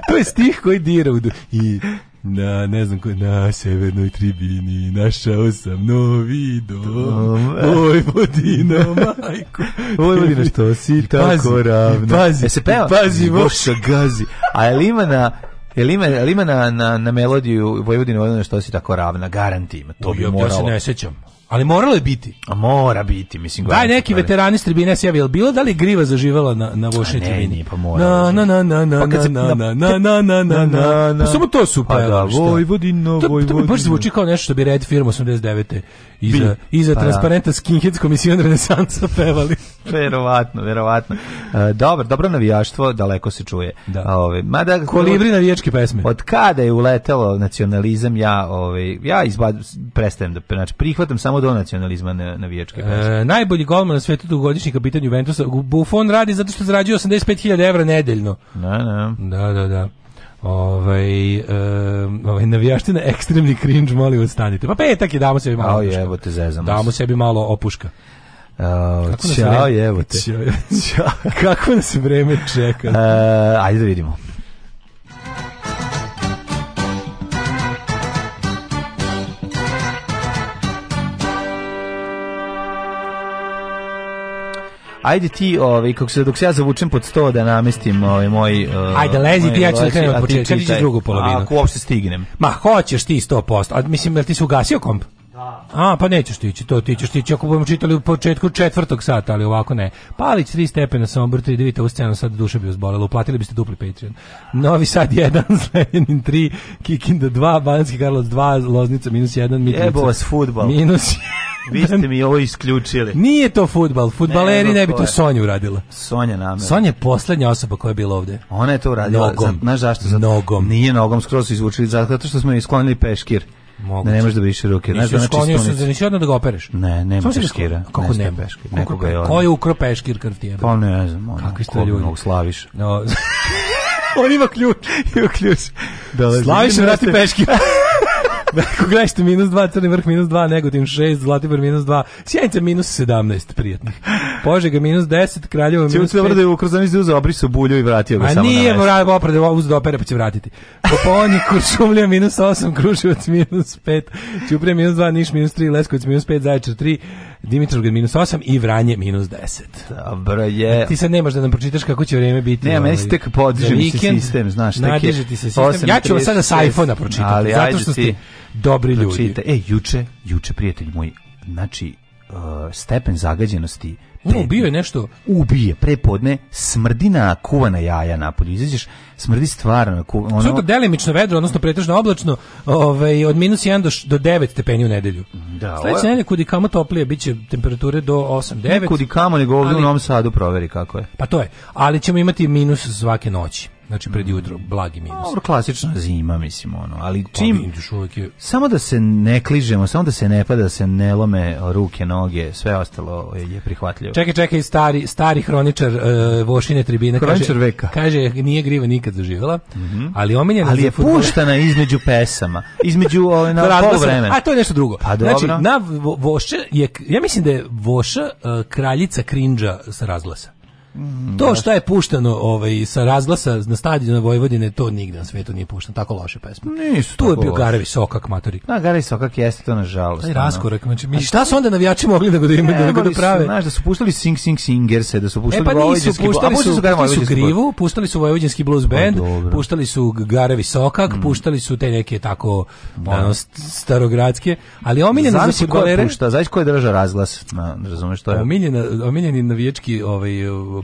To je stih koji dira u... I Na, ne znam koje, na severnoj tribini našao sam novi dom, Vojvodino, [LAUGHS] majku. Vojvodino, što si I tako pazi, ravno. pazi, e se peva? pazi, voša gazi. A je li ima na, Jel ima, jel ima na, na, na melodiju Vojvodina Vojvodina što si tako ravna, garantim. To bi ja, moralo. Ja se ne sećam. Ali moralo je biti. A mora biti, mislim. Daj neki veterani s tribine se javio. Bilo da li griva zaživela na, na vošnje tribini? Ne, pa mora. Pa na, na, na, na, na, na, na, na, na, na, na, Pa samo to su pa. Pa da, Vojvodino, Vojvodino. To baš zvuči kao nešto bi Red Firm 89. Iza, iza pa, da. transparenta Skinheads komisijom renesansa pevali. [LAUGHS] verovatno, verovatno. E, dobro, dobro navijaštvo, daleko se čuje. Da. Ove, mada, Kolibri na navijačke pesme. Od kada je uletelo nacionalizam, ja, ove, ja izbad, prestajem da, znači, prihvatam samo do nacionalizma na, navijačke e, pesme. E, najbolji golman na svetu dugogodišnji kapitan Juventusa, Buffon radi zato što zarađuje 85.000 evra nedeljno. Da, da. Da, da, da ovaj, um, ovaj navijaština ekstremni cringe, molim vas stanite. Pa petak je damo sebi malo. Aj, evo te zezamo. Damo sebi malo opuška. Uh, Kako čao, evo te. Čao, Kako nas vreme čeka? Uh, ajde da vidimo. Ajde ti, ovaj kako se dok se ja zavučem pod sto da namestim ovaj moj uh, Ajde lezi ti ja ću da krenuti od početka, drugu polovinu. Ako uopšte stignem. Ma hoćeš ti 100%. A mislim da ti se ugasio komp? Da. A, pa nećeš ti ići, to ti ćeš ići, Ako budemo čitali u početku četvrtog sata, ali ovako ne. Palić 3 stepena, Sombor 3, da vidite ovu scenu, sad duša bi uzbolela. Uplatili biste dupli Patreon. Novi Sad 1, [LAUGHS] Zrenjanin 3, Kikinda 2, Banski Karlovac 2, Loznica minus 1, Mitrovica. Jebo vas futbol. Minus [LAUGHS] Vi ste mi ovo isključili. Nije to futbal. Futbaleri ne, ne bi to Sonja uradila. Sonja namera. Sonja je poslednja osoba koja je bila ovde. Ona je to uradila. Nogom. Znaš zašto? Za, nogom. Nije nogom, skroz izvučili. Zato što smo isklonili peškir. Moguće. Da ne možeš da briše ruke. Znaš da znači sklonio sam da nisi odno da ga opereš. Ne, nema peškira. Kako ne peškir? Nekoga je on. Ko je ukro peškir krvtijer? Pa ne znam. Ono, Kakvi ste ljudi? Mnogo slaviš. No, [LAUGHS] on ima ključ. ima ključ. Da, slaviš vrati peškira. [LAUGHS] [LAUGHS] Ako gledajte minus 2, Crni vrh minus 2, Negotin 6, Zlatibor minus 2, Sjenica minus 17, prijetnih. Požega minus 10, Kraljevo minus 5. Cijelo vrde u Krozanic da uzeo obrisu bulju i vratio ga A samo na nije vrade, oprade, uzeo da opere pa će vratiti. Kopovanje, Kuršumlija minus 8, Kruševac minus 5, Ćuprije minus 2, Niš minus 3, Leskovac minus 5, Zaječar 3, Dimitrovgrad minus 8 i Vranje minus 10. Dobro je. E, ti sad nemaš da nam pročitaš kako će vrijeme biti. Ne, ovaj, meni se tek podiže mi se sistem, znaš. Nadiže ti se sistem. Ja ću vam sada sa iPhone-a pročitati. Ali, zato što ste, dobri znači, ljudi. Te, e, juče, juče, prijatelj moj, znači, uh, stepen zagađenosti Ono, bio je nešto... Ubije, prepodne, smrdina kuvana jaja napolju. Izađeš, smrdi stvarno. Ono... Sutra delimično vedro, odnosno pretežno oblačno, ovaj, od minus 1 do, do 9 stepeni u nedelju. Da, Sledeće ovaj... nedelje kudi kamo toplije, bit će temperature do 8-9. Ne kudi kamo, nego ovdje ali... u Novom Sadu proveri kako je. Pa to je, ali ćemo imati minus svake noći. Znači pred mm. jutro, blagi minus. Dobro, klasična zima, mislim, ono. Ali pa čim... Je... Samo da se ne kližemo, samo da se ne pada, da se ne lome ruke, noge, sve ostalo je prihvatljivo. Čekaj, čekaj, stari, stari hroničar uh, Vošine tribine. Hroničar kaže, veka. Kaže, nije griva, ni nikad zaživjela, mm -hmm. ali omiljena ali je futbol... puštana između pesama, između ove ovaj, na [LAUGHS] poluvremena. A to je nešto drugo. Pa Znači, na Voše je ja mislim da je Voša eh, kraljica krinđa sa razglasa. Mm, to što je pušteno ovaj, sa razglasa na stadionu Vojvodine, to nigde na svetu nije pušteno. Tako loše pesme. Nisu tu je bio Garavi Sokak, matori. Da, Garavi Sokak jeste to, nažalost. Taj raskorak. Znači, mi, šta su onda navijači mogli da ga da, da, da prave? Su, znaš, da su puštali Sing Sing Singerse, da su e, puštali e, pa nisu, puštali su, puštali su Grivu, puštali su Vojvodinski blues pa band, puštali su Garavi Sokak, mm. puštali su te neke tako da. ono, starogradske, ali omiljeno za futbolere... Znaš ko je drža razglas, razumeš to je? Omiljeni navijački ovaj,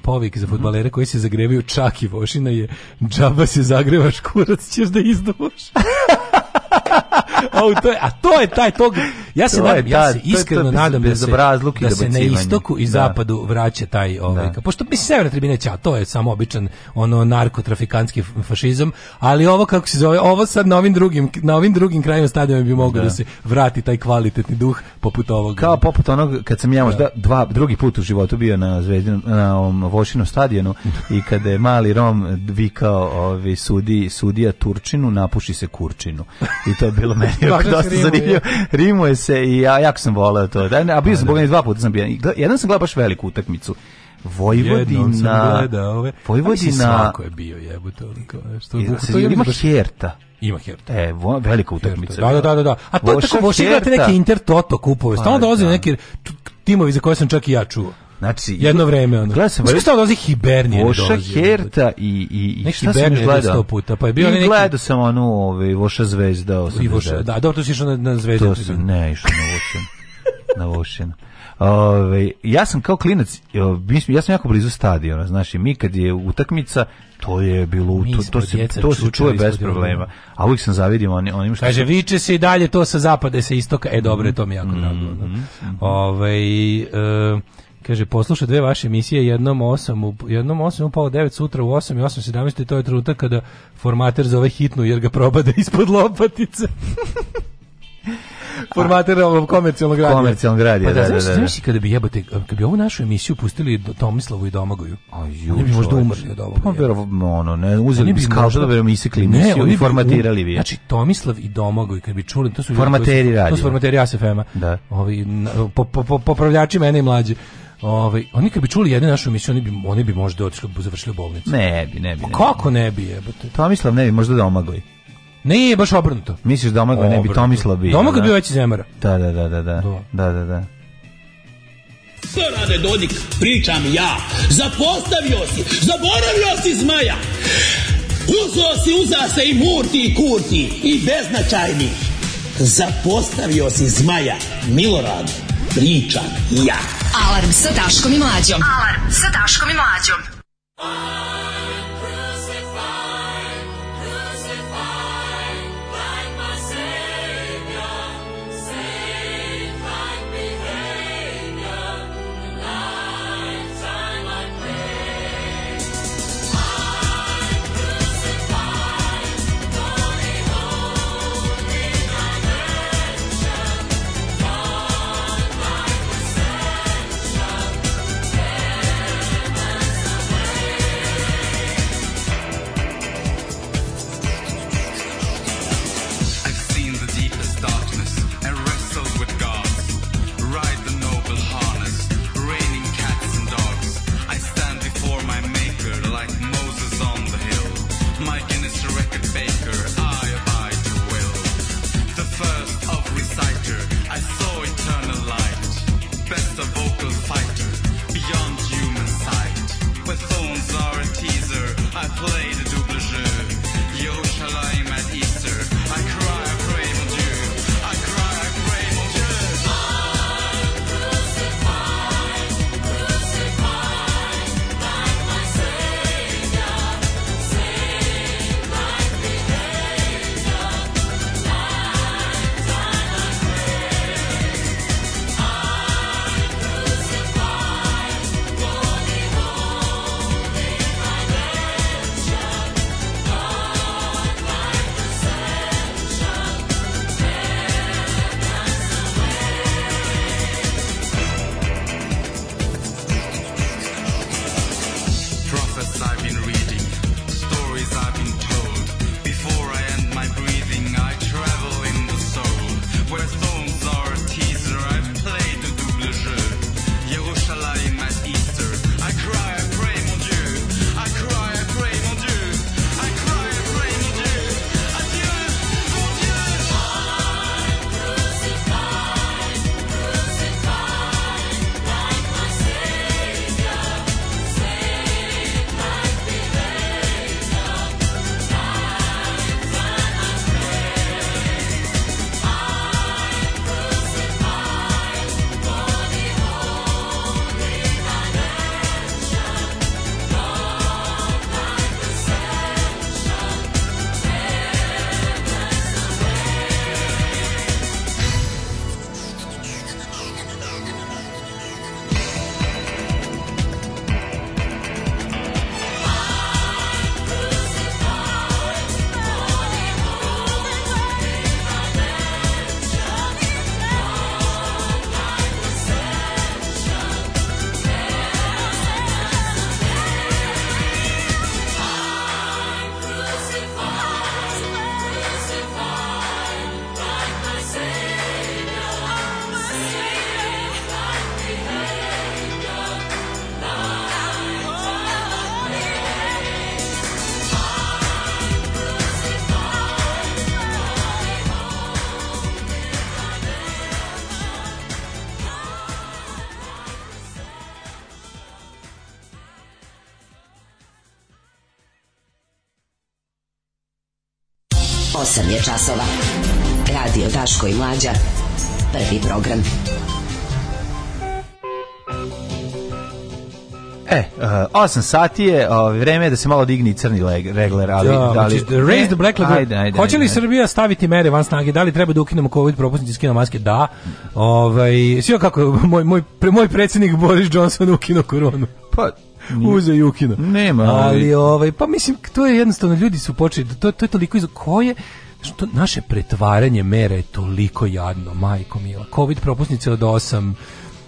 povik za futbalere koji se zagrevaju čak i vošina je džaba se zagrevaš, [LAUGHS] kurac ćeš da izduvaš. [LAUGHS] to je, a to je taj tog ja se nadam, ta, ja se iskreno to, to, nadam da se, da se na istoku i da. zapadu vraća taj da. ovaj da. pošto mislim severna tribina će, to je samo običan ono narkotrafikantski fašizam, ali ovo kako se zove, ovo sad na ovim drugim na ovim drugim krajevima stadiona bi moglo da. da. se vrati taj kvalitetni duh poput ovog. Kao poput onog kad sam ja možda da. dva drugi put u životu bio na zvezdinom na ovom Vošinom stadionu i kada je mali Rom vikao ovi sudi sudija Turčinu napuši se Kurčinu. I to je bilo meni [LAUGHS] Dakle, zanimljivo, Događa dosta rimuje. zanimljivo. Rimuje se i ja jako sam voleo to. Da, a bio sam da, bogan da. dva puta sam bio. Jedan sam gledao baš veliku utakmicu. Vojvodina. Ove. Vojvodina. Svako je bio jebote. E, što je to ima Herta. Ima Herta. E, vo, velika utakmica. Da, da, da, da. A to Voša tako možeš igrati neki Inter Toto kupove. Stalno pa, dolaze da. neki timovi za koje sam čak i ja čuo. Znači, jedno vreme ono. Gledam sam, šta dozi Hibernije. Voša Herta i i i šta sam gledao sto puta, pa je bio neki. Gledao sam ono, ovaj Voša zvezda, I Voša, da, dobro, to si išao na, na zvezdu. To sam, ne, išao na Vošin. na Vošin. Ove, ovaj, ja sam kao klinac, ja sam jako blizu stadiona, znaš, i mi kad je utakmica, to je bilo to, to se to se čuje bez problema. A uvijek sam zavidio oni onim što kaže viče se i dalje to sa zapada se istoka. E dobro, mm -hmm. to mi jako mhm, drago. Mm -hmm. Ovaj e, Kaže, poslušaj dve vaše emisije, jednom osam, u, jednom 8 u pola 9 sutra u 8 i 8.17 i to je trenutak kada formater zove hitnu jer ga proba da [LAUGHS] ispod lopatice. [LAUGHS] formater ovog komercijalnog radija. Komercijalnog radija, pa da, da, da, da. Znaš, kada bi jebote, kada bi ovu našu emisiju pustili do Tomislavu i Domagoju, a ju, oni bi možda umrli od ovoga. Pa verovatno, ono, ne, uzeli bi kao da verom isekli emisiju i formatirali bi. Znači Tomislav i Domagoj kad bi čuli, to su formateri radija. To su formateri ASFM-a. Da. Ovi na, po, po, po, popravljači mene i mlađi. Ovaj, oni kad bi čuli jednu našu emisiju, oni bi, oni bi možda otišli, završili u bolnicu. Ne bi, ne bi. Pa ne Kako ne bi, jebote? Tomislav ne bi, možda da omagli. Nije baš obrnuto. Misliš da Domagoj ne bi Tomislav bio? Domagoj da? bio veći zemara. Da, da, da, da, da. Da, da, da. Što da. rade Dodik? Pričam ja. Zapostavio si, zaboravio si zmaja. Uzo si, uza se i murti i kurti i beznačajni. Zapostavio si zmaja, Milorad pričam ja. Alarm sa Daškom i Mlađom. Alarm sa Daškom i Mlađom. play. časova. Radio Daško i Mlađa. Prvi program. E, uh, eh, 8 sati je, uh, vreme je da se malo digni crni leg, regler, ali... Ja, da, da li, znači, raise the black leg. Hoće li ajde, Srbija staviti mere van snage? Da li treba da ukinemo COVID propusnici skino maske? Da. Ovaj, sve kako [LAUGHS] moj, moj, pre, moj predsjednik Boris Johnson ukinuo koronu. Pa, [LAUGHS] Uze i ukino. Nema. Ali, ovaj, pa mislim, to je jednostavno, ljudi su počeli, to, to je toliko iz... Ko je, što naše pretvaranje mera je toliko jadno, majko mila. Covid propusnice od 8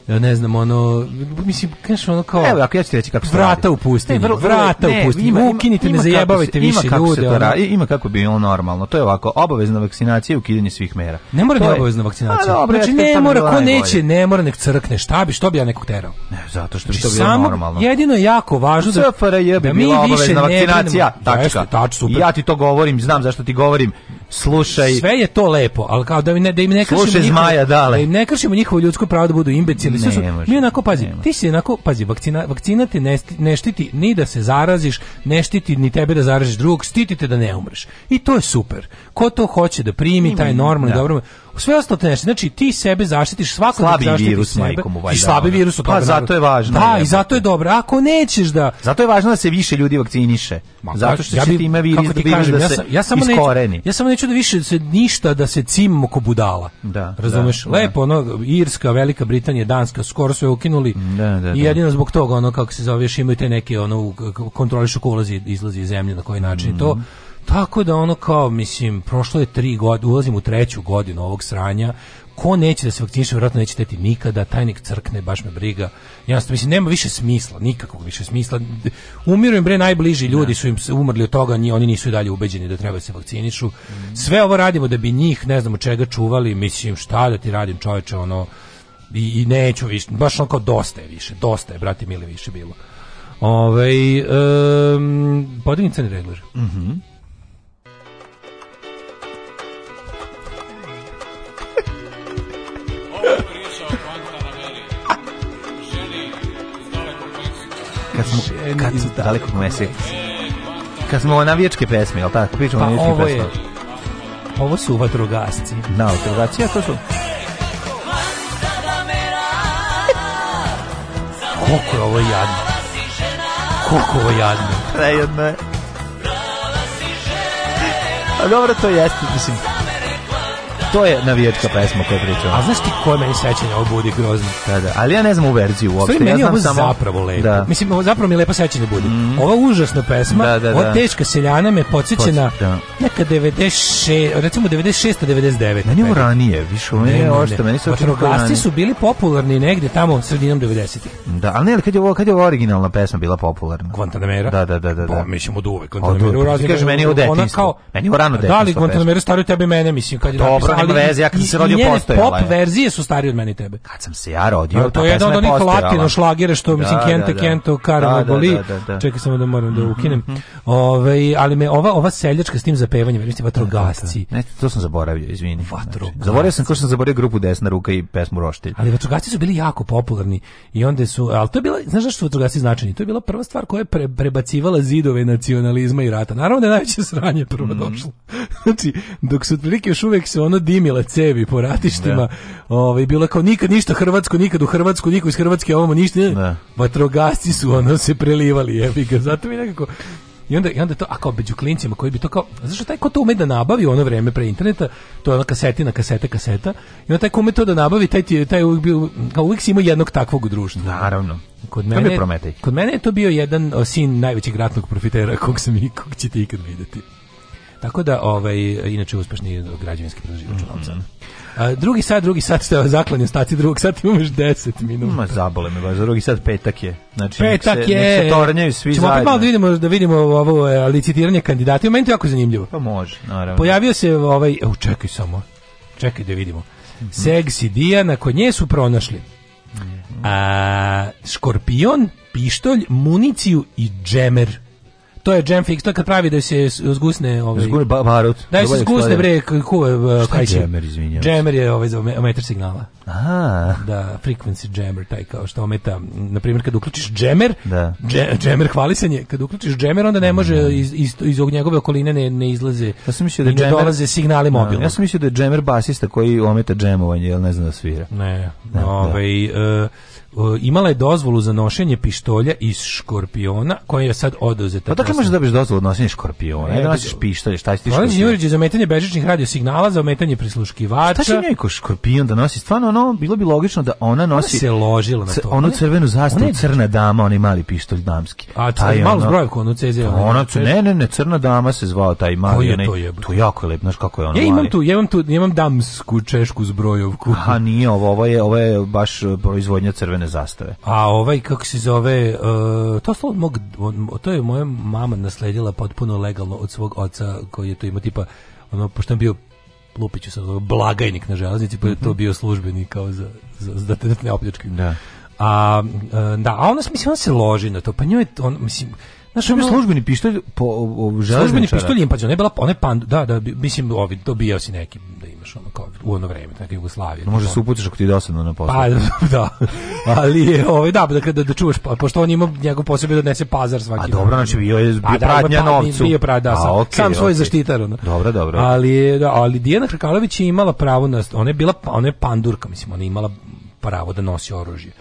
ne znam, ono, mislim, kažeš ono kao... Evo, ako ja ću ti reći kako se Vrata u pustinji, ne, vrlo, vrata ne, u pustinji, ima, ukinite ima, me, zajebavajte više ima kako ljude. Se to ra, ima kako bi bilo normalno, to je ovako, obavezna vakcinacija i ukidanje svih mera. Ne mora to je obavezna vakcinacija. A, dobro, znači, ne mora, da ko neće, ne mora, nek crkne, šta bi, što bi ja nekog terao? Ne, zato što bi znači, to bilo samo, normalno. Jedino je jako važno da, CFRJ bi da mi bila obavezna vakcinacija, tačka. ja ti to govorim, znam zašto ti govorim, slušaj. Sve je to lepo, ali kao da mi ne da im ne kršimo slušaj njihovo, zmaja, dale. Da im ne kršimo njihovo ljudsko pravo da budu imbecili. Ne, su, može, mi onako pazi, ne, ti si onako pazi, vakcina vakcina te ne, ne štiti ni da se zaraziš, ne štiti ni tebe da zaraziš drugog, štiti te da ne umreš. I to je super. Ko to hoće da primi Ima, taj normalni da. dobro sve ostalo te nešto. Znači, ti sebe zaštitiš, svako slabi da virus, sebe. majkom, ovaj, I slabi da, virus, pa zato je važno. Da, i zato je dobro. Ako nećeš da... Zato je važno da se više ljudi vakciniše. Ma, zato što ja bi, time virus, kako ti da kažem, da ja, sam, ja samo iskoreni. Neću, ja samo neću da više se ništa da se cimimo ko budala. Da, da, Razumeš? Da, Lepo, ono, Irska, Velika Britanija, Danska, skoro je ukinuli. Da, da, da, I jedino zbog toga, ono, kako se zoveš, još imaju te neke, ono, kontrolišu ko ulazi, izlazi iz zemlje, na koji način mm -hmm. to Tako da ono kao, mislim, prošlo je tri godine, ulazim u treću godinu ovog sranja, ko neće da se vakciniše, vjerojatno neće teti nikada, tajnik crkne, baš me briga. Ja Jasno, mislim, nema više smisla, nikakvog više smisla. Umiru im, bre, najbliži ljudi da. su im umrli od toga, nji, oni nisu i dalje ubeđeni da treba da se vakcinišu. Mhm. Sve ovo radimo da bi njih, ne znam od čega, čuvali, mislim, šta da ti radim, čoveče, ono, i, i neću više, baš ono kao dosta je više, dosta je, brati mili, više bilo. Ove, ovaj, um, podigni ne regler. Mhm. Mm kad smo kad su daleko Kad smo navijačke pesme, jel tako? Pričamo pa navijačke ovo pesme. Je, ovo su vatrogasci. Da, vatrogasci, a to su... Koliko je ovo jadno? Koliko ovo jadno? Prejedno je. A pa dobro, to jeste, mislim, to je navijačka pesma koju pričamo. A znaš ti koje meni sećanje ovo budi grozno? Da, da. Ali ja ne znam u verziju uopšte. Sve meni ja znam ovo samo... zapravo lepo. Da. Mislim, zapravo mi je lepo sećanje budi. Mm. Ova užasna pesma, da, da, da. ova teška seljana me podsjeća na da. neka 96, recimo 96 99. Meni je ranije, više ovo je ovo meni se očinu Vatrogasci su bili popularni negde tamo sredinom 90-ih. Da, ali ne, ali kad je, ovo, kad je ova originalna pesma bila popularna? Guantanamera? Da, da, da. da, da. Pa, mislim od uvek. Guantanamera u razliku. Kaže, meni je u detinstvu. Meni je da u rano detinstvu. Da, ali Guantanamera stari tebe i mene, mislim, kad je Dobro, nema veze, ja kad se rodio postojala. postoje, pop ovaj. verzije su starije od mene i tebe. Kad sam se ja rodio, no, to je jedan od onih latino šlagera što da, mislim da, Kente da. Kento, Karlo Boli. Čekaj samo da moram da mhm, ukinem. Mhm. Ove, ovaj, ali me ova ova seljačka s tim zapevanjem, mislim vatrogasci. Ne, to sam zaboravio, izvini. Vatrogasci. Znači, zaboravio sam kao sam zaboravio grupu Desna ruka i pesmu Roštilj. Ali vatrogasci su bili jako popularni i onda su, al to je bila, znaš zašto su vatrogasci značajni? To je bila prva stvar koja je pre, prebacivala zidove nacionalizma i rata. Naravno da je najveće sranje prvo mhm. došlo. Znači, dok su otprilike još uvek se ono dimile cevi po ratištima. Da. Ovaj bilo kao nikad ništa hrvatsko, nikad u Hrvatsku, niko iz Hrvatske ovamo ništa. Da. Vatrogasci su ono se prelivali, jebi ga. Zato mi nekako i onda, i onda to, ako kao među klincima koji bi to kao, zašto taj ko to ume da nabavi ono vreme pre interneta, to je ona kasetina, kasete, kaseta, i onda taj ko ume to da nabavi, taj, taj, taj uvijek, bio, kao uvijek si imao jednog takvog u Naravno. Kod mene, kod mene je to bio jedan o, sin najvećeg ratnog profitera kog sam i kog ćete ikad vidjeti. Tako da, ovaj, inače, uspešni građevinski proizvođač mm -hmm. A, drugi sad, drugi sad ste [LAUGHS] zaklanjen staci, drugog sat imaš 10 minuta. Ma zabole me baš, drugi sat petak je. Znači, petak nek se, je. Nek se tornjaju svi Ćemo zajedno. malo da vidimo, da vidimo ovo e, licitiranje kandidata. Meni to jako zanimljivo. Pa može, naravno. Pojavio se ovaj, evo čekaj samo, čekaj da vidimo. Mm -hmm. Seksi Dijana, kod nje su pronašli. Mhm. A, škorpion, pištolj, municiju i džemer to je jam fix, to je kad pravi da se zgusne ovaj. Zgusne ba barut. Da se zgusne bre kuva kaj će. Jammer, izvinjavam. Jammer je ovaj za ometar signala. Aha. Da, frequency jammer taj kao što ometa, na primjer kad uključiš jammer, da. jammer hvalisanje, kad uključiš jammer onda ne mm. može iz iz, iz njegove okoline ne ne izlaze. Ja sam mislio da jammer dolaze signali da. mobilno. Ja sam mislio da je jammer basista koji ometa džemovanje, jel ne znam da svira. Ne. ne da, da. ovaj uh, E, imala je dozvolu za nošenje pištolja iz škorpiona, koja je sad oduzeta. Pa dakle možeš da dobiješ dozvolu za nošenje škorpiona, ne da nosiš pištolje, šta ti škorpion? Jurić je za ometanje bežičnih radiosignala, za ometanje prisluškivača. Šta će njoj škorpion da nosi? Stvarno, ono, bilo bi logično da ona nosi... Ona se ložila na to. Onu crvenu zastavu, crna dama, ona je mali pištolj damski. A taj malu ono, zbrojevku, onu CZ. Pa ona, ne, ne, ne, crna dama se zvao taj mali. Koji je to jebo? To jako je lep, znaš kako je ono Ja imam tu, ja imam tu, ja imam damsku češku zbrojovku. A nije ovo, ovo je, ovo je baš e, proizvodnja crvene crvene zastave. A ovaj, kako se zove, uh, to, od mog, od, to je moja mama nasledila potpuno legalno od svog oca koji je to imao tipa, ono, pošto je bio lupiću se blagajnik na železnici, pa je to mhm. bio službeni kao za, za, za da te ne opljačkaju. Da. A, eh, da, a ona, mislim, ona se loži na to, pa njoj, on, mislim, Znaš, ono, službeni pištolj po o, Službeni pištolj im pađe, ona je bila ona pandu, da, da, mislim, ovi dobijao si nekim da imaš ono kao u ono vreme, tako Jugoslavije. No, može se uputiš ako ti je dosadno na poslu. Pa [LAUGHS] da, ali je, ovaj da, dakle, da, da, da čuvaš, pa, pošto on ima njegov da donese pazar svaki. A dobro, znači bio je pa bio da, pa, pratnja da, novcu. Bio pra, da, A, sam, okay, sam okay. svoj zaštitar ono. Dobro, dobro. Ali da, ali Dijana Krkalović je imala pravo na ona je bila ona je pandurka, mislim, ona je imala pravo da nosi oružje.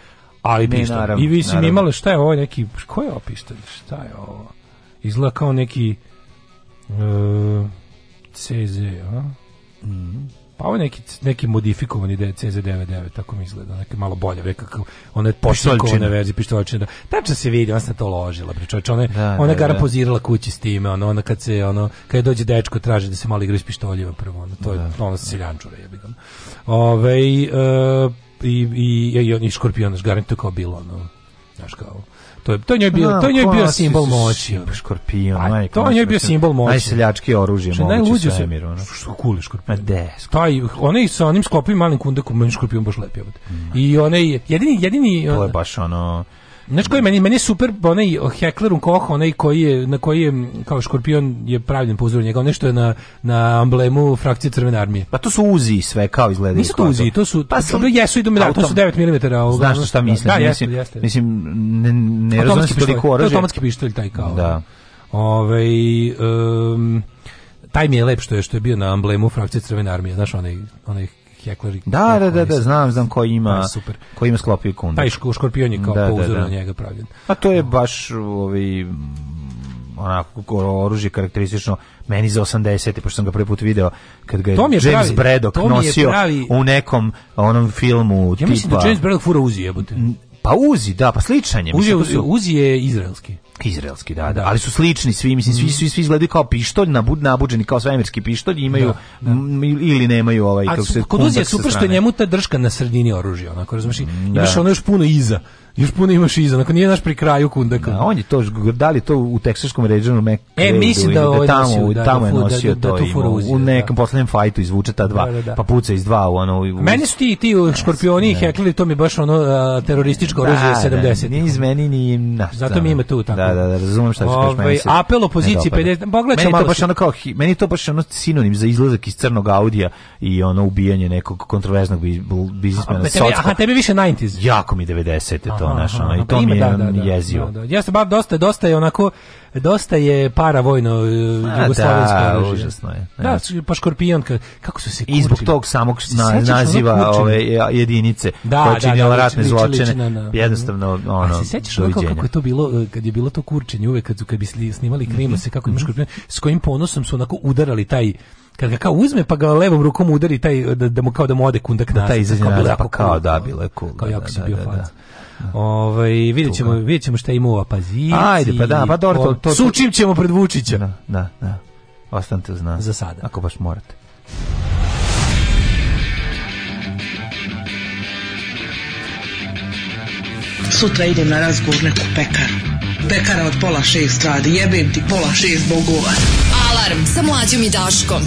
Ali pištolj. Naravno, I vi si mi imali, šta je ovo neki, ko je ovo pištolj? Šta je ovo? Izgleda kao neki uh, e, CZ, a? Mm. Pa ovo neki, neki modifikovani CZ99, tako mi izgleda, Neki malo bolje, veka kako, ona je poštakovana verzija pištovačina. Da. Tačno se vidi, ona se to ložila, bre, čovječ, ona, da, ona da, gara da. pozirala kući s time, ona, ona kad se, ono, kad je dođe dečko, traži da se malo igra s pištoljima prvo, ono, to je, da, ono, seljančura jebi ga. Ove, e, i, i, i, i škorpionaš, garantuje kao bilo, ono, znaš kao, to je to nije bio, to nije bio simbol moći, škorpion, pa, aj. To nije bio simbol moći. Najseljački oružje moći. Najluđe se mir, ono. Što kuli škorpion. Ma de. Taj pa, onaj sa onim sklopima malim kundakom, meni škorpion baš lepi. Mm. I onaj jedini jedini To je baš ono Znaš koji meni, meni super onaj Heckler Koch, onaj koji je, na koji je kao škorpion je pravljen po uzoru njega, onaj što je na, na amblemu frakcije Crvene armije. Pa to su uzi sve, kao izgleda. Nisu to uzi, to su, pa su, to, jesu i dominali, to su 9 mm. Ovaj, znaš šta da, mislim? Da, jeste, jeste. Mislim, ne, ne razumijem se toliko oraže. To automatski pištolj taj kao. Da. da. Ove, ovaj, um, taj mi je lep što je, što je bio na amblemu frakcije Crvene armije, znaš, onaj, onaj Hekler. Da, da, da, da, znam, znam ko ima, super. ko ima sklopio kundu. Taj škorpion je kao da, po uzoru da, da. na njega pravljen. A to je da. baš ovaj onako oružje karakteristično meni za 80 te pošto sam ga prvi put video kad ga je, James pravi, Braddock nosio pravi, u nekom onom filmu ja tipa, mislim da James Braddock fura uzi jebote Pa Uzi, da, pa sličan je. Uzi, Uzi, Uzi je izraelski. Izraelski, da, da, da, ali su slični svi, mislim, svi, mhm. svi, svi izgledaju kao pištolj, nabud, nabuđeni kao svemirski pištolj, imaju, da, da. ili nemaju ovaj, kako se... Kod Uzi je super što njemu ta drška na sredini oružja, onako, razumiješ, mm, da. imaš ono još puno iza, Još puno imaš iza, ako nije naš pri kraju kundaka. Da, on je to, da li to u teksaškom ređenu Mac E, mislim da, da tamo, nosio, da, tamo je da, da, nosio da, da to da, ima, uzio, u nekom poslednjem fajtu izvuče ta dva, pa puca iz dva u ono... U... Meni su ti, ti škorpioni i heklili, to mi je baš ono a, terorističko oružje 70. Da, ni iz meni, ni naš. Zato mi ima tu tako. Da, da, da, razumem šta ćeš kaš meni. Ovaj, se, apel opoziciji 50, pogledaj malo. Meni to baš ono kao, meni to baš ono sinonim za izlazak iz crnog Audija i ono ubijanje nekog kontroverznog biznismena. Aha, tebi više 90s. Jako mi 90 to našo, i to mi je da, da, jezivo. Da, da. Jeste, da, da, da. bab, dosta, dosta je onako, dosta je para vojno e, jugoslovensko da, oružje. užasno je. Da, pa škorpion, kako su se kurčili. I zbog tog samog na, naziva ove jedinice da, koja činjela ratne zločine, na, jednostavno, ono, A se sećaš onako kako je to bilo, e, kad je bilo to kurčenje, uvek kad, su, kad bi snimali krima mhm. se, kako ima mhm. škorpion, s kojim ponosom su onako udarali taj, kad ga kao uzme pa ga levom rukom udari taj da, da mu kao da mu ode kundak nazad. Da, taj izađe pa kao da bilo je cool. Kao jako si bio fan. Ovaj vidjet ćemo, vidjet šta ima u opaziciji. Ajde, pa da, pa dobro, to, to, Sučim ćemo pred Vučića. Da, da, da. Ostanite uz nas. Za sada. Ako baš morate. Sutra idem na razgovor neku pekaru. Pekara od pola šest radi, jebem ti pola šest bogova. Alarm sa mlađom i Daškom.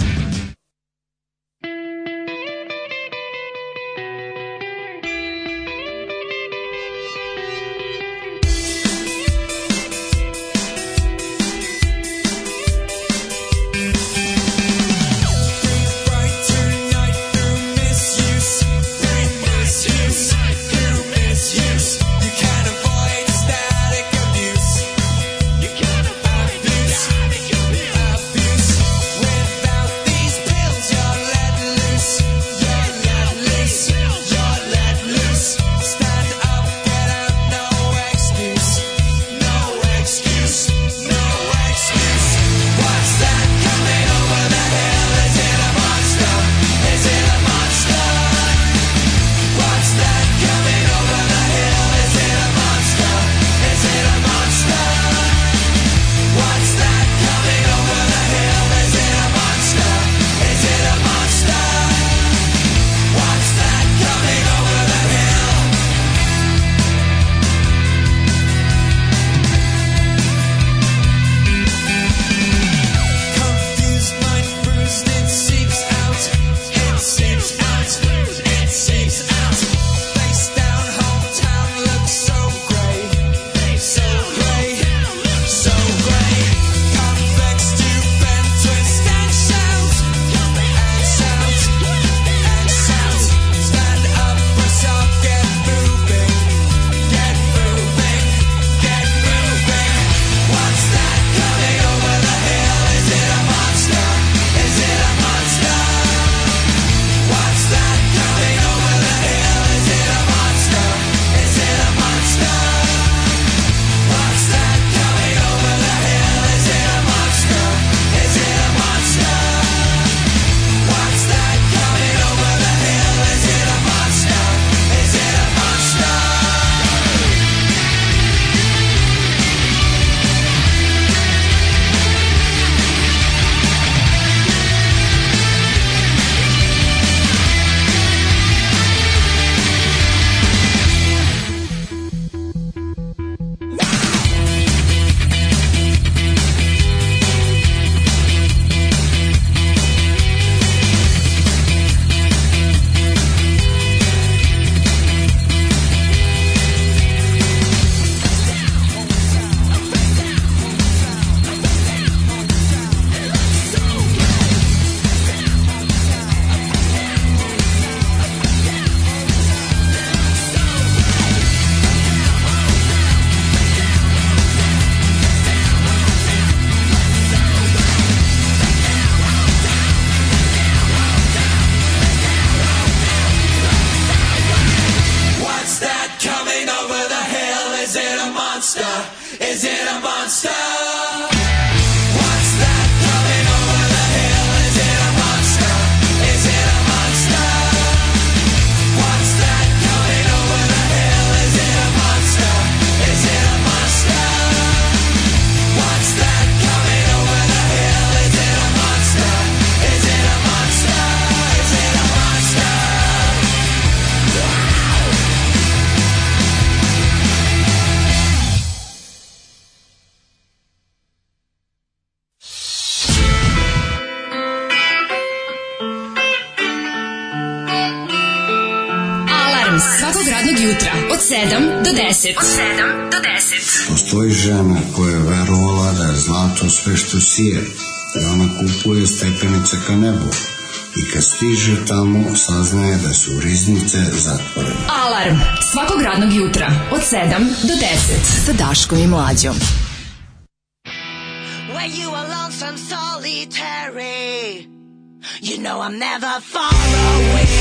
su sije i ona kupuje stepenice ka nebu i kad stiže tamo saznaje da su riznice zatvorene. Alarm svakog radnog jutra od 7 do 10 sa Daškom i Mlađom. Where you are lonesome solitary You know I'm never far away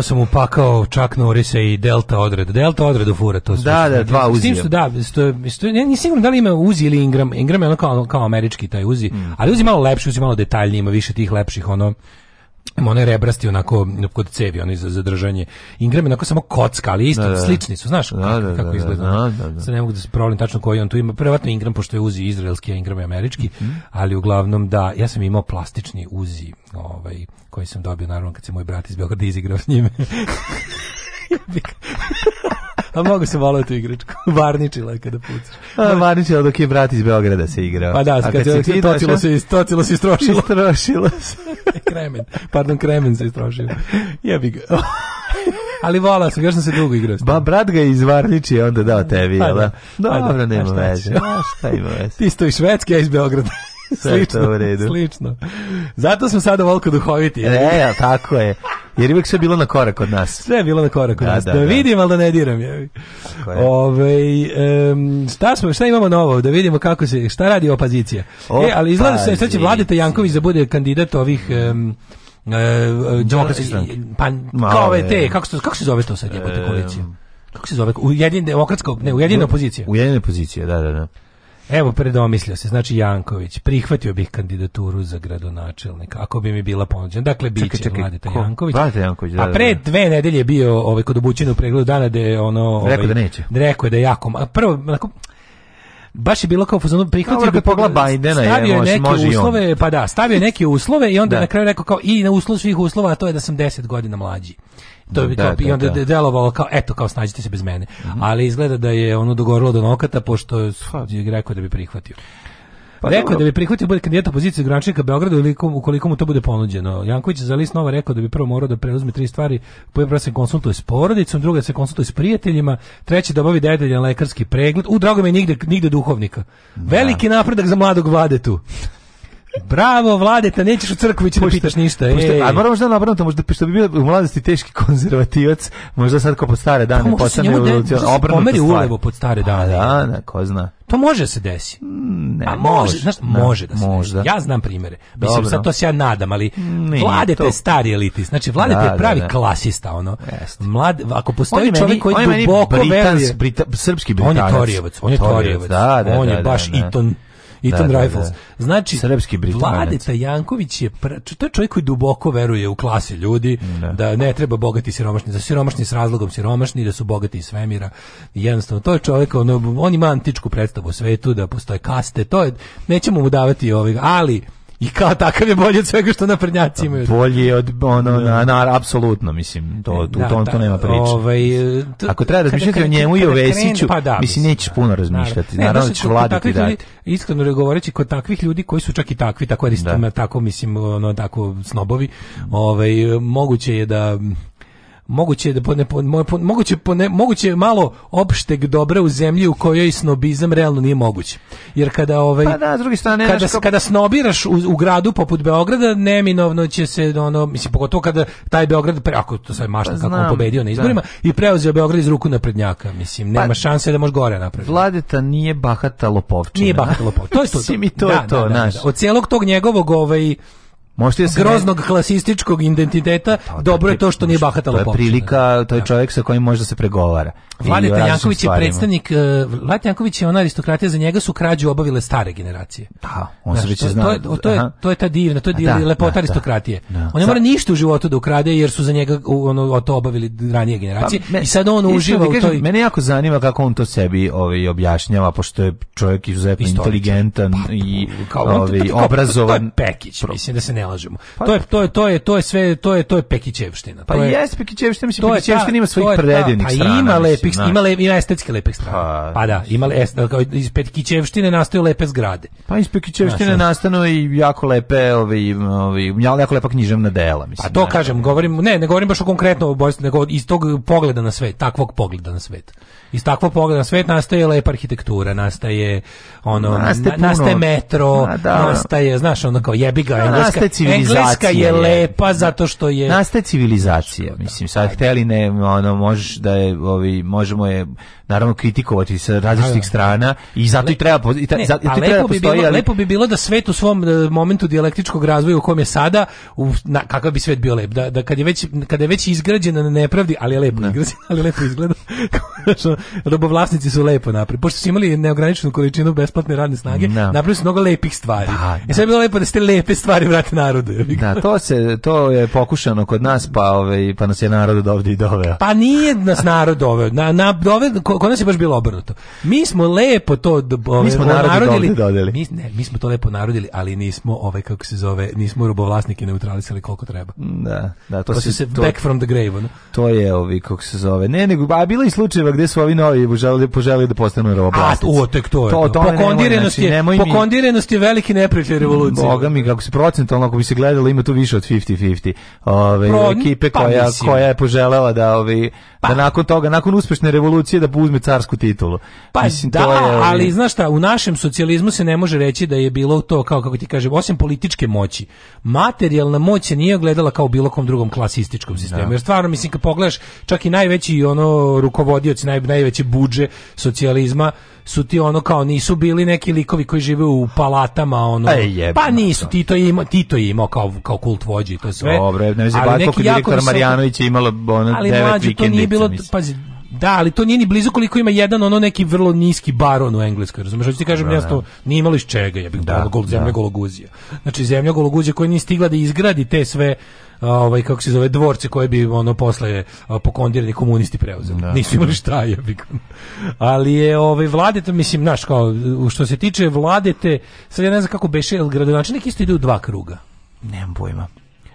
Evo sam upakao čak Norisa i Delta odred. Delta odredu fura to. Da, znači da, dva Uzi. S tim što da, sto, sto, ne, nisam siguran da li ima Uzi ili Ingram. Ingram je ono kao, kao američki taj Uzi, mm. ali Uzi malo lepši, Uzi malo detaljniji, ima više tih lepših ono onaj rebrasti onako kod cevi, onaj za zadržanje. Ingram onako samo kocka, ali isto, da, da, da. slični su, znaš da, kako, da, kako da, izgleda. Sad ne mogu da se problem tačno koji on tu ima. Prvatno Ingram, pošto je uzi izraelski, a Ingram je američki, mm -hmm. ali uglavnom da, ja sam imao plastični uzi ovaj, koji sam dobio, naravno, kad se moj brat iz Beograda izigrao s njime. [LAUGHS] A mogu se malo tu igračku. [LAUGHS] Varničila je kada pucaš. A, varničila dok je brat iz Beograda da se igrao. Pa da, A kad, kad se ti tocilo, se, tocilo se istrošilo. Istrošilo [LAUGHS] se. kremen. Pardon, kremen se istrošio. Jebi ga. [LAUGHS] Ali volao sam, još sam se dugo igrao. Ba, brat ga iz Varniči onda dao tebi, pa jel? Da? Da. Pa Dobro, pa nema veze. Šta ima veze? Ti sto iz Švedske, ja iz Beograda. [LAUGHS] slično, u redu. slično. Zato smo sada volko duhoviti. E, ja, tako je. Jer uvijek sve bilo na korak od nas. Sve je bilo na korak od da, nas. Da, da, da. vidim, ali da ne diram. Je. Ove, um, šta, smo, šta imamo novo? Da vidimo kako se, šta radi opozicija. e, ali izgleda se, sad će Vladeta Janković da bude kandidat ovih... Um, e, Demokratske stranke. Pa, kao ove, te, kako, se, kako se zove to sad, jebote, koalicija? Kako se zove? Ujedinjena demokratska, ne, ujedinjena opozicija. Ujedinjena opozicija, da, da, da. Evo, predomislio se, znači Janković, prihvatio bih kandidaturu za gradonačelnika, ako bi mi bila ponuđena. Dakle, bit će Vladeta Janković. Vladeta Janković, da, A da, pre da. dve nedelje bio ovaj, kod obućinu u pregledu dana, da je ono... Rekao ovaj, da neće. Rekao je da je jako... A prvo, onako, baš je bilo kao fuzonu prihvatio ga pogla Bajdena je stavio može može uslove, pa da, stavio neke uslove i onda da. na kraju rekao kao i na uslov svih uslova, a to je da sam 10 godina mlađi. To da, bi da, kao, da, i onda da. delovalo kao, eto, kao snađite se bez mene. Mm -hmm. Ali izgleda da je ono dogorilo do nokata, pošto je rekao da bi prihvatio. Pa rekao da bi prihvatio da bude kandidat opozicije gradonačelnika Beograda ili ukoliko mu to bude ponuđeno. Janković za list Nova rekao da bi prvo morao da preuzme tri stvari, prvo da se konsultuje s porodicom, druga da se konsultuje s prijateljima, treće da obavi detaljan lekarski pregled. U drago mi nigde nigde duhovnika. Veliki napredak za mladog vlade tu. Bravo, vlade, ta nećeš u crkvu ići da pitaš ništa. Pušta, ej. A moramo što da nabrnuto, možda što bi bio u mladosti teški konzervativac, možda sad kao pod stare dane, postane evolucija, obrnuto pomeri ulevo pod stare dane. A, pa da, da, ko zna. To može se desi. Mm, ne, A može, može znaš, ne, da, može da se možda. Desi. Ja znam primere. Mislim, Dobro. sad to se ja nadam, ali mm, Nije, Vladete je stari elitist. Znači, Vladete da, je pravi da, da. klasista, ono. Mlad, ako postoji on čovjek koji duboko veruje... Britans, Brita, srpski britanac. On je Torijevac, on je Torijevac. Da, da, on je baš Iton Eton da, da, Rifles. Da, da. Znači, Srpski Vladeta Janković je, pra, to je čovjek koji duboko veruje u klase ljudi, da, da ne treba bogati siromašni, da siromašni s razlogom siromašni, da su bogati iz svemira. Jednostavno, to je čovjek, on, on ima antičku predstavu o svetu, da postoje kaste, to je, nećemo mu davati ovih, ali i kao takav je bolje od svega što naprednjaci pa imaju. Bolje od ono da. na, na apsolutno mislim to e, tu da, to, to da. nema priče. Ovaj ako treba razmišljati o njemu i o Vesiću, pa da, mislim nećeš puno razmišljati. Ne, Naravno da ćeš vladati da. Iskreno govoreći kod takvih ljudi koji su čak i takvi, tako da. da. tako mislim ono tako snobovi, ovaj moguće je da moguće je da po, ne, po, moguće, po, ne, moguće je malo opšteg dobra u zemlji u kojoj snobizam realno nije moguće. Jer kada ovaj pa da, s druge strane kada, kako... kada snobiraš u, u, gradu poput Beograda neminovno će se ono mislim pogotovo kada taj Beograd pre, ako to sve mašta pa, kako on pobedio na da. izborima da. i preuzeo Beograd iz ruku na prednjaka, mislim pa nema šanse da može gore napraviti. Vladeta nije bahata lopovčina. Nije bahata lopovčina. To je to. to. to, da, to da, da, da naš. Od celog tog njegovog ovaj Možete da se groznog ne... klasističkog identiteta, pa, to, dobro je to što nije bahata To je prilika, to je čovjek sa kojim može da se pregovara. Vladeta Janković je predstavnik, uh, e, Vladeta Janković je ona aristokratija, za njega su krađu obavile stare generacije. Da, on se već zna. To, to, je, to je ta divna, to je divna, da, lepota da, da, aristokratije. Da, on ne mora ništa u životu da ukrade, jer su za njega ono, to obavili ranije generacije. Pa, me, I sad on e, uživa da u toj... Mene jako zanima kako on to sebi ovaj, objašnjava, pošto je čovjek izuzetno inteligentan pa, i kao, ovaj, kao, obrazovan. To je pekić, mislim da se ne lažemo. Pa, to, je, to, je, to, je, to je sve, to je, to je pekićevština. Pa jes pekićevština, mislim, pekićevština ima svojih predivnih Pa ima lepi lepih, znaš. ima, le, ima estetske lepih strana. Pa, pa da, ima le, iz Petkićevštine nastaju lepe zgrade. Pa iz Petkićevštine nastanu i jako lepe, ovi, ovi, jako lepa književna dela. Mislim, pa to kažem, govorim, ne, ne govorim baš o konkretno nego iz tog pogleda na svet, takvog pogleda na svet. Iz takvog pogleda na svet nastaje lepa arhitektura, nastaje ono nastaje, na, nastaje metro, A, da. nastaje, znaš, ono kao jebiga ga, engleska, engleska je lepa zato što je nastaje civilizacija, da. mislim, sad hteli ne, ono možeš da je ovi možemo je naravno kritikovati sa različitih da, da. strana i zato Le, i treba i ta, ne, zato, i treba lepo, postoji, bi bilo, ali... lepo bi bilo da svet u svom uh, momentu dijalektičkog razvoja u kom je sada u, na, kakav bi svet bio lep da, da kad je već kad je već izgrađena na nepravdi ali je lepo izgrađen, ali lepo izgleda [LAUGHS] robovlasnici su lepo napravili pošto su imali neograničenu količinu besplatne radne snage ne. Da. napravili su mnogo lepih stvari pa, e, da, i sve je bilo lepo da ste lepe stvari vrate narodu da to se to je pokušano kod nas pa ovaj pa nas je narod ovde i doveo pa nije nas narod doveo na, na doveo, kod nas je baš bilo obrnuto. Mi smo lepo to ove, mi smo narodili, dodeli. Mi, ne, mi smo to lepo narodili, ali nismo ove kako se zove, nismo rubovlasnike neutralisali koliko treba. Da, da, to, to si, se to, back from the grave. No? To je ovi kako se zove. Ne, nego a bilo i slučajeva gdje su ovi novi poželeli poželeli da postanu robovlasnici. A, o, tek to je. To, to pokondiranost znači, je, znači, pokondiranost je veliki neprijatelj revolucije. Boga mi, kako se procentalno ako bi se gledalo ima tu više od 50-50. Ove Pro, ekipe pa koja mislim. koja je poželela da ovi pa. da nakon toga, nakon uspešne revolucije da uzme carsku titulu. Pa Mislim, da, to je... Ovaj, ali znaš šta, u našem socijalizmu se ne može reći da je bilo to, kao kako ti kažem, osim političke moći. Materijalna moć se nije gledala kao bilo kom drugom klasističkom sistemu. Da. Jer stvarno, mislim, kad pogledaš, čak i najveći ono rukovodioci, naj, najveće budže socijalizma, su ti ono kao nisu bili neki likovi koji žive u palatama ono e, jebno, pa da. nisu to. Tito je imao Tito je imao kao kao kult vođi to sve dobro ne znam kako direktor Marjanović je imalo ono ali devet mlađu, to nije bilo pa da, ali to nije ni blizu koliko ima jedan ono neki vrlo niski baron u Engleskoj, razumiješ? Hoću ti kažem, no, jasno, da. nije imalo iz čega, ja bih da, gol, da. zemlja da. Gologuzija. Znači, zemlja Gologuzija koja nije stigla da izgradi te sve ovaj kako se zove dvorce koje bi ono posle pokondirani komunisti preuzeli. Da. Nisu imali šta je. Ali je ovaj vladete mislim naš kao što se tiče vladete, sad ja ne znam kako beše, el gradonačelnik isto ide u dva kruga. Nemam pojma.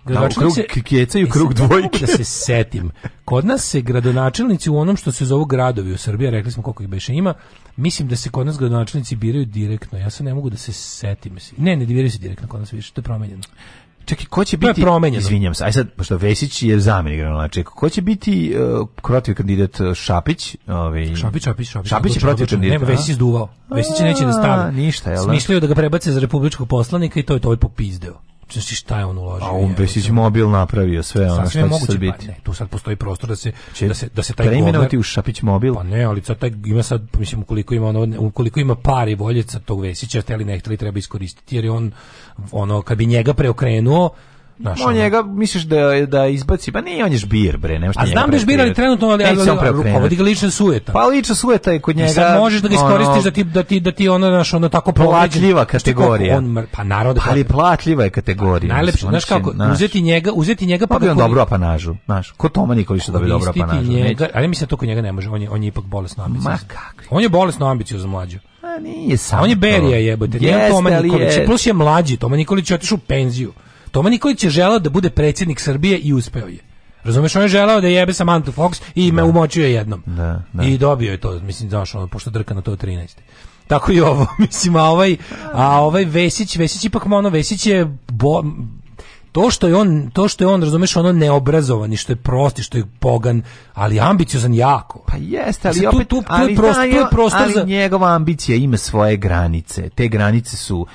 Gradonačelnik da, u krug se, i e, krug dvojke. Da se setim. Kod nas se gradonačelnici u onom što se zovu gradovi u Srbiji, rekli smo koliko ih beše ima, mislim da se kod nas gradonačelnici biraju direktno. Ja se ne mogu da se setim. Ne, ne biraju se direktno kod nas više, to je promenjeno. Čekaj, ko će biti? Izvinjam se. Aj sad pošto Vesić je zamenik gradonačelnika. Ko će biti uh, protiv kandidat e, Šapić? Ovaj Šapić, Šapić, Šapić. Šapić je protiv kandidata. Nema Vesić izduvao. Vesić neće da stavi. Ništa, da? je l' Smislio da ga prebace za republičkog poslanika i to je to je popizdeo znači šta je on uložio? A on Besić mobil napravio sve ono što će sad biti. Pa, ne, tu sad postoji prostor da se Če, da se da se taj Gobler u Šapić mobil. Pa ne, ali sad taj ima sad mislim ukoliko ima ono ukoliko ima par i voljeca tog Vesića, hteli ne hteli treba iskoristiti jer je on ono kad bi njega preokrenuo Naš, on njega misliš da da izbaci, pa nije on je žbir bre, nema šta. A znam da žbir ali trenutno ali, ali, ali rukovodi ga lična sujeta. Pa lična sujeta je kod njega. sad možeš da ga iskoristiš ono, da ti da ti da ti ona naš ona tako platljiva kategorija. On pa narod ali platljiva je kategorija. Pa, najlepše, znaš kako, naš, uzeti njega, uzeti njega pa, pa ga on dobro apanažu, znaš. Ko Toma Nikolić da bi dobro apanažu. Njega, ali mislim da to kod njega ne može, on je on je ipak bolesno ambiciozan. Ma kakvi. On je bolesno ambiciozan mlađu. A nije sam. On je Berija jebote, nije Toma Nikolić. Plus je mlađi, Toma Nikolić je otišao u penziju. Toma Nikolić je želao da bude predsjednik Srbije i uspeo je. Razumeš, on je želao da jebe Samantha Fox i me da. umočio jednom. Da, da. I dobio je to, mislim, znaš, ono, pošto drka na to 13. Tako i ovo, [LAUGHS] mislim, a ovaj, a ovaj Vesić, Vesić ipak, ono, Vesić je bo, to što je on to što je on razumeš ono neobrazovan i što je prosti što je pogan ali ambiciozan jako pa jeste ali opet ali, prosto, da, tu prosto za... njegova ambicija ima svoje granice te granice su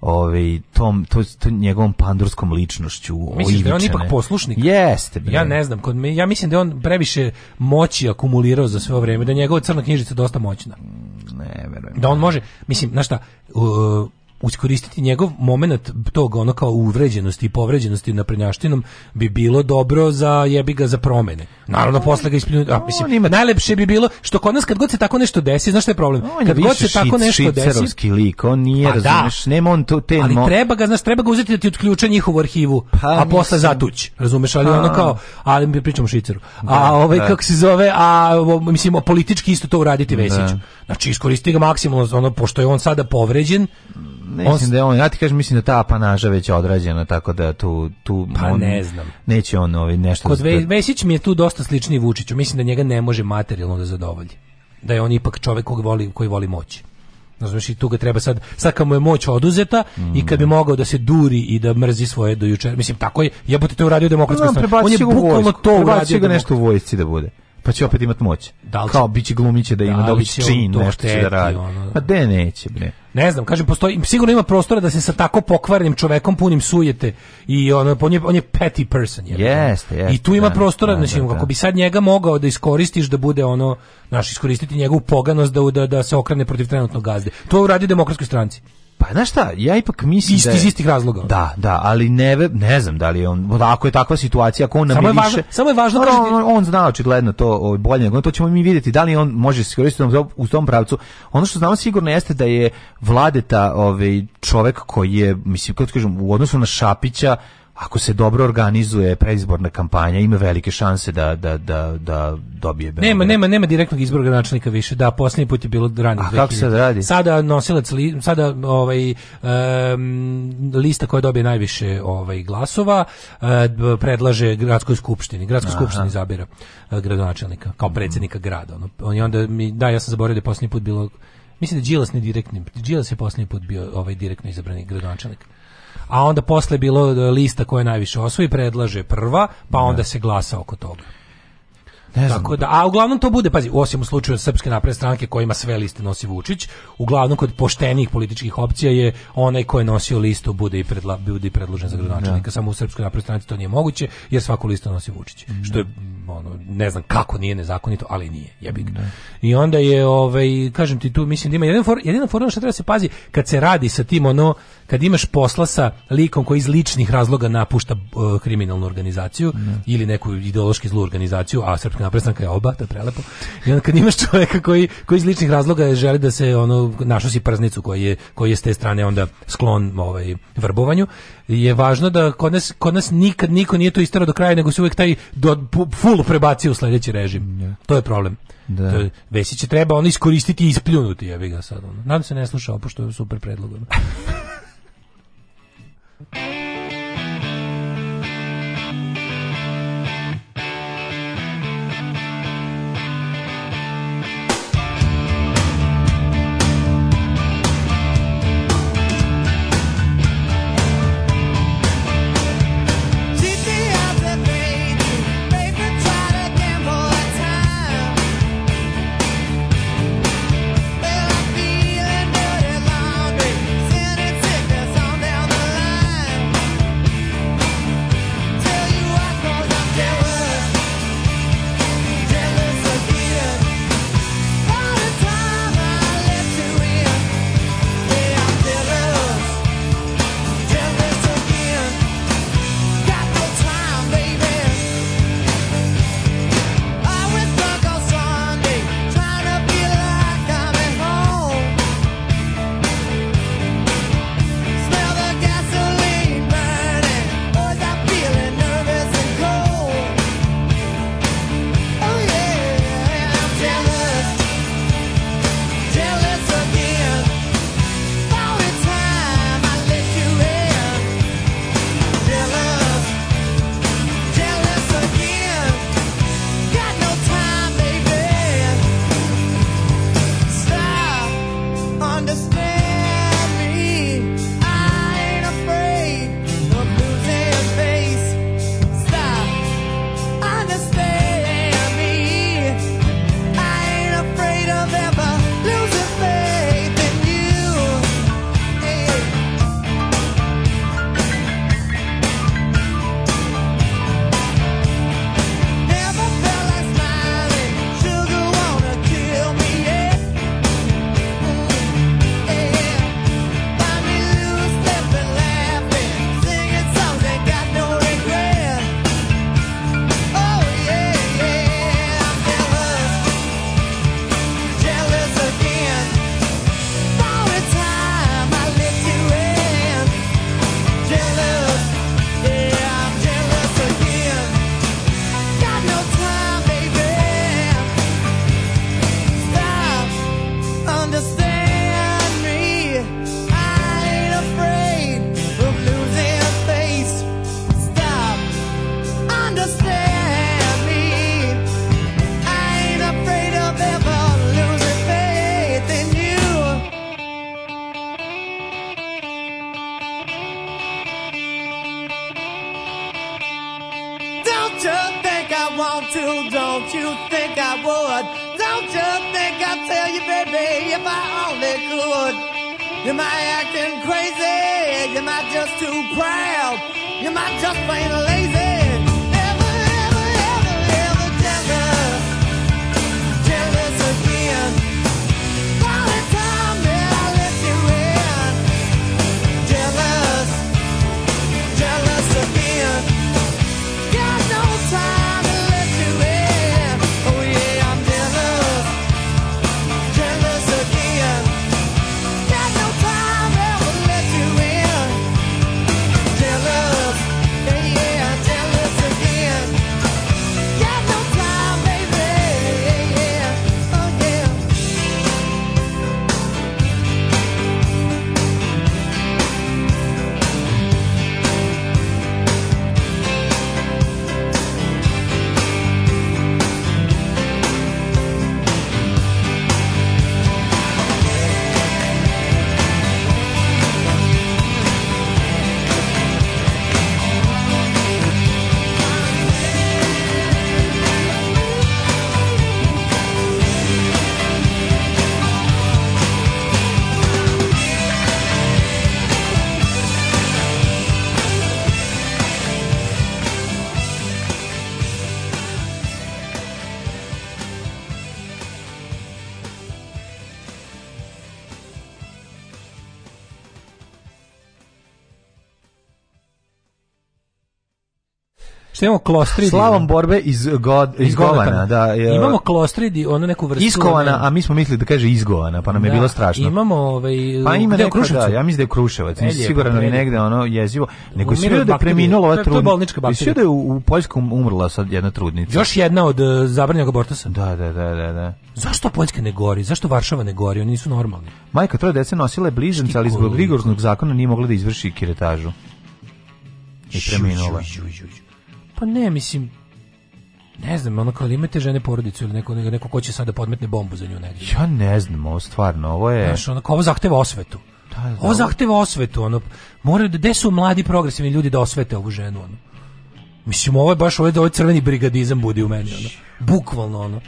ovaj tom to, to njegovom pandurskom ličnošću Mislim da je on ipak poslušnik? Jeste, bre. Ja ne znam, kod me, ja mislim da je on previše moći akumulirao za sve vreme, da je njegova crna knjižica dosta moćna. Mm, ne, verujem. Da on da. može, mislim, znaš šta, uh, uskoristiti njegov moment tog ono kao uvređenosti i povređenosti na prednjaštinom bi bilo dobro za jebi ga za promene. Naravno posle ga ispljunuti, a mislim ima... najlepše bi bilo što kod nas kad god se tako nešto desi, znaš šta je problem? On kad god se tako nešto desi, lik, on nije pa da. razumeš, da, nema on to te Ali treba ga, znaš, treba ga uzeti da ti otključa njihovu arhivu, pa, a posle zatući. Razumeš, ali a... Pa. ono kao, ali mi pričamo šviceru. A da, ovaj da. kako se zove, a mislim politički isto to uraditi Vesiću. Znači iskoristi ga maksimalno ono pošto je on sada povređen Mislim da je on, ja ti kažem, mislim da ta apanaža već odrađena, tako da tu, tu pa on, ne znam. Neće on ovi nešto... Kod zbred... Vesić mi je tu dosta slični Vučiću, mislim da njega ne može materijalno da zadovolji. Da je on ipak čovek koji voli, koji voli moć. Razumeš, i tu ga treba sad, sad kad mu je moć oduzeta mm. i kad bi mm. mogao da se duri i da mrzi svoje do jučer, mislim, tako je, jebote to je uradio demokratska pa, no, strana. On je bukvalno to uradio. ga nešto u vojsci da bude pa će opet imati moć. Da li će, Kao biće glumiće da ima da li će čin, nešto će da radi. Ono... Da. Pa de neće, bre. Ne znam, kažem, postoji, sigurno ima prostora da se sa tako pokvarenim čovekom punim sujete i ono, on je, on je petty person. Je, yes, yes, I tu ima da, prostora, da, znači, da, kako da. bi sad njega mogao da iskoristiš, da bude ono, znaš, iskoristiti njegovu poganost da, da, da se okrene protiv trenutnog gazde. To uradi u demokratskoj stranci. Pa znaš šta, ja ipak mislim Isti, da je, iz istih razloga. Da, da, ali ne, ne znam da li je on, ako je takva situacija, ako on samo je više... Važno, samo je važno... On, on, on, on zna očigledno to bolje nego, to ćemo mi vidjeti, da li on može se koristiti u tom pravcu. Ono što znamo sigurno jeste da je Vladeta ovaj, čovek koji je, mislim, kako kažem, u odnosu na Šapića, ako se dobro organizuje predizborna kampanja, ima velike šanse da, da, da, da dobije Beograd. Nema, nema, nema direktnog izbora gradonačelnika više. Da, posljednji put je bilo rano. A 2000. kako se radi? Sada nosilac, li, sada ovaj, um, lista koja dobije najviše ovaj, glasova uh, predlaže gradskoj skupštini. Gradskoj skupštini zabira eh, gradonačelnika kao predsjednika mm. grada. Ono, on je onda mi, da, ja sam zaboravio da je posljednji put bilo Mislim da Đilas ne direktni. Đilas je posljednji put bio ovaj direktno izabrani gradonačelnik a onda posle je bilo e, lista koja najviše osvoji predlaže prva, pa onda se glasa oko toga. Ne znam. Tako da, a uglavnom to bude, pazi, osim u slučaju Srpske napred stranke kojima sve liste nosi Vučić, uglavnom kod poštenih političkih opcija je onaj ko je nosio listu bude i, predla, bude i predložen za gradonačelnika. Da. Samo u Srpskoj napred stranci to nije moguće, jer svaku listu nosi Vučić. Mm. Što je, da. ono, ne znam kako nije nezakonito, ali nije, jebik. Mm. I onda je, ovaj, kažem ti tu, mislim da ima jedan for, jedina forma što treba se pazi kad se radi sa tim, ono, kad imaš posla sa likom koji iz ličnih razloga napušta uh, kriminalnu organizaciju mm. ili neku ideološki zlu organizaciju, a Srpska napredstanka je oba, to je prelepo. I onda kad imaš čovjeka koji, koji iz ličnih razloga želi da se ono našo si prznicu koji je koji je s te strane onda sklon ovaj vrbovanju, je važno da kod nas, kod nas nikad niko nije to isterao do kraja, nego se uvijek taj do, full prebacio u sljedeći režim. Mm. To je problem. Da. To, Vesić je treba on iskoristiti i ispljunuti, ja bih ga sad. Ono. Nadam se ne slušao, pošto je super predlog. [LAUGHS] Thank [LAUGHS] you. Što imamo klostridi? Slavom borbe iz, god, iz govana, da. Je, imamo klostridi, ono neku vrstu... Iskovana, a mi smo mislili da kaže izgovana, pa nam je da, bilo strašno. Imamo ovaj... Pa ima neko, da, ja mislim da je Kruševac, nisam e, siguran ali da negde ono jezivo. Neko je da je preminulo ova trudnica. To je bolnička bakterija. da je u, u Poljskom umrla sad jedna trudnica. Još jedna od uh, eh, zabranjenog abortusa. Da, da, da, da, da. Zašto Poljska ne gori? Zašto Varšava ne gori? Oni nisu normalni. Majka troje dece nosila je bližanca, ali zbog rigoroznog zakona nije mogla da izvrši kiretažu. I preminula. Žu, žu, žu, Pa ne, mislim, ne znam, ono kao da imate žene porodicu ili neko, neko ko će sada da podmetne bombu za nju negdje. Ja ne znam, ovo stvarno, ovo je... Znaš, ono, ovo zahteva osvetu. Da, da, ovo da. zahteva osvetu, ono, moraju, da, gde su mladi progresivni ljudi da osvete ovu ženu, ono. Mislim, ovo je baš, ovo je, ovo je crveni brigadizam budi u meni, ono. Bukvalno, ono,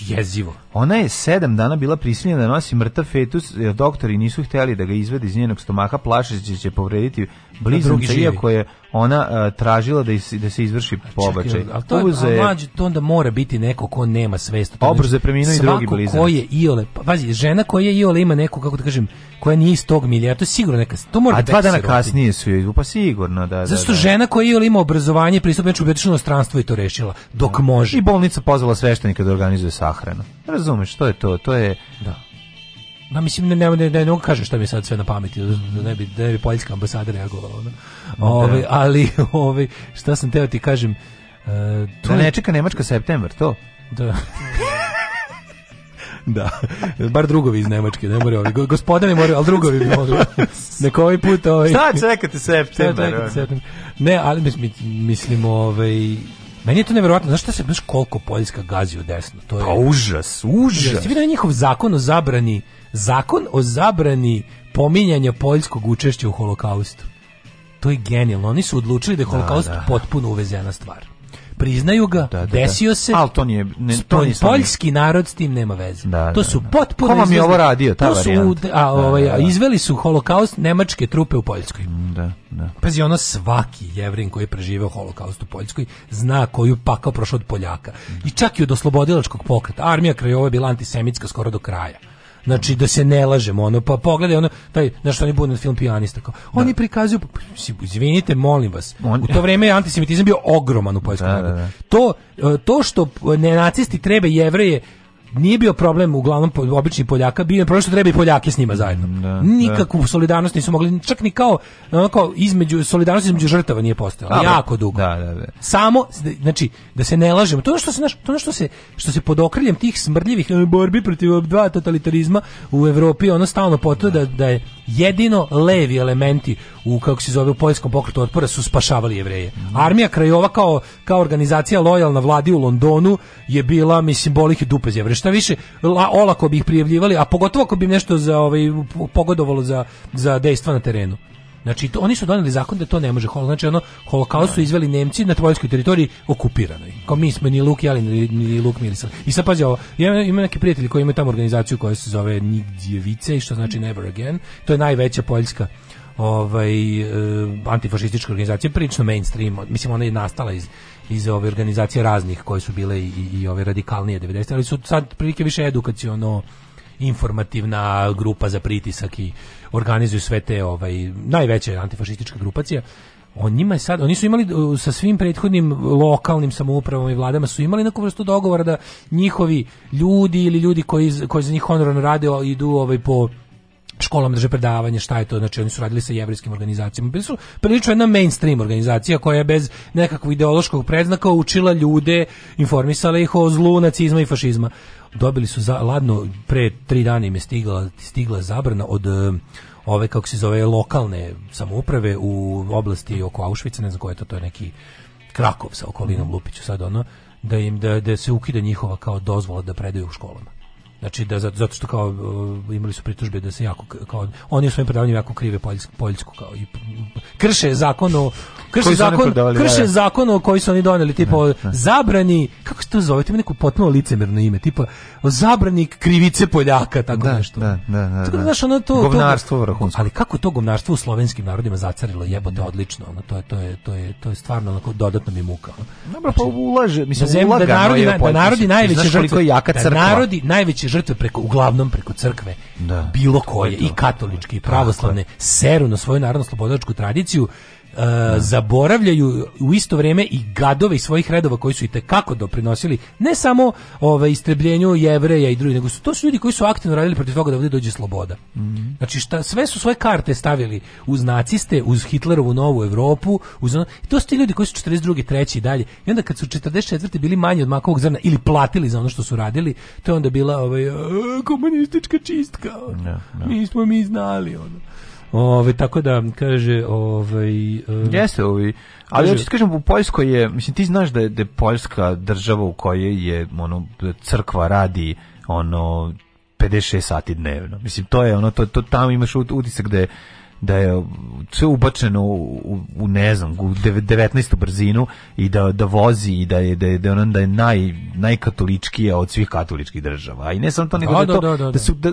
jezivo. Ona je sedam dana bila prisiljena da nosi mrtav fetus, jer doktori nisu hteli da ga izvede iz njenog stomaha, plašeći će povrediti blizanca, iako je ona a, e, tražila da, is, da se izvrši pa pobačaj. Ali to, Uze, je, mlađe, to onda mora biti neko ko nema svest. Obrze preminuo i drugi blizanac. Svako ko je iole, pa, vazi, žena koja je iole ima neko, kako da kažem, koja nije iz tog milija, to je sigurno neka, to mora A dva dana kasnije su je, pa sigurno, da, da. Zašto da, da. žena koja je iole ima obrazovanje, pristup u obječno stranstvo i to rešila, dok da. može. I bolnica pozvala sveštenika da organizuje sahranu. Razumeš, to je to, to je... Da. Ma mislim ne ne ne, ne kaže šta mi sad sve na pameti, da, da ne bi da ne bi poljska ambasada reagovala. Ovaj ali [LAUGHS] ovaj šta sam teo ti kažem Uh, tu... Da ne čeka Nemačka septembar, to? Da. [LAUGHS] da, bar drugovi iz Nemačke, ne moraju ovi. Gospoda ne moraju, ali drugovi bi mogli. [LAUGHS] Neko ovaj put... Ovaj... Šta čekate septembar? Šta čekate septembar? Ne, ali mislim, mislim ovaj, Meni je to neverovatno. Znaš šta se baš koliko Poljska gazi u desno? To je... Pa užas, užas. Jeste vidio da njihov zakon o zabrani, zakon o zabrani pominjanja poljskog učešća u holokaustu? To je genijalno. Oni su odlučili da je da, holokaust da, da. potpuno uvezena stvar priznaju ga, da, da, da, desio se. Al to nije ne, to nije poljski narod s tim nema veze. Da, to da, su da. potpuno Ko mi ovo radio ta to su a ovaj izveli su holokaust nemačke trupe u Poljskoj. Mm, da, da. Pazi, ono svaki jevrin koji je preživeo holokaust u Poljskoj zna koju pakao prošao od Poljaka. I čak i od oslobodilačkog pokreta. Armija krajova je bila antisemitska skoro do kraja. Znači da se ne lažemo, ono pa pogledaj ono taj na što oni budu film pijanista kao. Oni da. prikazuju pa, pa, izvinite, molim vas. On... U to vrijeme je antisemitizam bio ogroman u Poljskoj. Da, da, da. To e, to što e, nenacisti treba jevreje nije bio problem uglavnom obični Poljaka, bio je problem što treba i Poljake s njima zajedno. Da, da. Nikakvu da. solidarnost nisu mogli, čak ni kao, kao između, solidarnost između žrtava nije postojala. Da. Jako dugo. Da, da, da. Samo, znači, da se ne lažemo, to je ono što se, to ono što se, što se pod okriljem tih smrdljivih e, borbi protiv dva totalitarizma u Evropi, ono stalno potvrda da, da je jedino levi elementi u kako se zove u poljskom pokretu otpora su spašavali jevreje. Armija Krajova kao kao organizacija lojalna vladi u Londonu je bila mislim bolih dupe za Šta više la, olako bi ih prijavljivali, a pogotovo ako bi im nešto za ovaj pogodovalo za za dejstva na terenu. Znači, to, oni su doneli zakon da to ne može. Znači, ono, holokaust su da. izveli Nemci na tvojskoj teritoriji okupiranoj. Kao mi smo ni luk jeli, ni, ni luk mirisali. I sad pazi ovo, ja imam neki prijatelji koji imaju tamo organizaciju koja se zove Nigdjevice, što znači mhm. Never Again. To je najveća poljska ovaj e, antifašistička organizacija prilično mainstream mislim ona je nastala iz iz ove organizacije raznih koje su bile i, i, i ove radikalnije 90 ali su sad prilike više edukaciono informativna grupa za pritisak i organizuju sve te ovaj, najveće antifašistička grupacije. on njima je sad, oni su imali sa svim prethodnim lokalnim samoupravama i vladama su imali neku vrstu dogovora da njihovi ljudi ili ljudi koji, koji za njih honorarno rade idu ovaj po školama da drže predavanje, šta je to, znači oni su radili sa jevrijskim organizacijama. Bili su prilično jedna mainstream organizacija koja je bez nekakvog ideološkog predznaka učila ljude, informisala ih o zlu nacizma i fašizma dobili su za, ladno, pre tri dana im je stigla, stigla zabrana od eh, ove, kako se zove, lokalne samouprave u oblasti oko Auschwitza, ne znam koje je to, to je neki Krakov sa okolinom mm. Lupiću sad ono, da im da, da se ukida njihova kao dozvola da predaju u školama. Znači da zato što kao eh, imali su pritužbe da se jako kao oni su svojim predavanjima jako krive poljsku, poljsku kao i krše zakon o, krše zakon, krše zakon o koji su oni doneli, tipa o zabrani, kako se to zove, to ima neko potpuno licemerno ime, tipa o zabrani krivice Poljaka, tako da, nešto. Da, da, da. da, da, znaš, ono to, govnarstvo vrhunsko. Ali kako to govnarstvo u slovenskim narodima zacarilo, jebote, da. odlično, ono, to je, to je, to je, to je stvarno onako dodatno mi muka. Dobro, pa znači, ulaže, da mislim, da, ulagano da narodi, je da narodi najveće žrtve, jaka da crkva. da narodi najveće žrtve preko, uglavnom preko crkve, da, bilo koje, i katoličke, i pravoslavne, seru na svoju narodno slobodačku tradiciju, Uh, zaboravljaju u isto vrijeme i gadove iz svojih redova koji su i kako doprinosili ne samo ovaj istrebljenju jevreja i drugih, nego su to su ljudi koji su aktivno radili protiv toga da ovdje dođe sloboda. Mm -hmm. Znači šta, sve su svoje karte stavili uz naciste, uz Hitlerovu novu Evropu, uz i to su ti ljudi koji su 42. treći i dalje. I onda kad su 44. bili manji od makovog zrna ili platili za ono što su radili, to je onda bila ovaj e, komunistička čistka. No, da, no. Da. Nismo mi znali ono. Ove, tako da, kaže, ovaj... Uh, Jeste, ovi. Ali ja ti kažem, u Poljskoj je, mislim, ti znaš da je, da je Poljska država u kojoj je, ono, da crkva radi, ono, 56 sati dnevno. Mislim, to je ono, to, to tamo imaš utisak da je da je sve ubačeno u, u, ne znam, u 19. brzinu i da, da vozi i da je, da je, da je, da je naj, najkatoličkija od svih katoličkih država. I ne samo to, nego da da, da, da, da, to, da, su, da,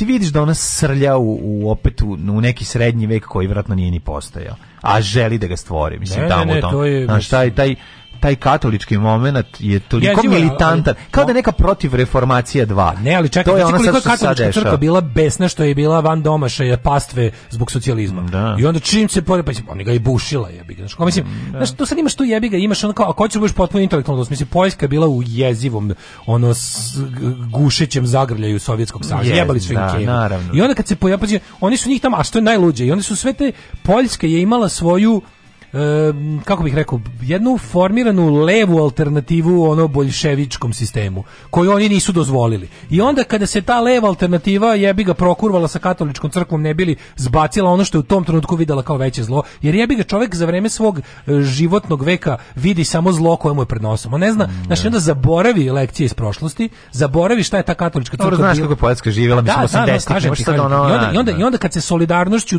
ti vidiš da ona srlja u, u opet u, u, neki srednji vek koji vjerojatno nije ni postojao, a želi da ga stvori, mislim ne, tamo ne, ne, tom. To je, znaš, taj, taj taj katolički moment je toliko ja, militantan, kao da neka protiv reformacija 2. Ne, ali čekaj, to je znači ona koliko katolička crkva bila besna što je bila van domašaja pastve zbog socijalizma. Da. I onda čim se pore, pa oni ga i bušila je bi. Znači, mislim, mm, da. znaš, tu sad imaš tu jebi ga, imaš ono kao, a ko hoćeš da budeš potpuno intelektualno, mislim, Poljska je bila u jezivom, ono, s, gušećem zagrljaju Sovjetskog saveza. Jebali su da, im da, naravno. I onda kad se pojapađe, oni su njih tamo, a što je najluđe, i oni su sve te, Poljska je imala svoju, kako bih rekao, jednu formiranu levu alternativu ono boljševičkom sistemu, koju oni nisu dozvolili. I onda kada se ta leva alternativa jebi ga prokurvala sa katoličkom crkvom, ne bili zbacila ono što je u tom trenutku videla kao veće zlo, jer jebi ga čovjek za vrijeme svog e, životnog veka vidi samo zlo koje mu je pred nosom. On ne zna, mm, znači onda zaboravi lekcije iz prošlosti, zaboravi šta je ta katolička crkva. Dobro, znaš kako je Poljska živjela, mislim, 80 da, da, I onda, i, onda, kad se solidarnošću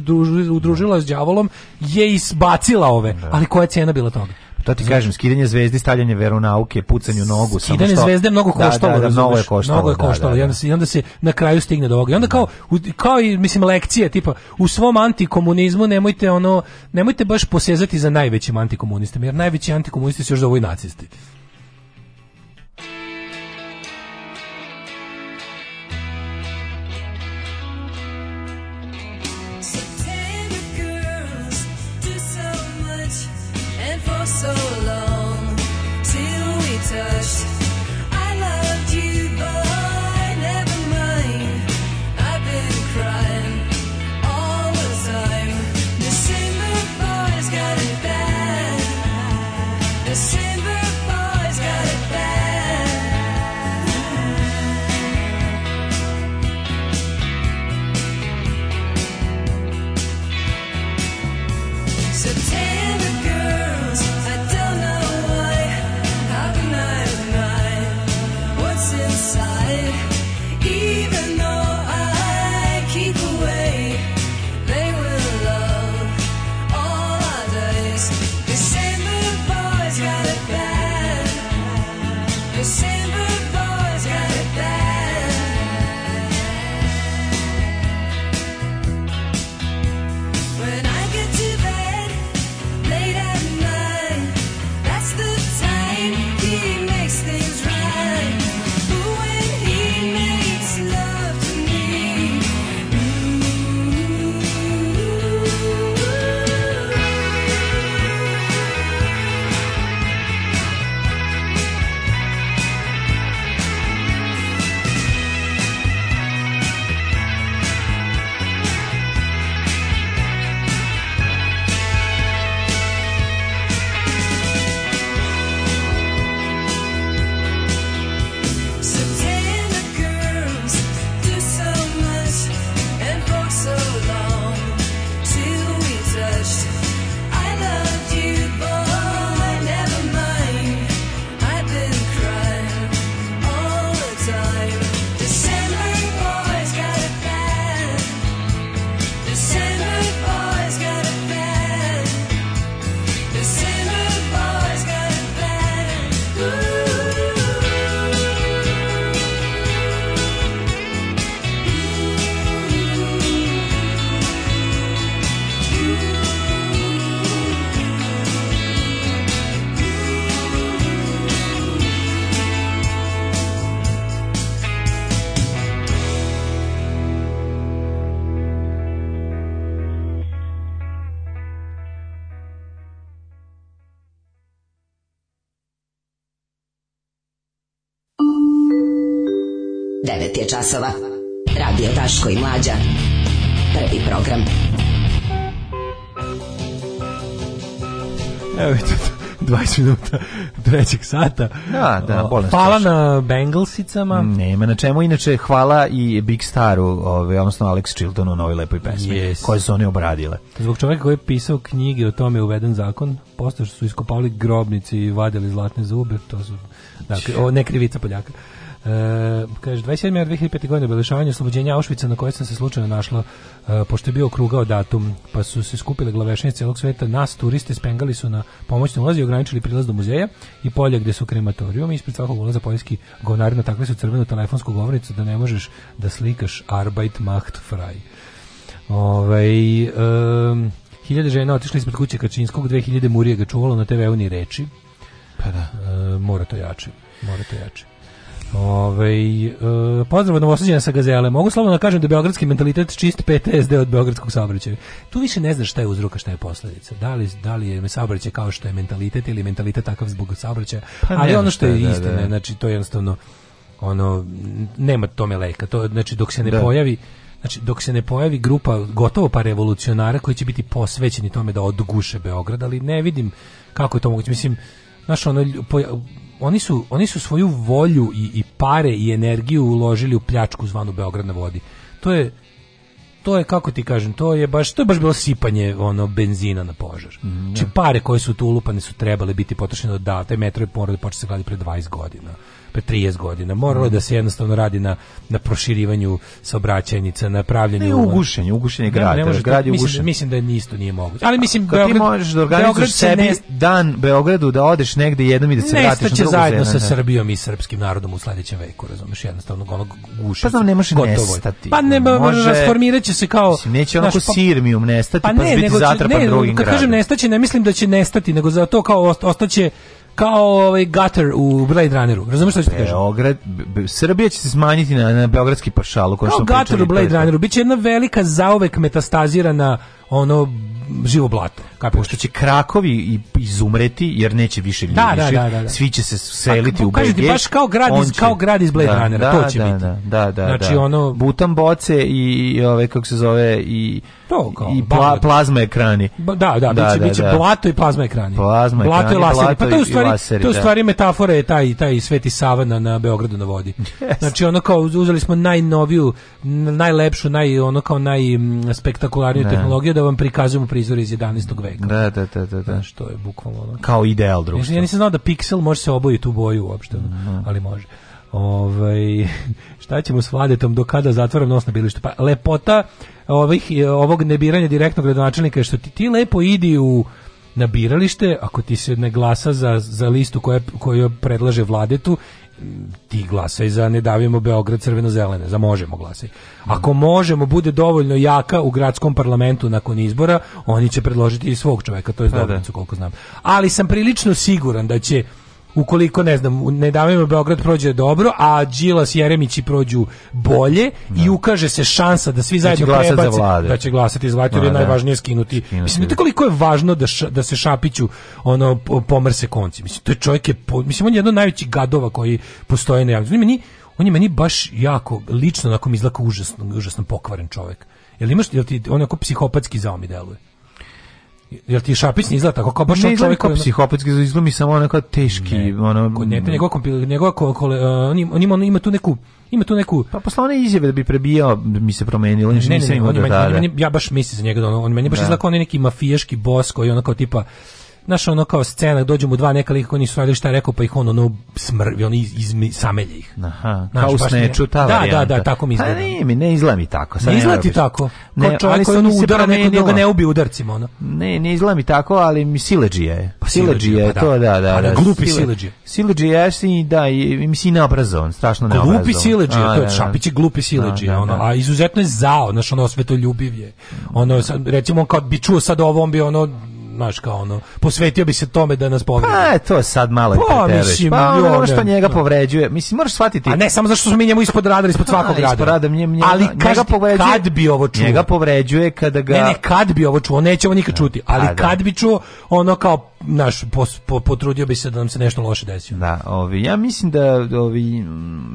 udružila s đavolom, je izbacila ove. Da. Ali koja je cena bila toga? Pa to ti znači, kažem, skidanje zvezde, stavljanje veronauke, pucanje nogu. Skidanje samo što... zvezde mnogo koštalo. Da, da, da mnogo je koštalo. Mnogo je da, koštalo. Da, da, I, se, I onda se na kraju stigne do ovoga. I onda kao, kao i, mislim, lekcije, tipa, u svom antikomunizmu nemojte ono, nemojte baš posezati za najvećim antikomunistama, jer najveći antikomunisti su još da ovoj nacisti. 9 je časova. Radio Taško i Mlađa. Prvi program. Evo vidite, 20 [LAUGHS] minuta trećeg sata. Da, da, bolno Hvala na Bengalsicama. Mm, nema na čemu, inače hvala i Big Staru, ovaj, odnosno Alex Chiltonu novoj lepoj pesmi, yes. koje su oni obradile. Zbog čoveka koji je pisao knjige o tome je uveden zakon, posto su iskopali grobnici i vadili zlatne zube, to su dakle, o, ne krivica Poljaka. E, kaže, 27. januar 2005. godine obeležavanje oslobođenja Auschwitza na koje sam se slučajno našla, e, pošto je bio krugao datum, pa su se skupile glavešnice celog sveta, nas turiste spengali su na pomoćni ulazi i ograničili prilaz do muzeja i polja gde su krematorijum i ispred svakog ulaza poljski govnari natakli su crvenu telefonsku govornicu da ne možeš da slikaš Arbeit macht frei. Ovaj um, hiljade žena otišli ispred kuće Kačinskog, 2000 murije ga čuvalo na TV-u ni reči. Pa da. E, mora to jače. Mora to jače. Ove, ovaj, e, pozdrav od Novosadđena sa Gazele. Mogu slobodno da kažem da je beogradski mentalitet čist PTSD od beogradskog saobraćaja. Tu više ne znaš šta je uzroka, šta je posledica. Da li, da li je saobraćaj kao što je mentalitet ili mentalitet takav zbog saobraćaja. Pa Ali ono što je da, istina, da, da. znači to je jednostavno ono nema tome leka. To znači dok se ne da. pojavi Znači, dok se ne pojavi grupa gotovo pa revolucionara koji će biti posvećeni tome da odguše Beograd, ali ne vidim kako je to moguće. Mislim, znaš, ono, oni su, oni su svoju volju i, i pare i energiju uložili u pljačku zvanu Beograd na vodi. To je to je kako ti kažem, to je baš to je baš bilo sipanje ono benzina na požar. Mm, da. Či znači, pare koje su tu ulupane su trebale biti potrošene da taj metro je morao da počne se graditi pre 20 godina pre 30 godina. Moralo je da se jednostavno radi na, na proširivanju saobraćajnica, na pravljenju... Ne, ugušenje, ugušenje grada. Ne, ne može, grad je ugušen. Mislim, mislim da isto nije moguće. Ali mislim, da Beograd, ti možeš da organizuješ sebi ne... dan Beogradu da odeš negde jednom i da se vratiš na drugu zemlju? zajedno sa Srbijom i srpskim narodom u sledećem veku, razumeš, jednostavno onog guše. Pa znam, ne može nestati. Pa ne, može, rasformirat se kao... Mislim, neće onako naš, pa, nestati, pa, ne, biti nego, zatrapan ne, drugim gradom. Kad kažem nestaće, ne mislim da će nestati, nego za to kao ostaće kao ovaj gutter u Blade Runneru. Razumeš šta ću kažem? Beograd, Srbija će se smanjiti na, na beogradski pašalu. Kao gutter u Blade Runneru. Biće jedna velika, zaovek metastazirana ono živo blato. Kako pošto će Krakovi izumreti jer neće više ljudi. Da, da, da, da, da, Svi će se pa seliti A, pa u BG. Kažete baš kao grad iz, će, kao grad iz Blade da, Runnera, da, to će da, biti. Da, da, da, da. znači ono butan boce i ove kako se zove i to kao, i pla, plazma ekrani. Ba, da, da, da, biće, da, biće blato i plazma ekrani. Plazma blato ekrani, i laseri. Pa to je u stvari, laseri, to je u stvari metafora je taj taj Sveti Sava na, na Beogradu na vodi. Yes. [LAUGHS] Znači ono kao uzeli smo najnoviju, najlepšu, naj ono kao najspektakularniju tehnologiju da da vam prikazujemo prizore iz 11. veka. Da, da, da, da, da. Što je bukvalno ono. Kao ideal društva. Ja nisam znao da piksel može se obojiti u boju uopšte, mm -hmm. ali može. Ovaj [LAUGHS] šta ćemo s Vladetom do kada zatvaram nos na bilište? Pa lepota ovih ovog nebiranja direktnog gradonačelnika je što ti, ti lepo idi u na biralište, ako ti se ne glasa za, za listu koja, koju predlaže vladetu ti glasaj za ne davimo Beograd crveno-zelene, za možemo glasaj. Ako možemo bude dovoljno jaka u gradskom parlamentu nakon izbora, oni će predložiti i svog čoveka, to je pa Dobricu da. koliko znam. Ali sam prilično siguran da će ukoliko ne znam ne davimo Beograd prođe dobro a Đilas Jeremići prođu bolje da. i ukaže se šansa da svi da zajedno da prebace za da će glasati za vladu jer je da, da. najvažnije skinuti, skinuti. mislim da koliko je važno da š, da se Šapiću ono pomrse konci mislim to je čovjek je mislim on je jedan od najvećih gadova koji postoje na javnosti meni on je meni baš jako lično na kom izlako užasno užasno pokvaren čovjek jel imaš jel ti onako psihopatski zaomi deluje Jel ti Šapić ne izgleda tako kao baš ne čovjek koji psihopatski izgleda samo onako teški, ne, ono kod njega njegov njegov e, on ima on ima tu neku ima tu neku pa posla one izjave da bi prebijao da mi se promenilo ne, ne, ne, ne, on, on, on, ja baš mislim za njega da on, on meni baš da. izgleda kao neki mafijaški bos koji ono kao tipa znaš, ono kao scena, dođu mu dva neka lika koji nisu radili šta je rekao, pa ih on ono smrvi, on iz, iz, samelje ih. Aha, znaš, kao sneču, ta da, varijanta. Da, da, tako mi pa izgleda. A nije mi, ne izgleda mi tako. Sad ne izgleda ti tako? Ne, kao čovjek koji ono udara nekog da ga ne ubi udarcima, ono. Ne, ne izgleda mi tako, ali mi sileđija je. Pa sileđija je, pa da. to da, da. Pa da, glupi sileđija. Sileđija da, je, da, i, mi mislim, neobrazon, strašno neobrazon. Glupi sileđija, da. to je Šapić je glupi sileđija, ono, a izuzetno je zao, znaš, ono, svetoljubiv je. Ono, recimo, kao bi čuo sad ovo, on bi ono, znaš, kao ono, posvetio bi se tome da nas povredi. Pa, to je sad malo pa, mislim, pa, ono, što njega povređuje, mislim, moraš shvatiti. A ne, samo zašto smo mi njemu ispod radara, ispod pa, svakog rada. Ispod radara, njega, ali njega, njega povređuje, kad bi ovo čuo? Njega povređuje kada ga... Ne, ne, kad bi ovo čuo, neće ovo nikad čuti, da, ali A, da. kad bi čuo, ono kao, naš pos, po, potrudio bi se da nam se nešto loše desi. Da, ovi, ja mislim da ovi,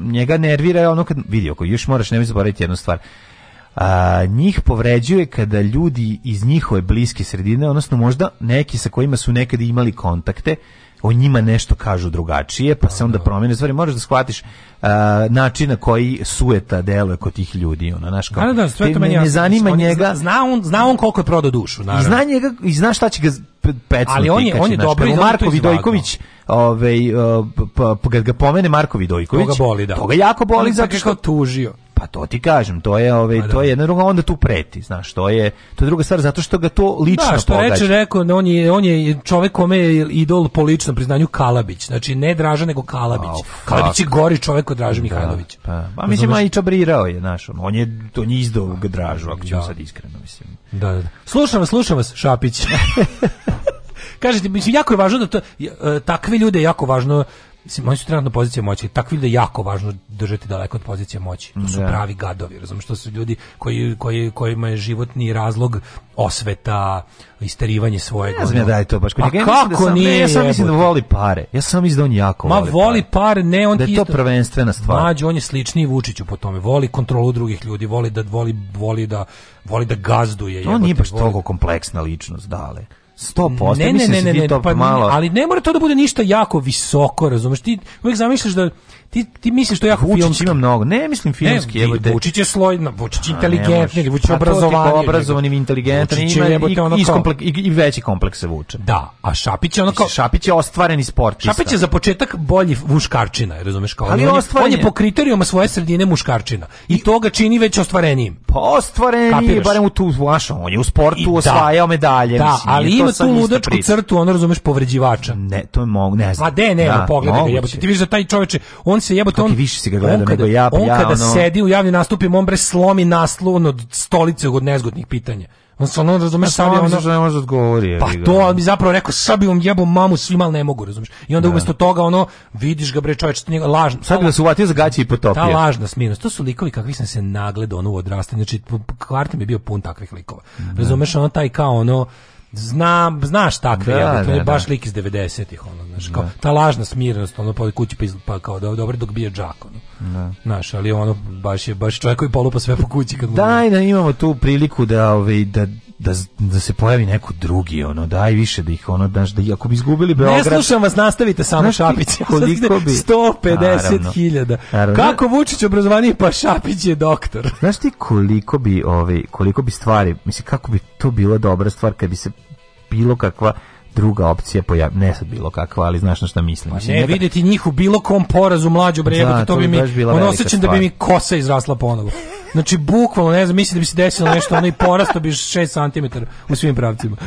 njega nervira ono kad, vidi, oko još moraš ne zaboraviti jednu stvar, a, njih povređuje kada ljudi iz njihove bliske sredine, odnosno možda neki sa kojima su nekada imali kontakte, o njima nešto kažu drugačije, pa se onda promene stvari. Moraš da shvatiš uh, način na koji sueta deluje kod tih ljudi. Ono, naš, kao, da, da, sve to meni ne zanima on njega. Zna on, zna on koliko je prodao dušu. Naravno. I zna njega, i zna šta će ga pecnuti. Ali on je, on je dobro. Marko Vidojković, ovaj, uh, kad ga pomene Marko Vidojković, to ga boli, da. To ga jako boli, zato što... tužio. Pa to ti kažem, to je ovaj pa to da. je jedna druga onda tu preti, znaš, to je to je druga stvar zato što ga to lično pogađa. da, što reče rekao, on je on je čovjek kome je idol po ličnom priznanju Kalabić, znači ne Draža nego Kalabić. Oh, Kalabić je gori čovjek od Draže da, Mihajlovića. Pa, pa mislim a i čabrirao je, znaš, on, on je to on je izdao Dražu, ako ćemo da. sad iskreno mislim. Da, da, da. Slušam vas, slušam vas, Šapić. [LAUGHS] Kažete, mislim, jako je važno da to, e, takve ljude je jako važno moji su trenutno pozicije moći, takvi da jako važno držati daleko od pozicije moći. To su da. pravi gadovi, razumiješ, što su ljudi koji, koji, kojima je životni razlog osveta, isterivanje svoje. Ne znam da je to baš kod pa njega. Da kako da sam, nije? Ne, ja sam mislim da voli pare. Ja sam mislim da on jako Ma, voli pare. voli pare, ne, on da je to isto, prvenstvena stvar. Mađo, on je sličniji Vučiću po tome. Voli kontrolu drugih ljudi, voli da voli, voli da voli da gazduje. On jebote, nije baš toliko kompleksna ličnost, dale. 100%. Ne, ne, ne, ne, ne, pa, malo... ali ne mora to da bude ništa jako visoko, razumeš? Ti uvek zamišljaš da ti, ti misliš to jako Vučić filmski. ima mnogo. Ne, mislim filmski. Ne, te... Vučić je slojno, Vučić inteligentni, Vučić obrazovan, obrazovan i inteligentan i i, komplek, i, i veći komplekse vuče. Da, a Šapić je ono Šapić je ostvareni sportista. Šapić je za početak bolji muškarčina, razumeš kao. Ali on, je, on je po kriterijima svoje sredine muškarčina i, I to ga čini već ostvarenim. Pa ostvareni, barem u tu vašom, on je u sportu osvajao medalje, mislim. da, ali ima tu ludačku crtu, on razumeš povređivača. Ne, to je mogu, ne znam. A de, ne, da, pogledaj ga, jebote. Ti vidiš da taj čoveče, on se jebote on. Ti više se ga gledao nego ja, pa on ja, kada ono... sedi u javnim nastupima, on bre slomi naslon od stolice od nezgodnih pitanja. On se ono razumeš sad je ono... Da ne može da odgovori. Pa to, ali bi zapravo rekao, sad bi vam jebao mamu svima, ali ne mogu, razumeš. I onda da. umjesto toga, ono, vidiš ga bre čovječ, njega lažno. Sad bi nas uvatio za gaće i potopio. Ta lažna smirenost, to su likovi kakvi sam se nagledao ono u odrastanju, znači, kvartem je bio pun takvih likova. Da. Razumeš, ono taj kao ono, Znam, znaš takve, da, jel, to je da, baš da. lik iz 90-ih, ono, znaš, kao, da. ta lažna smirenost, ono, pa kući, pa, pa kao, da, dobro, dok bio džak, ono, da. znaš, ali ono, baš je, baš čovjek koji polupa sve po kući. Kad Daj, da imamo tu priliku da, ovaj, da da, da se pojavi neko drugi, ono, daj više da ih, ono, daš, da, ako bi izgubili Beograd... Ne slušam vas, nastavite samo Šapić. [LAUGHS] Koliko bi... 150 Kako Vučić obrazovaniji, pa Šapić je doktor. [LAUGHS] Znaš ti koliko bi, ovaj, koliko bi stvari, mislim, kako bi to bila dobra stvar kad bi se bilo kakva druga opcija pojavi, ne sad bilo kakva, ali znaš na šta mislim. Pa ne, da- vidjeti njih u bilo kom porazu mlađu brejebati, da, to, to bi mi, ono osjećam da bi mi kosa izrasla ponovo. [LAUGHS] Znači, bukvalno, ne znam, mislim da bi se desilo nešto, ono i porasto bi 6 cm u svim pravcima.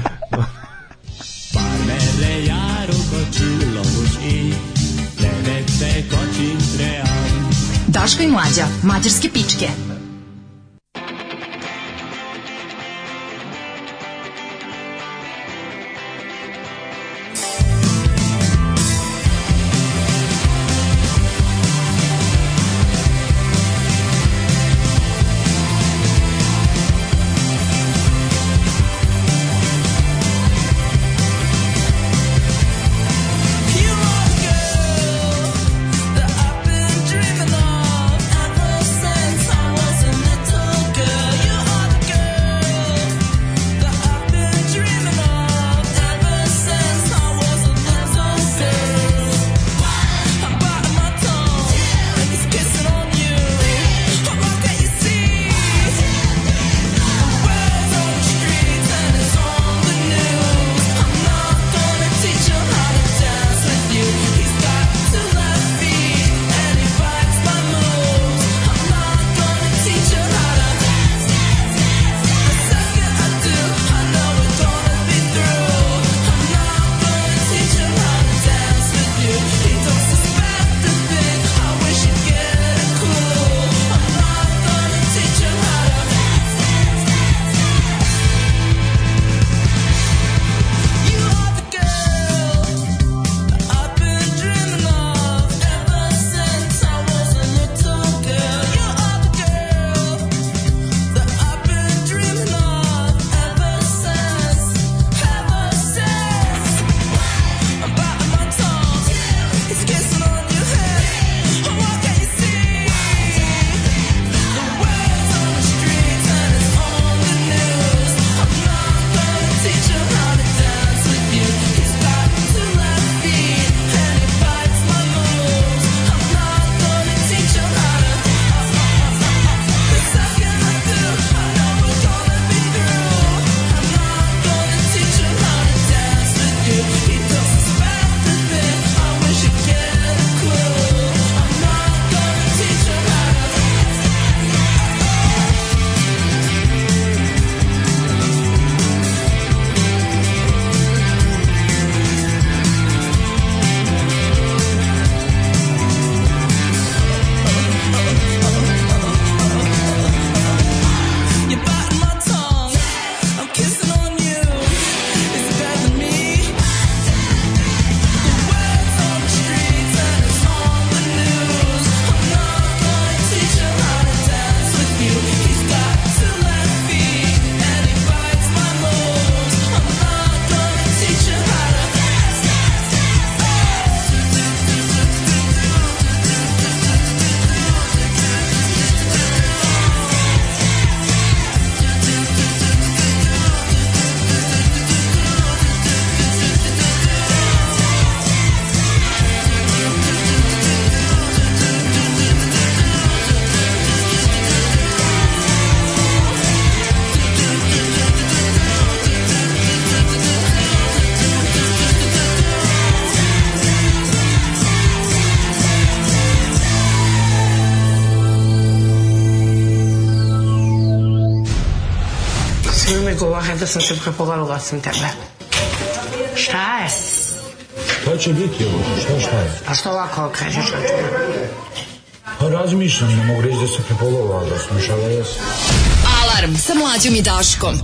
Daško i mlađa, mađarske pičke. sam se prepovalila osim tebe. Šta je? Šta će biti ovo? Šta šta je? Pa što ovako okrećeš od tebe? Pa razmišljam, ne mogu reći da se prepovalila, da sam šala Alarm sa mlađom i Daškom.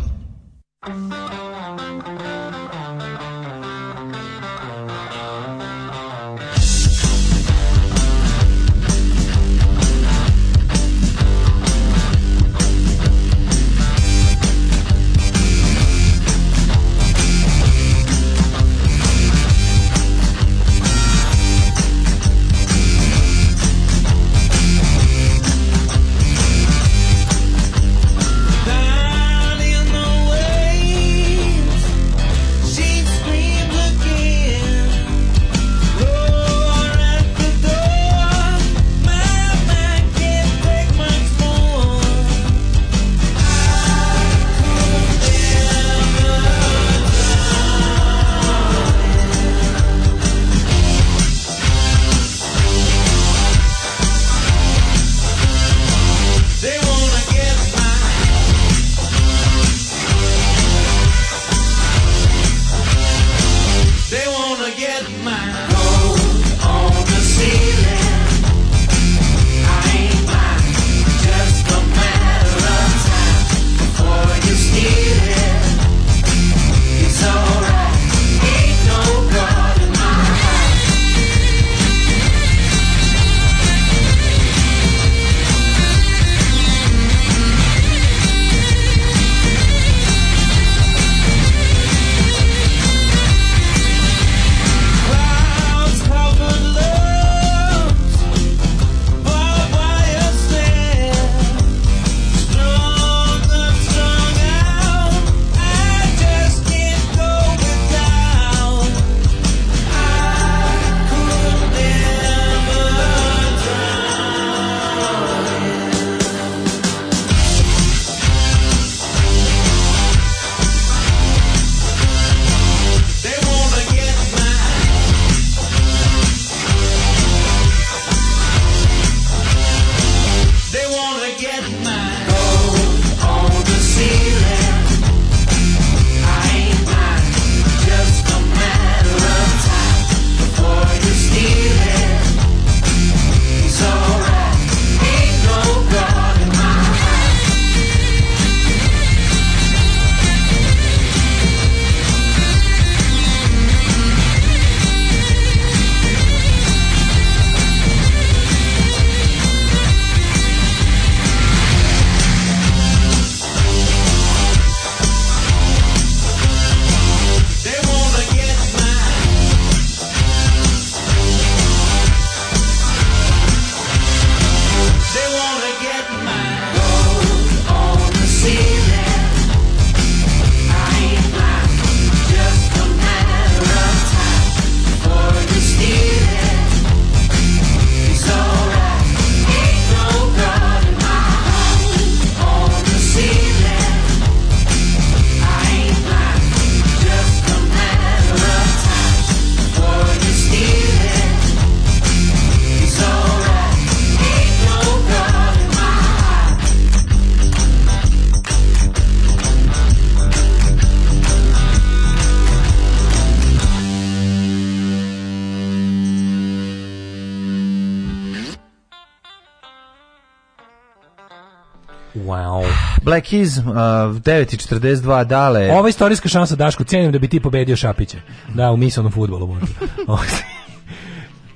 Keys, uh, 9.42 dale. Ova istorijska šansa, Daško, cijenim da bi ti pobedio Šapiće. Da, u misalnom futbolu možda. [LAUGHS]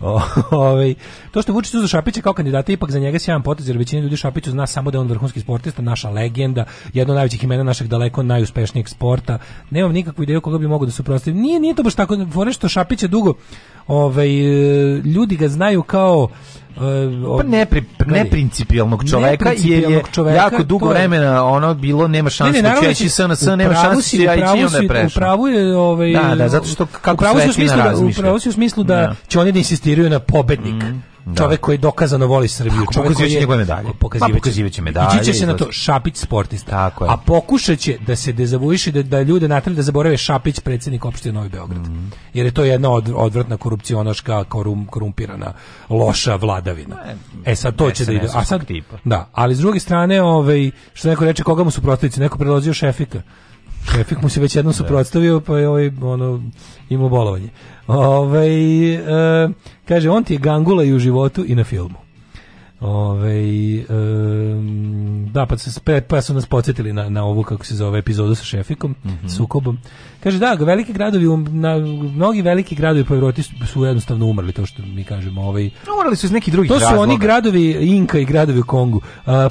Ovaj, ovaj to što Vučić za Šapića kao kandidata ipak za njega se jedan potez jer većina ljudi Šapiću zna samo da je on vrhunski sportista, naša legenda, jedno od najvećih imena našeg daleko najuspešnijeg sporta. Nemam nikakvu ideju koga bi mogao da suprotstavim. Nije nije to baš tako, fore što Šapić je dugo ovaj, e, ljudi ga znaju kao Uh, pa ne pri, neprincipijalnog čoveka neprincipijalnog je čoveka, jako dugo je... vremena ono bilo nema šanse ne, ne, da će SNS nema šanse da ići onda prešao. Upravo je ovaj Da, da, zato što kako u smislu da upravo u smislu da, da će oni da insistiraju na pobednik. Mm. Da. Čovek koji dokazano voli Srbiju, pa, čovek koji je njegove medalje. Pokazivaće medalje. Ići će se na to Šapić sportista. Tako je. A pokušaće da se dezavuiše da da ljude natrlja da zaborave Šapić predsednik opštine Novi Beograd. Mm. Jer je to jedna odvratna korupcija korupcionaška, korum, korumpirana, loša vladavina. E sad to će da ide. A sad, da, ali s druge strane, ovaj, što neko reče, koga mu su protivici, neko predložio šefika. Šefik mu se već jednom da. suprotstavio, pa je ovaj, ono, imao bolovanje. Ove, ovaj, e, kaže, on ti je gangula i u životu i na filmu. Ove, um, da, pa, se, pa su nas podsjetili na, na ovu, kako se zove, epizodu sa Šefikom, mm -hmm. sukobom. Kaže, da, veliki gradovi, na, mnogi veliki gradovi po Evropi su, jednostavno umrli, to što mi kažemo. Ovaj, umrli su iz nekih drugih razloga. To su razloga. oni gradovi Inka i gradovi u Kongu. Uh,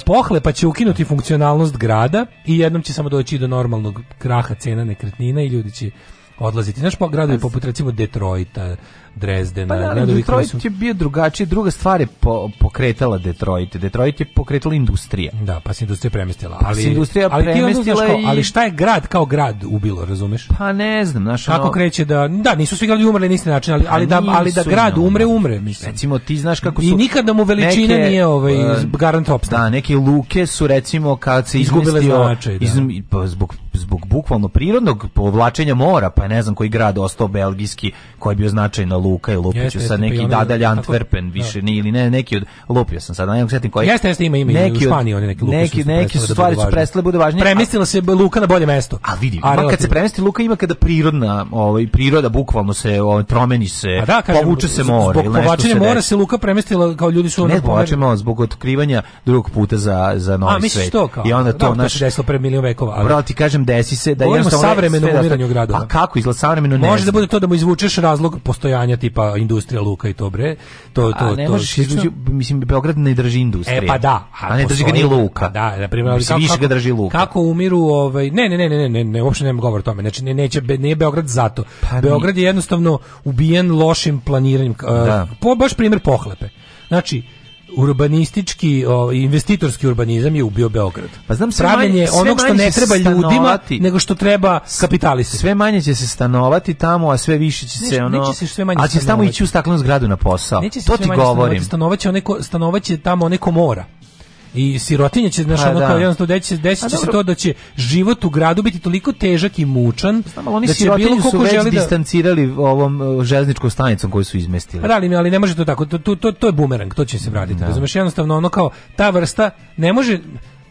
pohle pa će ukinuti funkcionalnost grada i jednom će samo doći do normalnog kraha cena nekretnina i ljudi će odlaziti. Znaš, po gradovi poput recimo Detroita, Drezdena. Pa, da, Detroit je bio drugačiji, druga stvar je po, pokretala Detroit. Detroit je pokretala industrija. Da, pa se industrija premestila. Pa ali, industrija ali, premestila i... ali šta je grad kao grad ubilo, razumeš? Pa ne znam. Znaš, Kako ono... kreće da... Da, nisu svi gradovi umrli na isti način, ali, pa ali, da, ali da grad umre, umre, mislim. Recimo, ti znaš kako su... I nikad nikada mu veličina neke, nije ovaj, e, garant opstan. Da, neke luke su, recimo, kad se izgubile značaj. Da. Izm, pa, zbog, zbog bukvalno prirodnog povlačenja mora, pa ne znam koji grad ostao belgijski, koji je bio značajno Luka pa i Lupiću sa neki pa Dadalj Antwerpen da. više ni ili ne neki od lupio sam sad ne setim koji Jeste jeste ima ime neki u Španiji oni neki Luka neki neki su da stvari su prestale da bude važnije Premislila se Luka na bolje mesto A vidi a kad se premesti Luka ima kada prirodna ovaj priroda bukvalno se ovaj promeni se da, kažem, povuče se more zbog povlačenja mora se Luka premestila kao ljudi su ne povlačimo zbog otkrivanja drugog puta za za novi svet i onda to naš desilo pre milion vekova ali brati kažem desi se da je jednostavno savremeno umiranje grada pa a kako izgleda savremeno ne može da bude to da mu izvučeš razlog postojanja imanja tipa industrija luka i to bre. To to a ne to. Možeš to mislim Beograd ne drži industriju. E pa da, a, a ne drži ga ni luka. Pa da, na primjer, mislim, kako, ga drži luka. Kako umiru ovaj ne ne ne ne ne ne, ne uopšte nemam govor o tome. Znači ne neće be, ne Beograd zato. Pa Beograd je jednostavno ubijen lošim planiranjem. Da. Po, baš primjer pohlepe. Znači, urbanistički o, investitorski urbanizam je ubio Beograd. Pa znam sve manje, sve onog što ne treba stanovati. ljudima nego što treba kapitalisti. Sve manje će se stanovati tamo, a sve više će se ono neće se sve manje. A će tamo ići u staklenu zgradu na posao. Neće se to sve ti manje govorim. Stanovaće onaj stanovaće tamo neko mora i sirotinje će znaš, pa ono da. kao jednostavno deći, desit će pa se to da će život u gradu biti toliko težak i mučan pa Znam, oni da će bilo su već želi da... distancirali ovom e, železničkom stanicom koju su izmestili. Da, ali, ali ne može to tako, to, to, to, to je bumerang, to će se vratiti. Da. Razumeš, jednostavno ono kao ta vrsta ne može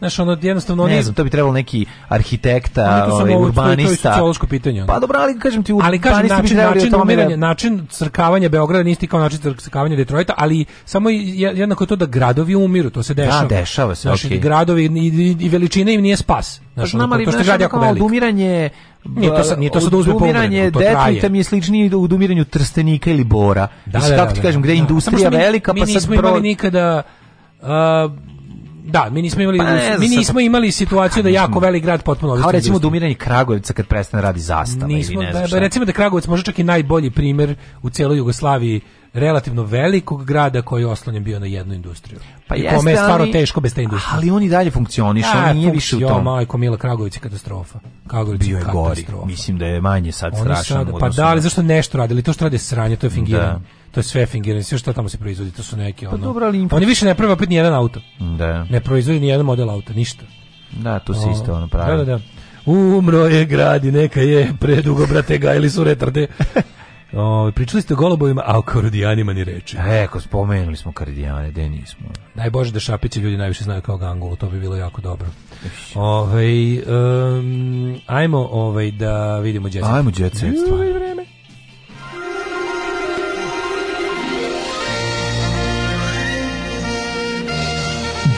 Znaš, ono, jednostavno... Ne znam, to bi trebalo neki arhitekta, ovaj, urbanista. Da to je, to je pitanje. Pa dobro, ali kažem ti, ali kažem, način, način, da umiranja, način crkavanja Beograda nisi kao način crkavanja Detroita, ali samo jednako je to da gradovi umiru, to se da, dešava. Da, dešava se, Znaš, okay. gradovi i, i, veličina im nije spas. Znaš, pa Znam, ono, to što grad jako velik. Odumiranje, nije to sad, nije to sad uzme Odumiranje Detroita mi je sličnije u odumiranju Trstenika ili Bora. Da, da, da, da, kako ti kažem, gde je industrija velika, pa sad... Mi nismo imali nikada... Uh, Da, mi nismo imali pa ne, mi nismo sad... imali situaciju da jako veliki grad potpuno odustane. Kao recimo da umiranje Kragujevca kad prestane da radi zastava nismo, ili ne da, recimo da Kragujevac može čak i najbolji primer u celoj Jugoslaviji relativno velikog grada koji je oslonjen bio na jednu industriju. Pa I jeste, kome je stvarno ali, teško bez te industrije. Ali on i dalje funkcioniše, ja, on nije više u tom. Majko Mila Kragović je katastrofa. Kragović bio je katastrofa. gori. Mislim da je manje sad Oni strašan. Sad, pa da, ali zašto nešto radili? To što rade sranje, to je fingiranje. Da to je sve fingiranje, sve što tamo se proizvodi, to su neke pa ono. Pa dobro, ali Oni više ne prave opet ni jedan auto. Da. Ne proizvode ni jedan model auta, ništa. Da, to se isto ono da, pravi. Da, da, da. Umro je grad i neka je predugo brate ili su retarde. [LAUGHS] O, pričali ste o golubovima, a o karodijanima ni reči. Eko, spomenuli smo karodijane, gde nismo. Daj Bože da šapići ljudi najviše znaju kao gangulu, to bi bilo jako dobro. Ove, um, ajmo ovaj, da vidimo djecetstvo. Ajmo djecetstvo. Ajmo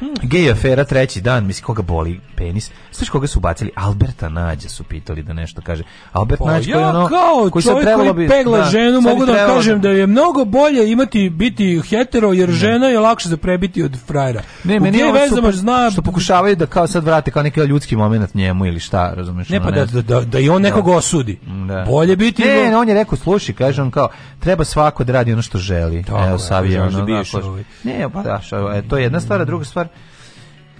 Hmm. Gej afera treći dan, misli koga boli penis. Znaš koga su bacili? Alberta Nađa su pitali da nešto kaže. Albert pa, Nađ koji ja, ono kao koji čovjek koji bi, pegla da, ženu, mogu da kažem da-, da je mnogo bolje imati biti hetero jer ne. žena je lakše za prebiti od frajera. Ne, meni je vezama zna što pokušavaju da kao sad vrate kao neki ljudski momenat njemu ili šta, razumeš? Ne pa da, da, da, da i on da. nekoga osudi. Da. Bolje biti Ne, ne, on je rekao sluši, kaže on kao treba svako da radi ono što želi. Evo Savije ono. Da, ovaj? Ne, pa da, e, to je jedna stvar, druga stvar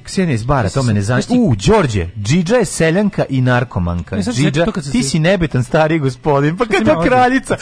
Ksenija iz bara, to me ne zanima. U, Đorđe, Džidža je seljanka i narkomanka. Ne, Džidža, ti si nebitan stari gospodin, pa kada kraljica,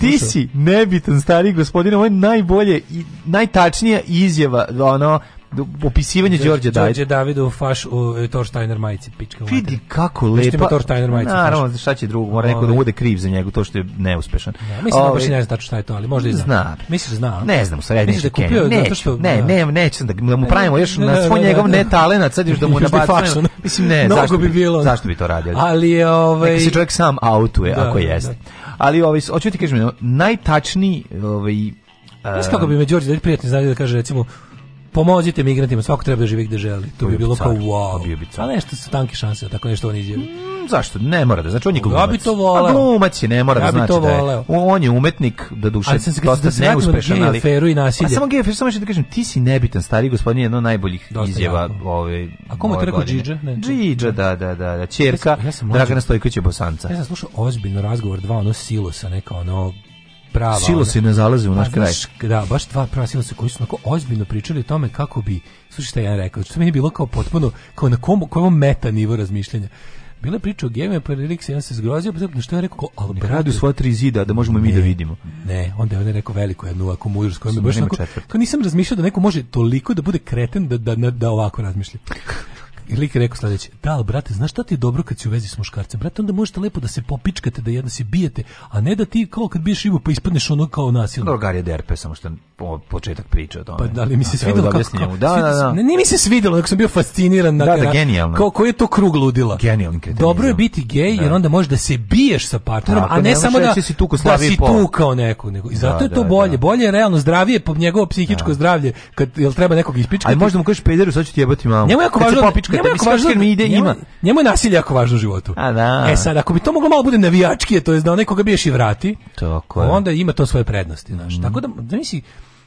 ti si nebitan stari gospodin, ovo je najbolje, i najtačnija izjava, ono, Da, opisivanje da, Đorđe David. Đorđe Davidu faš u e, Torsteiner majici, pička. Vidi kako da lepa. Torsteiner majici. Naravno, šta će drugo, mora neko da ovaj. bude kriv za njega to što je neuspešan. Da, mislim da baš ovaj, ne znam šta je to, ali možda i zna. zna. Misliš zna? Ne znam, sa rednim da kupio zato što ne, ne, nećem da mu pravimo još na svoj njegov ne talenat, sad još da mu [LAUGHS] nabacimo. Mislim ne, [LAUGHS] zašto bi bilo? Zašto bi to radio? Ali ovaj Neka se čovjek sam autuje ako jeste. Ali ovaj hoću ti kažem najtačniji ovaj Mislim kako bi me Đorđe David prijatno znali da kaže recimo pomozite migrantima, svako treba da živi gde želi. To bi, bi bilo kao wow. Bio bi A nešto su tanke šanse, da tako nešto on izjavi. Mm, zašto? Ne mora da znači on je glumac. Ja bi to voleo. A glumac je, ne mora da ja znači da znači da On je umetnik, da duše, ali sam se dosta da neuspešan, ali... Feru i nasilje. A samo Gefer, samo što da kažem, ti si nebitan, stari gospodin, jedno od najboljih dosta izjava jako. ove A komu te rekao Džidža? Džidža, da, da, da, da. Čerka, ja Dragana Stojkovića Bosanca. Ja sam slušao ozbiljno razgovor dva ono silosa, neka ono prava. Silo se ne zalaze u pa naš pa, kraj. Da, baš dva prava sila se koji su onako ozbiljno pričali o tome kako bi, slušaj šta ja rekao, što meni je bilo kao potpuno, kao na kom, kom meta nivo razmišljanja. Bila je priča o Geme, pa Relix jedan se zgrozio, pa što je rekao, ali brate... Radi u svoja tri zida, da možemo ne, mi da vidimo. Ne, onda je on rekao veliko jednu ovako mudru, s kojom je baš onako, kao nisam razmišljao da neko može toliko da bude kreten da, da, da ovako razmišlja. I lik je rekao sledeće, da, ali brate, znaš šta ti je dobro kad si u vezi s muškarcem? Brate, onda možete lepo da se popičkate, da jedno se bijete, a ne da ti kao kad biješ ribu pa ispadneš ono kao nasilno. Dobro, je DRP, samo što početak priče o tome. Pa da li mi se da, svidelo da kako? da, da, da. Ne, nije mi se svidelo, nego sam bio fasciniran. Da, da, genijalno. Kao, koji je to krug ludila? Genijalni kretenizam. Dobro je da. biti gej, jer onda možeš da se biješ sa partnerom, a ne samo da, si tuku da si tukao neku. Nego. I zato da, je to da, bolje. Da. Bolje je realno zdravije, po njegovo psihičko zdravlje, kad, jel treba nekog ispičkati. Ali možda mu kažeš pederu, sad ću ti jebati mamu. Njemu jako važno, njemu je jako važno, mi da ide, njemu, ima. njemu je nasilje jako važno u životu. A, da. E sad, ako bi to moglo malo bude navijački, to jest da onaj koga biješ i vrati, Tako onda ima to svoje prednosti. Znaš. Mm. Tako da, zamisli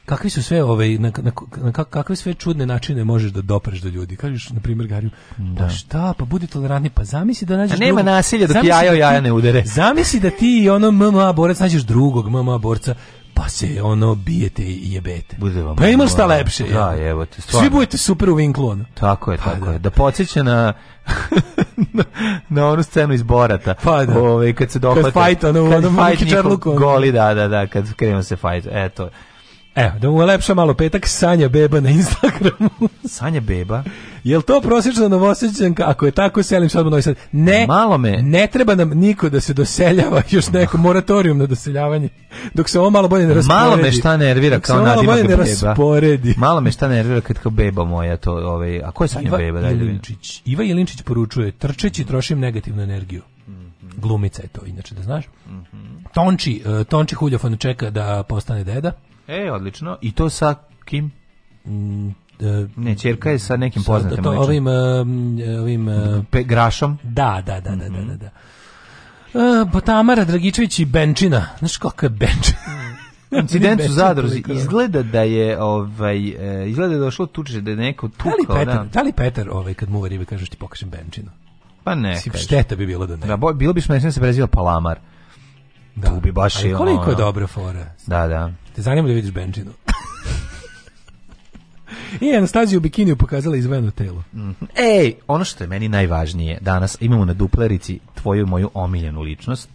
kakvi su sve ove ovaj, na, na, na kakve sve čudne načine možeš da dopreš do ljudi. Kažeš na primjer Gariju, da. pa šta, pa budi tolerantni, pa zamisli da nađeš A pa nema nasilja dok jaja da jaja ne udere. Zamisli da ti ono MMA borac nađeš drugog MMA borca pa se ono bijete i jebete. Bude vam pa ima šta lepše. Da, evo te, stvarno. Svi budete super u Winklu. Tako je, pa tako da. je. Da podseća [LAUGHS] na, na onu scenu iz Borata. Pa da. Ove, kad se dohvate. Kad fajt, ono, kad ono, fajt njihov, goli, da, da, da, kad krenu se fajt. Eto, Evo, da mu ulepša malo petak, Sanja Beba na Instagramu. [LAUGHS] Sanja Beba? Jel to prosječna novosećanka? Ako je tako, selim sad malo Novi Sad. Ne, malo me. ne treba nam niko da se doseljava, [LAUGHS] još neko moratorium na doseljavanje, dok se ovo malo bolje ne rasporedi. Malo me šta nervira dok kao nadima malo bolje ne rasporedi. Malo me šta nervira kad kao beba moja to, ovaj, a ko je Sanja Iva Beba? Daj, Jelinčić. Da iva Jelinčić poručuje, trčeći trošim negativnu energiju. Mhm. Glumica je to, inače da znaš. Mm -hmm. Tonči, uh, Tonči Huljofon čeka da postane deda. E, odlično. I to sa kim? Mm, e, ne, čerka je sa nekim poznatim. Sa to, ovim, e, ovim... E, Pe, grašom? Da, da, da, mm -hmm. da, da, mhm. da. Uh, pa Tamara Dragičević i Benčina. Znaš kako je Benčina? [LAUGHS] incident u Zadruzi izgleda da je ovaj izgleda da je došlo tuče da je neko tukao da li Peter, da. da. li Peter ovaj kad mu uveri kažeš ti pokažem benčinu pa ne si šteta bi bilo da ne da bilo bi smešno da se preziva Palamar Da. Tu bi baš Ali koliko ono... je dobra fora. Da, da. Te zanima da vidiš Benčinu. [LAUGHS] I Anastaziju u bikiniju pokazala izvojeno telo. Mm -hmm. Ej, ono što je meni najvažnije, danas imamo na duplerici tvoju moju omiljenu ličnost.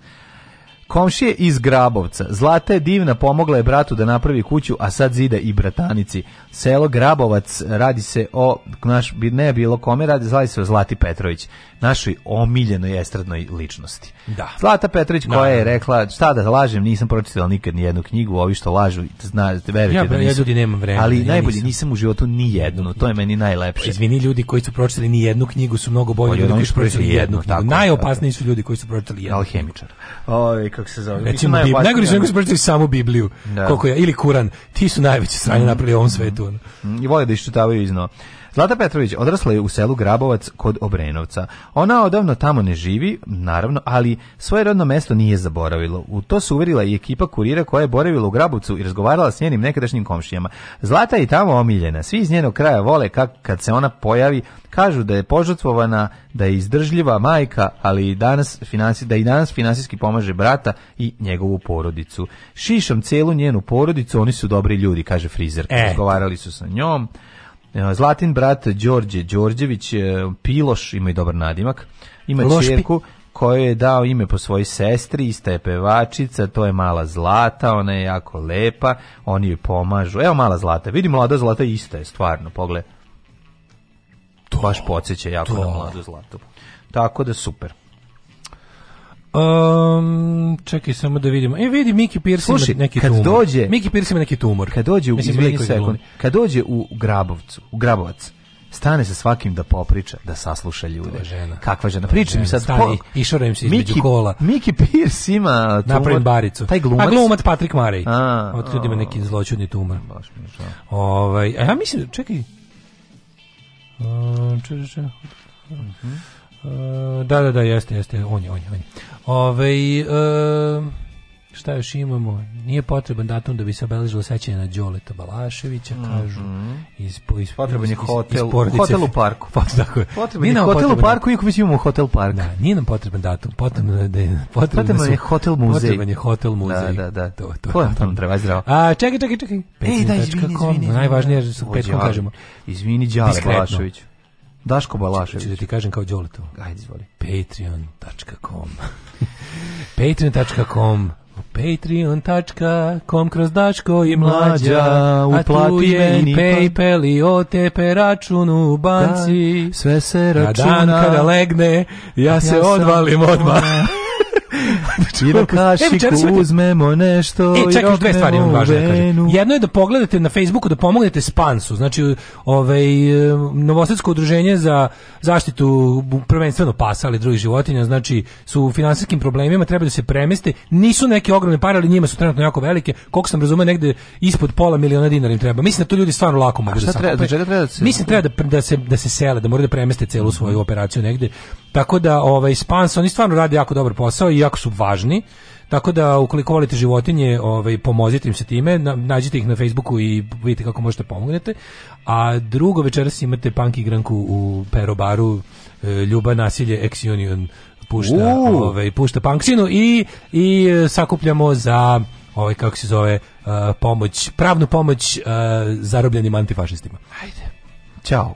Komšije iz Grabovca. Zlata je divna, pomogla je bratu da napravi kuću, a sad zida i bratanici. Selo Grabovac, radi se o, naš, ne bilo kome, radi, zlati se o Zlati Petrović našoj omiljenoj estradnoj ličnosti. Da. Zlata Petrović koja je rekla, šta da lažem, nisam pročitala nikad ni jednu knjigu, ovi što lažu, znate, verujete ja, da nisam. Ja ljudi nemam vremena. Ali ja najbolje, nisam. nisam. u životu ni jednu, no, to je meni najlepše. Pa izvini, ljudi koji su pročitali ni jednu knjigu su mnogo bolji ljudi koji su pročitali jednu, jednu knjigu. Tako, Najopasniji su ljudi koji su pročitali jednu. Alhemičar. Oj, kako se zove. Recimo, najgori su koji su pročitali samu Bibliju, da. koliko ja, ili Kuran. Ti su najveće strane mm. napravili ovom svetu. Mm. I vole da iščitavaju iznova. Zlata Petrović odrasla je u selu Grabovac kod Obrenovca. Ona odavno tamo ne živi, naravno, ali svoje rodno mesto nije zaboravilo. U to su uverila i ekipa kurira koja je boravila u Grabovcu i razgovarala s njenim nekadašnjim komšijama. Zlata je tamo omiljena. Svi iz njenog kraja vole kak, kad se ona pojavi, kažu da je požrtvovana, da je izdržljiva majka, ali i danas finansi, da i danas finansijski pomaže brata i njegovu porodicu. Šišam celu njenu porodicu, oni su dobri ljudi, kaže frizer. E. Razgovarali su sa njom. E, Zlatin brat Đorđe Đorđević, e, Piloš, ima i dobar nadimak, ima Lošpi. čerku kojoj je dao ime po svojoj sestri, ista je pevačica, to je mala Zlata, ona je jako lepa, oni joj pomažu. Evo mala Zlata, vidi mlada Zlata ista je, stvarno, pogled. To, Baš podsjeća jako to. na mladu Zlatu. Tako da super. Um, čekaj samo da vidimo. E vidi Miki Pirsi ima neki kad tumor. Dođe, Miki Pirsi ima neki tumor. Kad dođe u Mislim, sekund, kad dođe u Grabovcu, u Grabovac, stane sa svakim da popriča, da sasluša ljude. žena. Kakva žena? Priča mi sad. Stani, išao im se između Miki, kola. Miki Pirs ima tumor. baricu. Taj glumac. A glumac Patrik Marej. A, Od ljudi ima neki zločudni tumor. Baš mi je Ovaj, a ja mislim, čekaj. Uh, čekaj, čekaj. Uh mhm. -huh. E, da, da, da, jeste, jeste, on je, on je, on je. Ove, e, šta još imamo? Nije potreban datum da bi se obeležilo sećanje na Đoleta Balaševića, mhm. kažu. Mm -hmm. iz, iz, potreban je hotel, iz hotel u parku. [LAUGHS] Pa, tako je. Potreban nije je hotel u parku, iako mislim imamo hotel park. Da, nije nam potreban datum. Potrebno je, da je, potreban, potreban da su, je hotel muzej. Potreban je hotel da, muzej. Da, da, da. To, to, to, je nam treba zdravo. A, čekaj, čekaj, čekaj. Ej, daj, izvini, izvini. Najvažnije je da su petkom kažemo. Izvini, Đale Balašević. Daško Balašević. Da ti kažem kao Đoletovo. Ajde, izvoli. Patreon.com [LAUGHS] Patreon.com Patreon.com kroz Daško i mlađa Uplati meni pa- Paypal i OTP račun u banci da, Sve se računa A dan kada legne Ja, ja se odvalim odmah [LAUGHS] Znači, I na da kašiku e, uzmemo nešto e, čekaj, dve stvari imam važne da kažem. Jedno je da pogledate na Facebooku, da pomognete Spansu, znači ovaj, Novosadsko udruženje za zaštitu prvenstveno pasa, ali drugih životinja, znači su u finansijskim problemima, treba da se premeste, nisu neke ogromne pare, ali njima su trenutno jako velike, koliko sam razumio, negde ispod pola miliona dinara im treba. Mislim da to ljudi stvarno lako mogu da treba, treba da se... Mislim da treba da, da, se, da se sele, da moraju da premeste celu svoju operaciju negde. Tako da ovaj, Spans, oni stvarno radi jako dobar posao i ja jako su važni. Tako da ukoliko volite životinje, ovaj pomozite im se time, nađite ih na Facebooku i vidite kako možete da pomognete. A drugo večeras imate punk igranku u Perobaru e, Ljuba nasilje Ex Union pušta, uh. ovaj pušta punksinu i i e, sakupljamo za ovaj kako se zove e, pomoć, pravnu pomoć zarobljenim antifašistima. Ajde. Ćao.